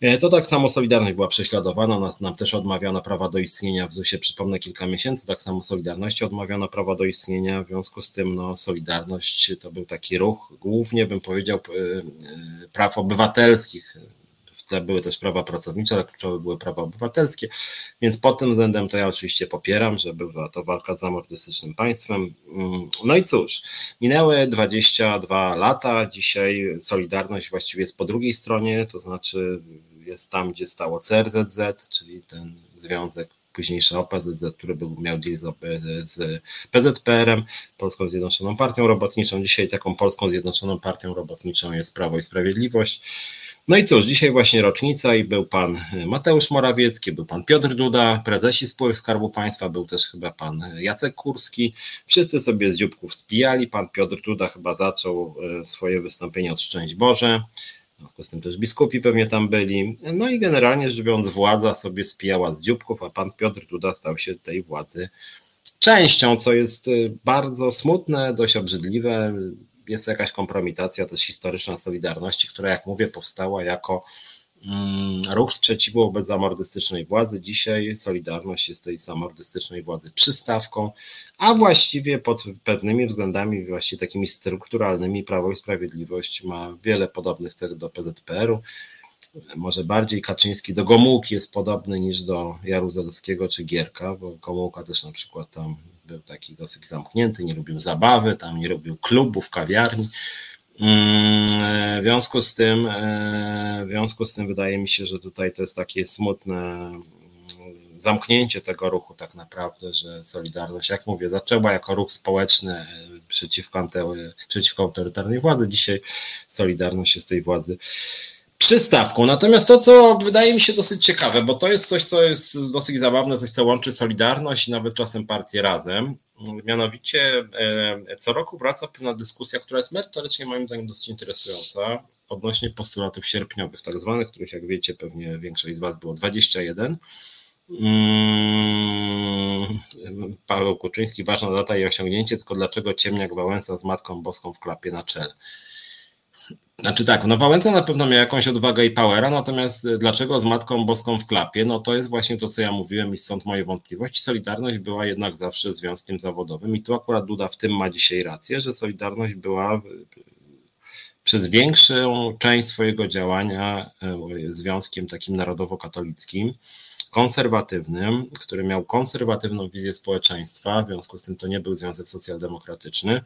e, to tak samo Solidarność była prześladowana, nas, nam też odmawiano prawa do istnienia w ZUS-ie, przypomnę kilka miesięcy, tak samo Solidarności odmawiano prawa do istnienia, w związku z tym no, Solidarność to był taki ruch, głównie bym powiedział e, praw obywatelskich, były też prawa pracownicze, ale kluczowe były prawa obywatelskie, więc pod tym względem to ja oczywiście popieram, że była to walka z zamordystycznym państwem. Mm, no i cóż, minęły 22 lata, dzisiaj Solidarność właściwie jest po drugiej stronie, to znaczy jest tam, gdzie stało CRZZ, czyli ten związek późniejszy OPZZ, który był, miał deal z, z PZPR-em, Polską Zjednoczoną Partią Robotniczą. Dzisiaj taką Polską Zjednoczoną Partią Robotniczą jest Prawo i Sprawiedliwość. No i cóż, dzisiaj właśnie rocznica i był pan Mateusz Morawiecki, był pan Piotr Duda, prezesi spółek Skarbu Państwa, był też chyba pan Jacek Kurski. Wszyscy sobie z dzióbków spijali. Pan Piotr Duda chyba zaczął e, swoje wystąpienie od Szczęść Boże. W związku z tym też biskupi pewnie tam byli. No i generalnie rzecz biorąc, władza sobie spijała z dzióbków, a pan Piotr Duda stał się tej władzy częścią, co jest e, bardzo smutne, dość obrzydliwe jest jakaś kompromitacja też historyczna Solidarności, która, jak mówię, powstała jako mm, ruch sprzeciwu wobec zamordystycznej władzy. Dzisiaj Solidarność jest tej zamordystycznej władzy przystawką, a właściwie pod pewnymi względami, właściwie takimi strukturalnymi, Prawo i Sprawiedliwość ma wiele podobnych cech do PZPR-u. Może bardziej Kaczyński do Gomułki jest podobny niż do Jaruzelskiego czy Gierka, bo Gomułka też na przykład tam był taki dosyć zamknięty, nie lubił zabawy, tam nie lubił klubów, kawiarni. Mm, w związku z tym, e, w związku z tym wydaje mi się, że tutaj to jest takie smutne mm, zamknięcie tego ruchu tak naprawdę, że Solidarność, jak mówię, zaczęła jako ruch społeczny e, przeciwko, przeciwko autorytarnej władzy. Dzisiaj Solidarność jest tej władzy przystawką. Natomiast to, co wydaje mi się dosyć ciekawe, bo to jest coś, co jest dosyć zabawne, coś, co łączy Solidarność i nawet czasem partię razem. Mianowicie e, co roku wraca pewna dyskusja, która jest merytorycznie moim zdaniem dosyć interesująca odnośnie postulatów sierpniowych, tak zwanych, których jak wiecie pewnie większość z Was było 21. Mm, Paweł Kuczyński, ważna data i osiągnięcie, tylko dlaczego Ciemniak Wałęsa z Matką Boską w klapie na czele. Znaczy tak, no Wałęsa na pewno miał jakąś odwagę i powera, natomiast e, dlaczego z Matką Boską w klapie? No to jest właśnie to, co ja mówiłem i stąd moje wątpliwości. Solidarność była jednak zawsze związkiem zawodowym i tu akurat Duda w tym ma dzisiaj rację, że Solidarność była przez większą część swojego działania e, związkiem takim narodowo-katolickim, konserwatywnym, który miał konserwatywną wizję społeczeństwa, w związku z tym to nie był związek socjaldemokratyczny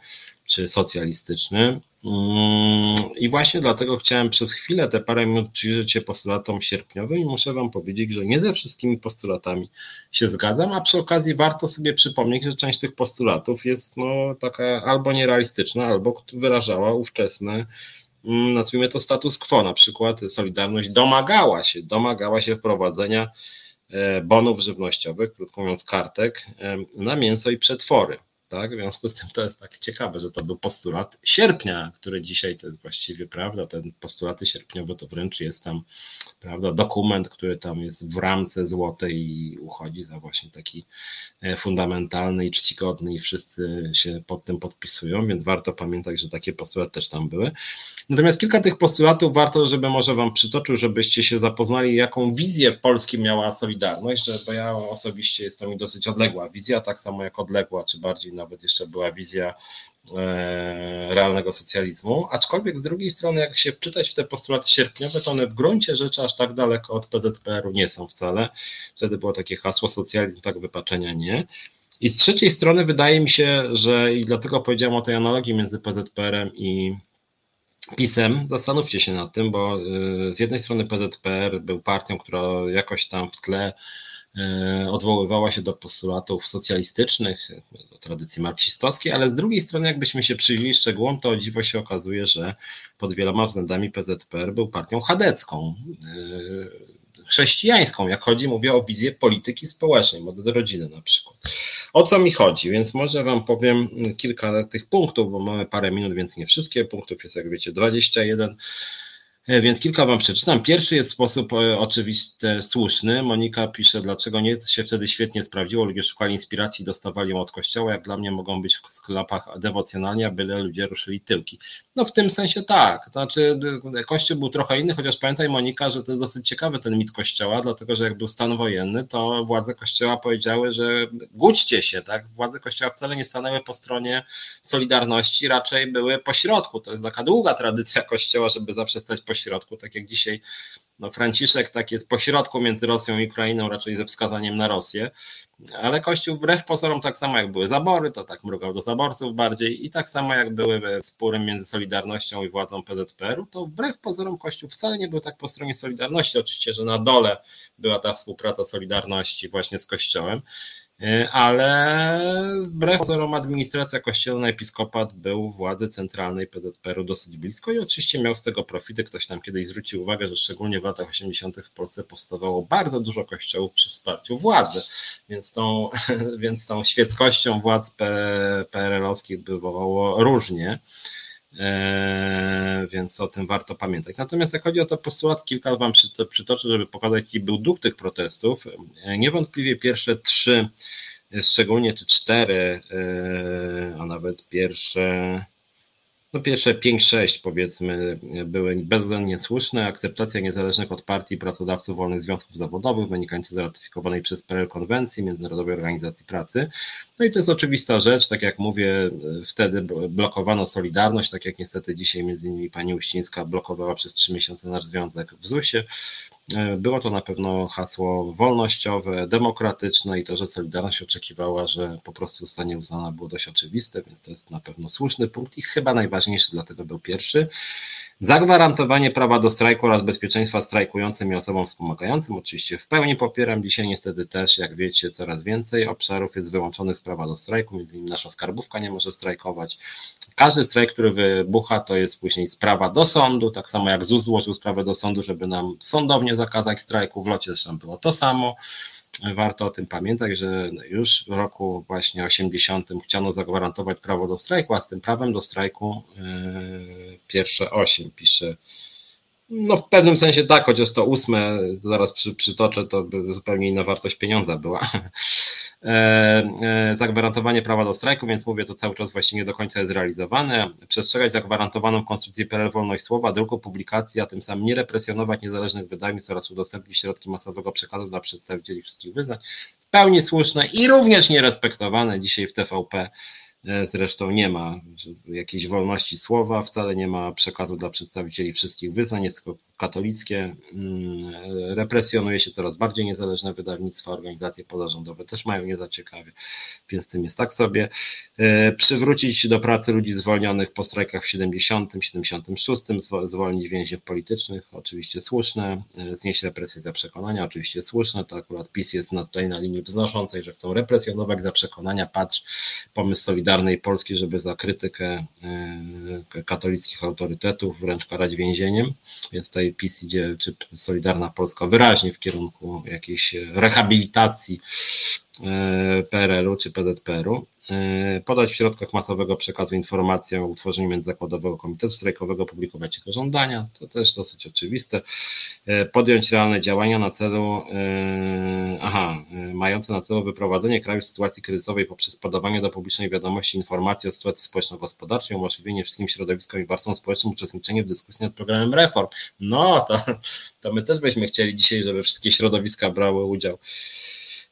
czy socjalistyczny. Mm, I właśnie dlatego chciałem przez chwilę, te parę minut przyjrzeć się postulatom sierpniowym i muszę Wam powiedzieć, że nie ze wszystkimi postulatami się zgadzam, a przy okazji warto sobie przypomnieć, że część tych postulatów jest no, taka albo nierealistyczna, albo wyrażała ówczesne mm, nazwijmy to status quo, na przykład Solidarność domagała się, domagała się wprowadzenia bonów żywnościowych, krótko mówiąc kartek, e, na mięso i przetwory. Tak? W związku z tym to jest tak ciekawe, że to był postulat sierpnia, który dzisiaj to jest właściwie prawda. Ten postulaty sierpniowe to wręcz jest tam prawda, dokument, który tam jest w ramce złotej i uchodzi za właśnie taki e, fundamentalny i czcigodny i wszyscy się pod tym podpisują, więc warto pamiętać, że takie postulaty też tam były. Natomiast kilka tych postulatów warto, żeby może Wam przytoczył, żebyście się zapoznali, jaką wizję Polski miała Solidarność, że, bo ja osobiście jest to mi dosyć odległa wizja, tak samo jak odległa, czy bardziej nawet jeszcze była wizja e, realnego socjalizmu, aczkolwiek z drugiej strony, jak się wczytać w te postulaty sierpniowe, to one w gruncie rzeczy aż tak daleko od PZPR-u nie są wcale. Wtedy było takie hasło socjalizm, tak wypaczenia nie. I z trzeciej strony wydaje mi się, że i dlatego powiedziałem o tej analogii między PZPR-em i PiSem, zastanówcie się nad tym, bo y, z jednej strony PZPR był partią, która jakoś tam w tle odwoływała się do postulatów socjalistycznych, do tradycji marksistowskiej, ale z drugiej strony, jakbyśmy się przyjrzeli szczegółom, to dziwo się okazuje, że pod wieloma względami PZPR był partią chadecką y, chrześcijańską, jak chodzi, mówię o wizję polityki społecznej, model rodziny na przykład. O co mi chodzi? Więc może Wam powiem kilka tych punktów, bo mamy parę minut, więc nie wszystkie punktów jest, jak wiecie, 21. E, więc kilka Wam przeczytam. Pierwszy jest sposób e, oczywiście słuszny. Monika pisze, dlaczego nie się wtedy świetnie sprawdziło. Ludzie szukali inspiracji dostawali ją od kościoła. Jak dla mnie mogą być w sklepach dewocjonalnie, a byle ludzie ruszyli tyłki. No w tym sensie tak. Znaczy kościół był trochę inny, chociaż pamiętaj Monika, że to jest dosyć ciekawy ten mit kościoła, dlatego że jak był stan wojenny, to władze kościoła powiedziały, że gódźcie się, tak? Władze kościoła wcale nie stanęły po stronie Solidarności, raczej były po środku. To jest taka długa tradycja kościoła, żeby zawsze stać po pośrodku, tak jak dzisiaj no Franciszek tak jest pośrodku między Rosją i Ukrainą, raczej ze wskazaniem na Rosję, ale Kościół wbrew pozorom tak samo jak były zabory, to tak mrugał do zaborców bardziej i tak samo jak były spory między Solidarnością i władzą PZPR-u, to wbrew pozorom Kościół wcale nie był tak po stronie Solidarności, oczywiście, że na dole była ta współpraca Solidarności właśnie z Kościołem, ale wbrew pozorom administracja kościelna, episkopat był władzy centralnej PZPR-u dosyć blisko i oczywiście miał z tego profity. Ktoś tam kiedyś zwrócił uwagę, że szczególnie w latach 80. w Polsce powstawało bardzo dużo kościołów przy wsparciu władzy, więc tą, więc tą świeckością władz PRL-owskich bywało różnie. Eee, więc o tym warto pamiętać. Natomiast jak chodzi o to postulat, kilka Wam przytoczę, żeby pokazać, jaki był duch tych protestów. Eee, niewątpliwie pierwsze trzy, szczególnie te cztery, eee, a nawet pierwsze no pierwsze 5-6 powiedzmy były bezwzględnie słuszne. Akceptacja niezależnych od partii pracodawców wolnych związków zawodowych wynikających z ratyfikowanej przez PRL konwencji Międzynarodowej Organizacji Pracy. No i to jest oczywista rzecz, tak jak mówię, wtedy blokowano Solidarność, tak jak niestety dzisiaj między innymi pani Uścińska blokowała przez trzy miesiące nasz związek w ZUS-ie. E, było to na pewno hasło wolnościowe, demokratyczne i to, że Solidarność oczekiwała, że po prostu zostanie uznana było dość oczywiste, więc to jest na pewno słuszny punkt i chyba najważniejszy, dlatego był pierwszy. Zagwarantowanie prawa do strajku oraz bezpieczeństwa strajkującym i osobom wspomagającym. Oczywiście w pełni popieram. Dzisiaj niestety też, jak wiecie, coraz więcej obszarów jest wyłączonych z prawa do strajku. Między innymi nasza skarbówka nie może strajkować. Każdy strajk, który wybucha, to jest później sprawa do sądu. Tak samo jak ZUS złożył sprawę do sądu, żeby nam sądownie zakazać strajku. W locie zresztą było to samo warto o tym pamiętać, że już w roku właśnie 80 chciano zagwarantować prawo do strajku, a z tym prawem do strajku yy, pierwsze osiem pisze no w pewnym sensie tak, chociaż to ósme, zaraz przy, przytoczę, to by zupełnie inna wartość pieniądza była. E, e, zagwarantowanie prawa do strajku, więc mówię, to cały czas właśnie nie do końca jest realizowane. Przestrzegać zagwarantowaną w Konstytucji PRL wolność słowa, druku, publikacji, a tym samym nie represjonować niezależnych wydawnictw oraz udostępnić środki masowego przekazu dla przedstawicieli wszystkich wyznań. W pełni słuszne i również nierespektowane dzisiaj w TVP zresztą nie ma jakiejś wolności słowa, wcale nie ma przekazu dla przedstawicieli wszystkich wyznań, jest tylko katolickie. Mm, represjonuje się coraz bardziej niezależne wydawnictwa, organizacje pozarządowe też mają nie za ciekawie, więc tym jest tak sobie. E, przywrócić do pracy ludzi zwolnionych po strajkach w 70, 76, zwolnić więźniów politycznych, oczywiście słuszne, e, znieść represje za przekonania, oczywiście słuszne, to akurat PiS jest tutaj na linii wznoszącej, że chcą represjonować za przekonania, patrz, pomysł Solidarnej Polski, żeby za krytykę e, katolickich autorytetów wręcz karać więzieniem, jest tutaj PiS idzie, czy Solidarna Polska wyraźnie w kierunku jakiejś rehabilitacji e, PRL-u czy PZPR-u. E, podać w środkach masowego przekazu informację o utworzeniu Międzyzakładowego Komitetu Strajkowego, publikować jego żądania, to też dosyć oczywiste. E, podjąć realne działania na celu, e, aha, mające na celu wyprowadzenie kraju z sytuacji kryzysowej poprzez podawanie do publicznej wiadomości informacji o sytuacji społeczno-gospodarczej, umożliwienie wszystkim środowiskom i warstwom społecznym uczestniczenie w dyskusji nad programem reform. No, to, to my też byśmy chcieli dzisiaj, żeby wszystkie środowiska brały udział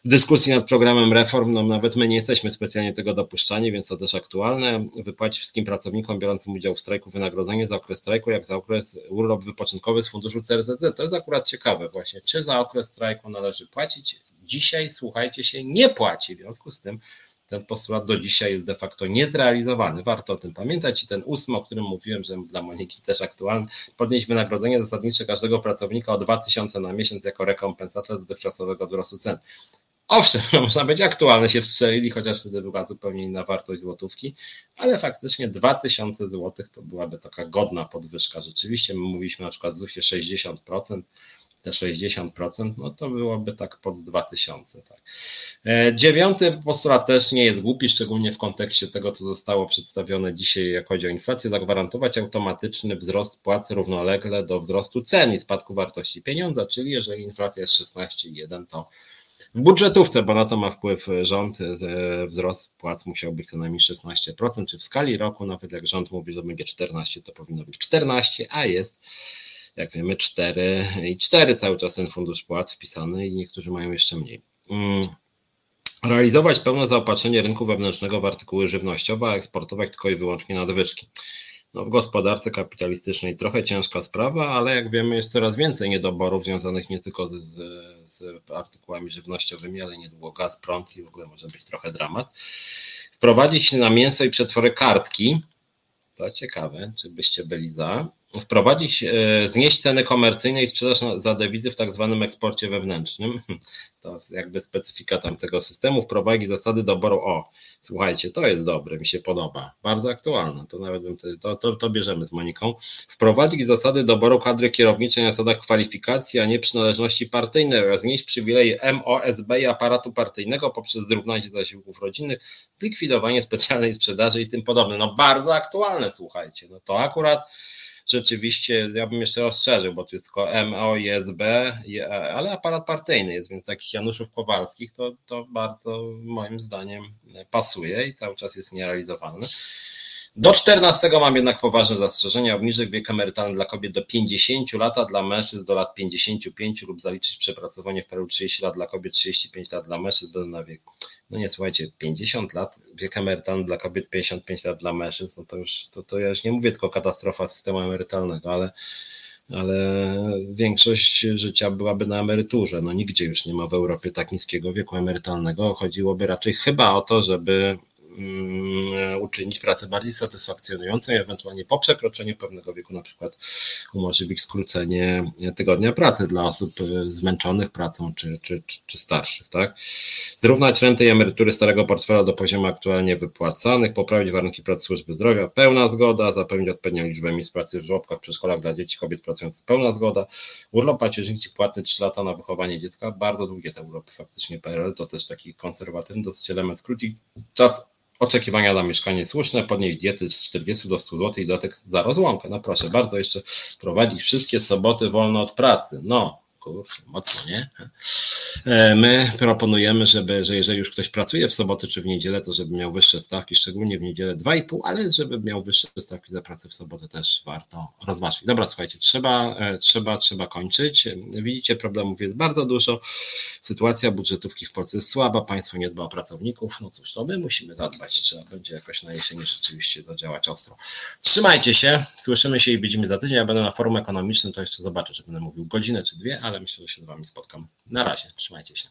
w dyskusji nad programem reform, no nawet my nie jesteśmy specjalnie tego dopuszczani, więc to też aktualne. Wypłacić wszystkim pracownikom biorącym udział w strajku wynagrodzenie za okres strajku, jak za okres urlop wypoczynkowy z funduszu CRZZ. To jest akurat ciekawe właśnie, czy za okres strajku należy płacić Dzisiaj, słuchajcie się, nie płaci. W związku z tym ten postulat do dzisiaj jest de facto niezrealizowany. Warto o tym pamiętać i ten ósmy, o którym mówiłem, że dla Moniki też aktualny, podnieść wynagrodzenie zasadnicze każdego pracownika o 2000 na miesiąc jako rekompensatę dotychczasowego wzrostu cen. Owszem, można być aktualne, się wstrzelili, chociaż wtedy była zupełnie inna wartość złotówki, ale faktycznie 2000 zł to byłaby taka godna podwyżka. Rzeczywiście, my mówiliśmy na przykład w ZUS-ie 60%, te 60%, no to byłoby tak pod 2000. Tak. E, dziewiąty postulat też nie jest głupi, szczególnie w kontekście tego, co zostało przedstawione dzisiaj, jak chodzi o inflację, zagwarantować automatyczny wzrost płacy równolegle do wzrostu cen i spadku wartości pieniądza, czyli jeżeli inflacja jest 16,1, to w budżetówce, bo na to ma wpływ rząd, e, wzrost płac musiał być co najmniej 16%, czy w skali roku, nawet jak rząd mówi, że będzie 14, to powinno być 14, a jest jak wiemy, 4 i 4 cały czas ten fundusz płac wpisany i niektórzy mają jeszcze mniej. Mm. Realizować pełne zaopatrzenie rynku wewnętrznego w artykuły żywnościowe, a eksportować tylko i wyłącznie nadwyżki. No, w gospodarce kapitalistycznej trochę ciężka sprawa, ale jak wiemy, jest coraz więcej niedoborów związanych nie tylko z, z, artykułami żywnościowymi, ale niedługo gaz, prąd i w ogóle może być trochę dramat. Wprowadzić na mięso i przetwory kartki. To ciekawe, czy byście byli za wprowadzić, e, znieść ceny komercyjne i sprzedaż za dewizy w tak zwanym eksporcie wewnętrznym. To jest jakby specyfika tamtego systemu. Wprowadzić zasady doboru. O, słuchajcie, to jest dobre, mi się podoba. Bardzo aktualne. To nawet to, to, to bierzemy z Moniką. Wprowadzić zasady doboru kadry kierowniczej na zasadach kwalifikacji, a nie przynależności partyjnej oraz znieść przywileje MOSB i aparatu partyjnego poprzez zrównanie zasiłków rodzinnych, zlikwidowanie specjalnej sprzedaży i tym podobne. No bardzo aktualne, słuchajcie. No to akurat rzeczywiście, ja bym jeszcze rozszerzył, bo tu jest tylko MOISB, ale aparat partyjny jest, więc takich Januszów Kowalskich to, to bardzo moim zdaniem pasuje i cały czas jest nierealizowalny. Do 14 mam jednak poważne zastrzeżenia. Obniżyć wiek emerytalny dla kobiet do 50 lat, a dla mężczyzn do lat 55 lub zaliczyć przepracowanie w periodzie 30 lat dla kobiet, 35 lat dla mężczyzn bez na wiek. No nie słuchajcie, 50 lat, wiek emerytalny dla kobiet, 55 lat dla mężczyzn, no to już, to, to ja już nie mówię tylko katastrofa systemu emerytalnego, ale ale większość życia byłaby na emeryturze. No nigdzie już nie ma w Europie tak niskiego wieku emerytalnego. Chodziłoby raczej chyba o to, żeby uczynić pracę bardziej satysfakcjonującą i ewentualnie po przekroczeniu pewnego wieku na przykład umożliwić skrócenie tygodnia pracy dla osób zmęczonych pracą czy, czy, czy starszych. Tak? Zrównać renty i emerytury starego portfela do poziomu aktualnie wypłacanych, poprawić warunki pracy służby zdrowia, pełna zgoda, zapewnić odpowiednią liczbę miejsc pracy w żłobkach, przedszkolach dla dzieci, kobiet pracujących, pełna zgoda, urlop macierzyński płatny 3 lata na wychowanie dziecka, bardzo długie te urlopy faktycznie PRL, to też taki konserwatywny dosyć element skrócić czas oczekiwania na mieszkanie słuszne, podnieść diety z 40 do 100 zł i dodatek za rozłąkę. No proszę bardzo, jeszcze prowadzić wszystkie soboty wolne od pracy. No, kurczę, mocno, nie? E, my proponujemy, żeby, że jeżeli już ktoś pracuje w soboty czy w niedzielę, to żeby miał wyższe stawki, szczególnie w niedzielę 2,5, ale żeby miał wyższe stawki za pracę w sobotę też warto rozważyć. Dobra, słuchajcie, trzeba, e, trzeba, trzeba kończyć. Widzicie, problemów jest bardzo dużo. Sytuacja budżetówki w Polsce jest słaba, państwo nie dba o pracowników. No cóż, to my musimy zadbać. Trzeba będzie jakoś na jesieni rzeczywiście zadziałać ostro. Trzymajcie się, słyszymy się i widzimy za tydzień. Ja będę na forum ekonomicznym, to jeszcze zobaczę, czy będę mówił godzinę czy dwie, ale ale myślę, że się z Wami spotkam. Na razie, trzymajcie się.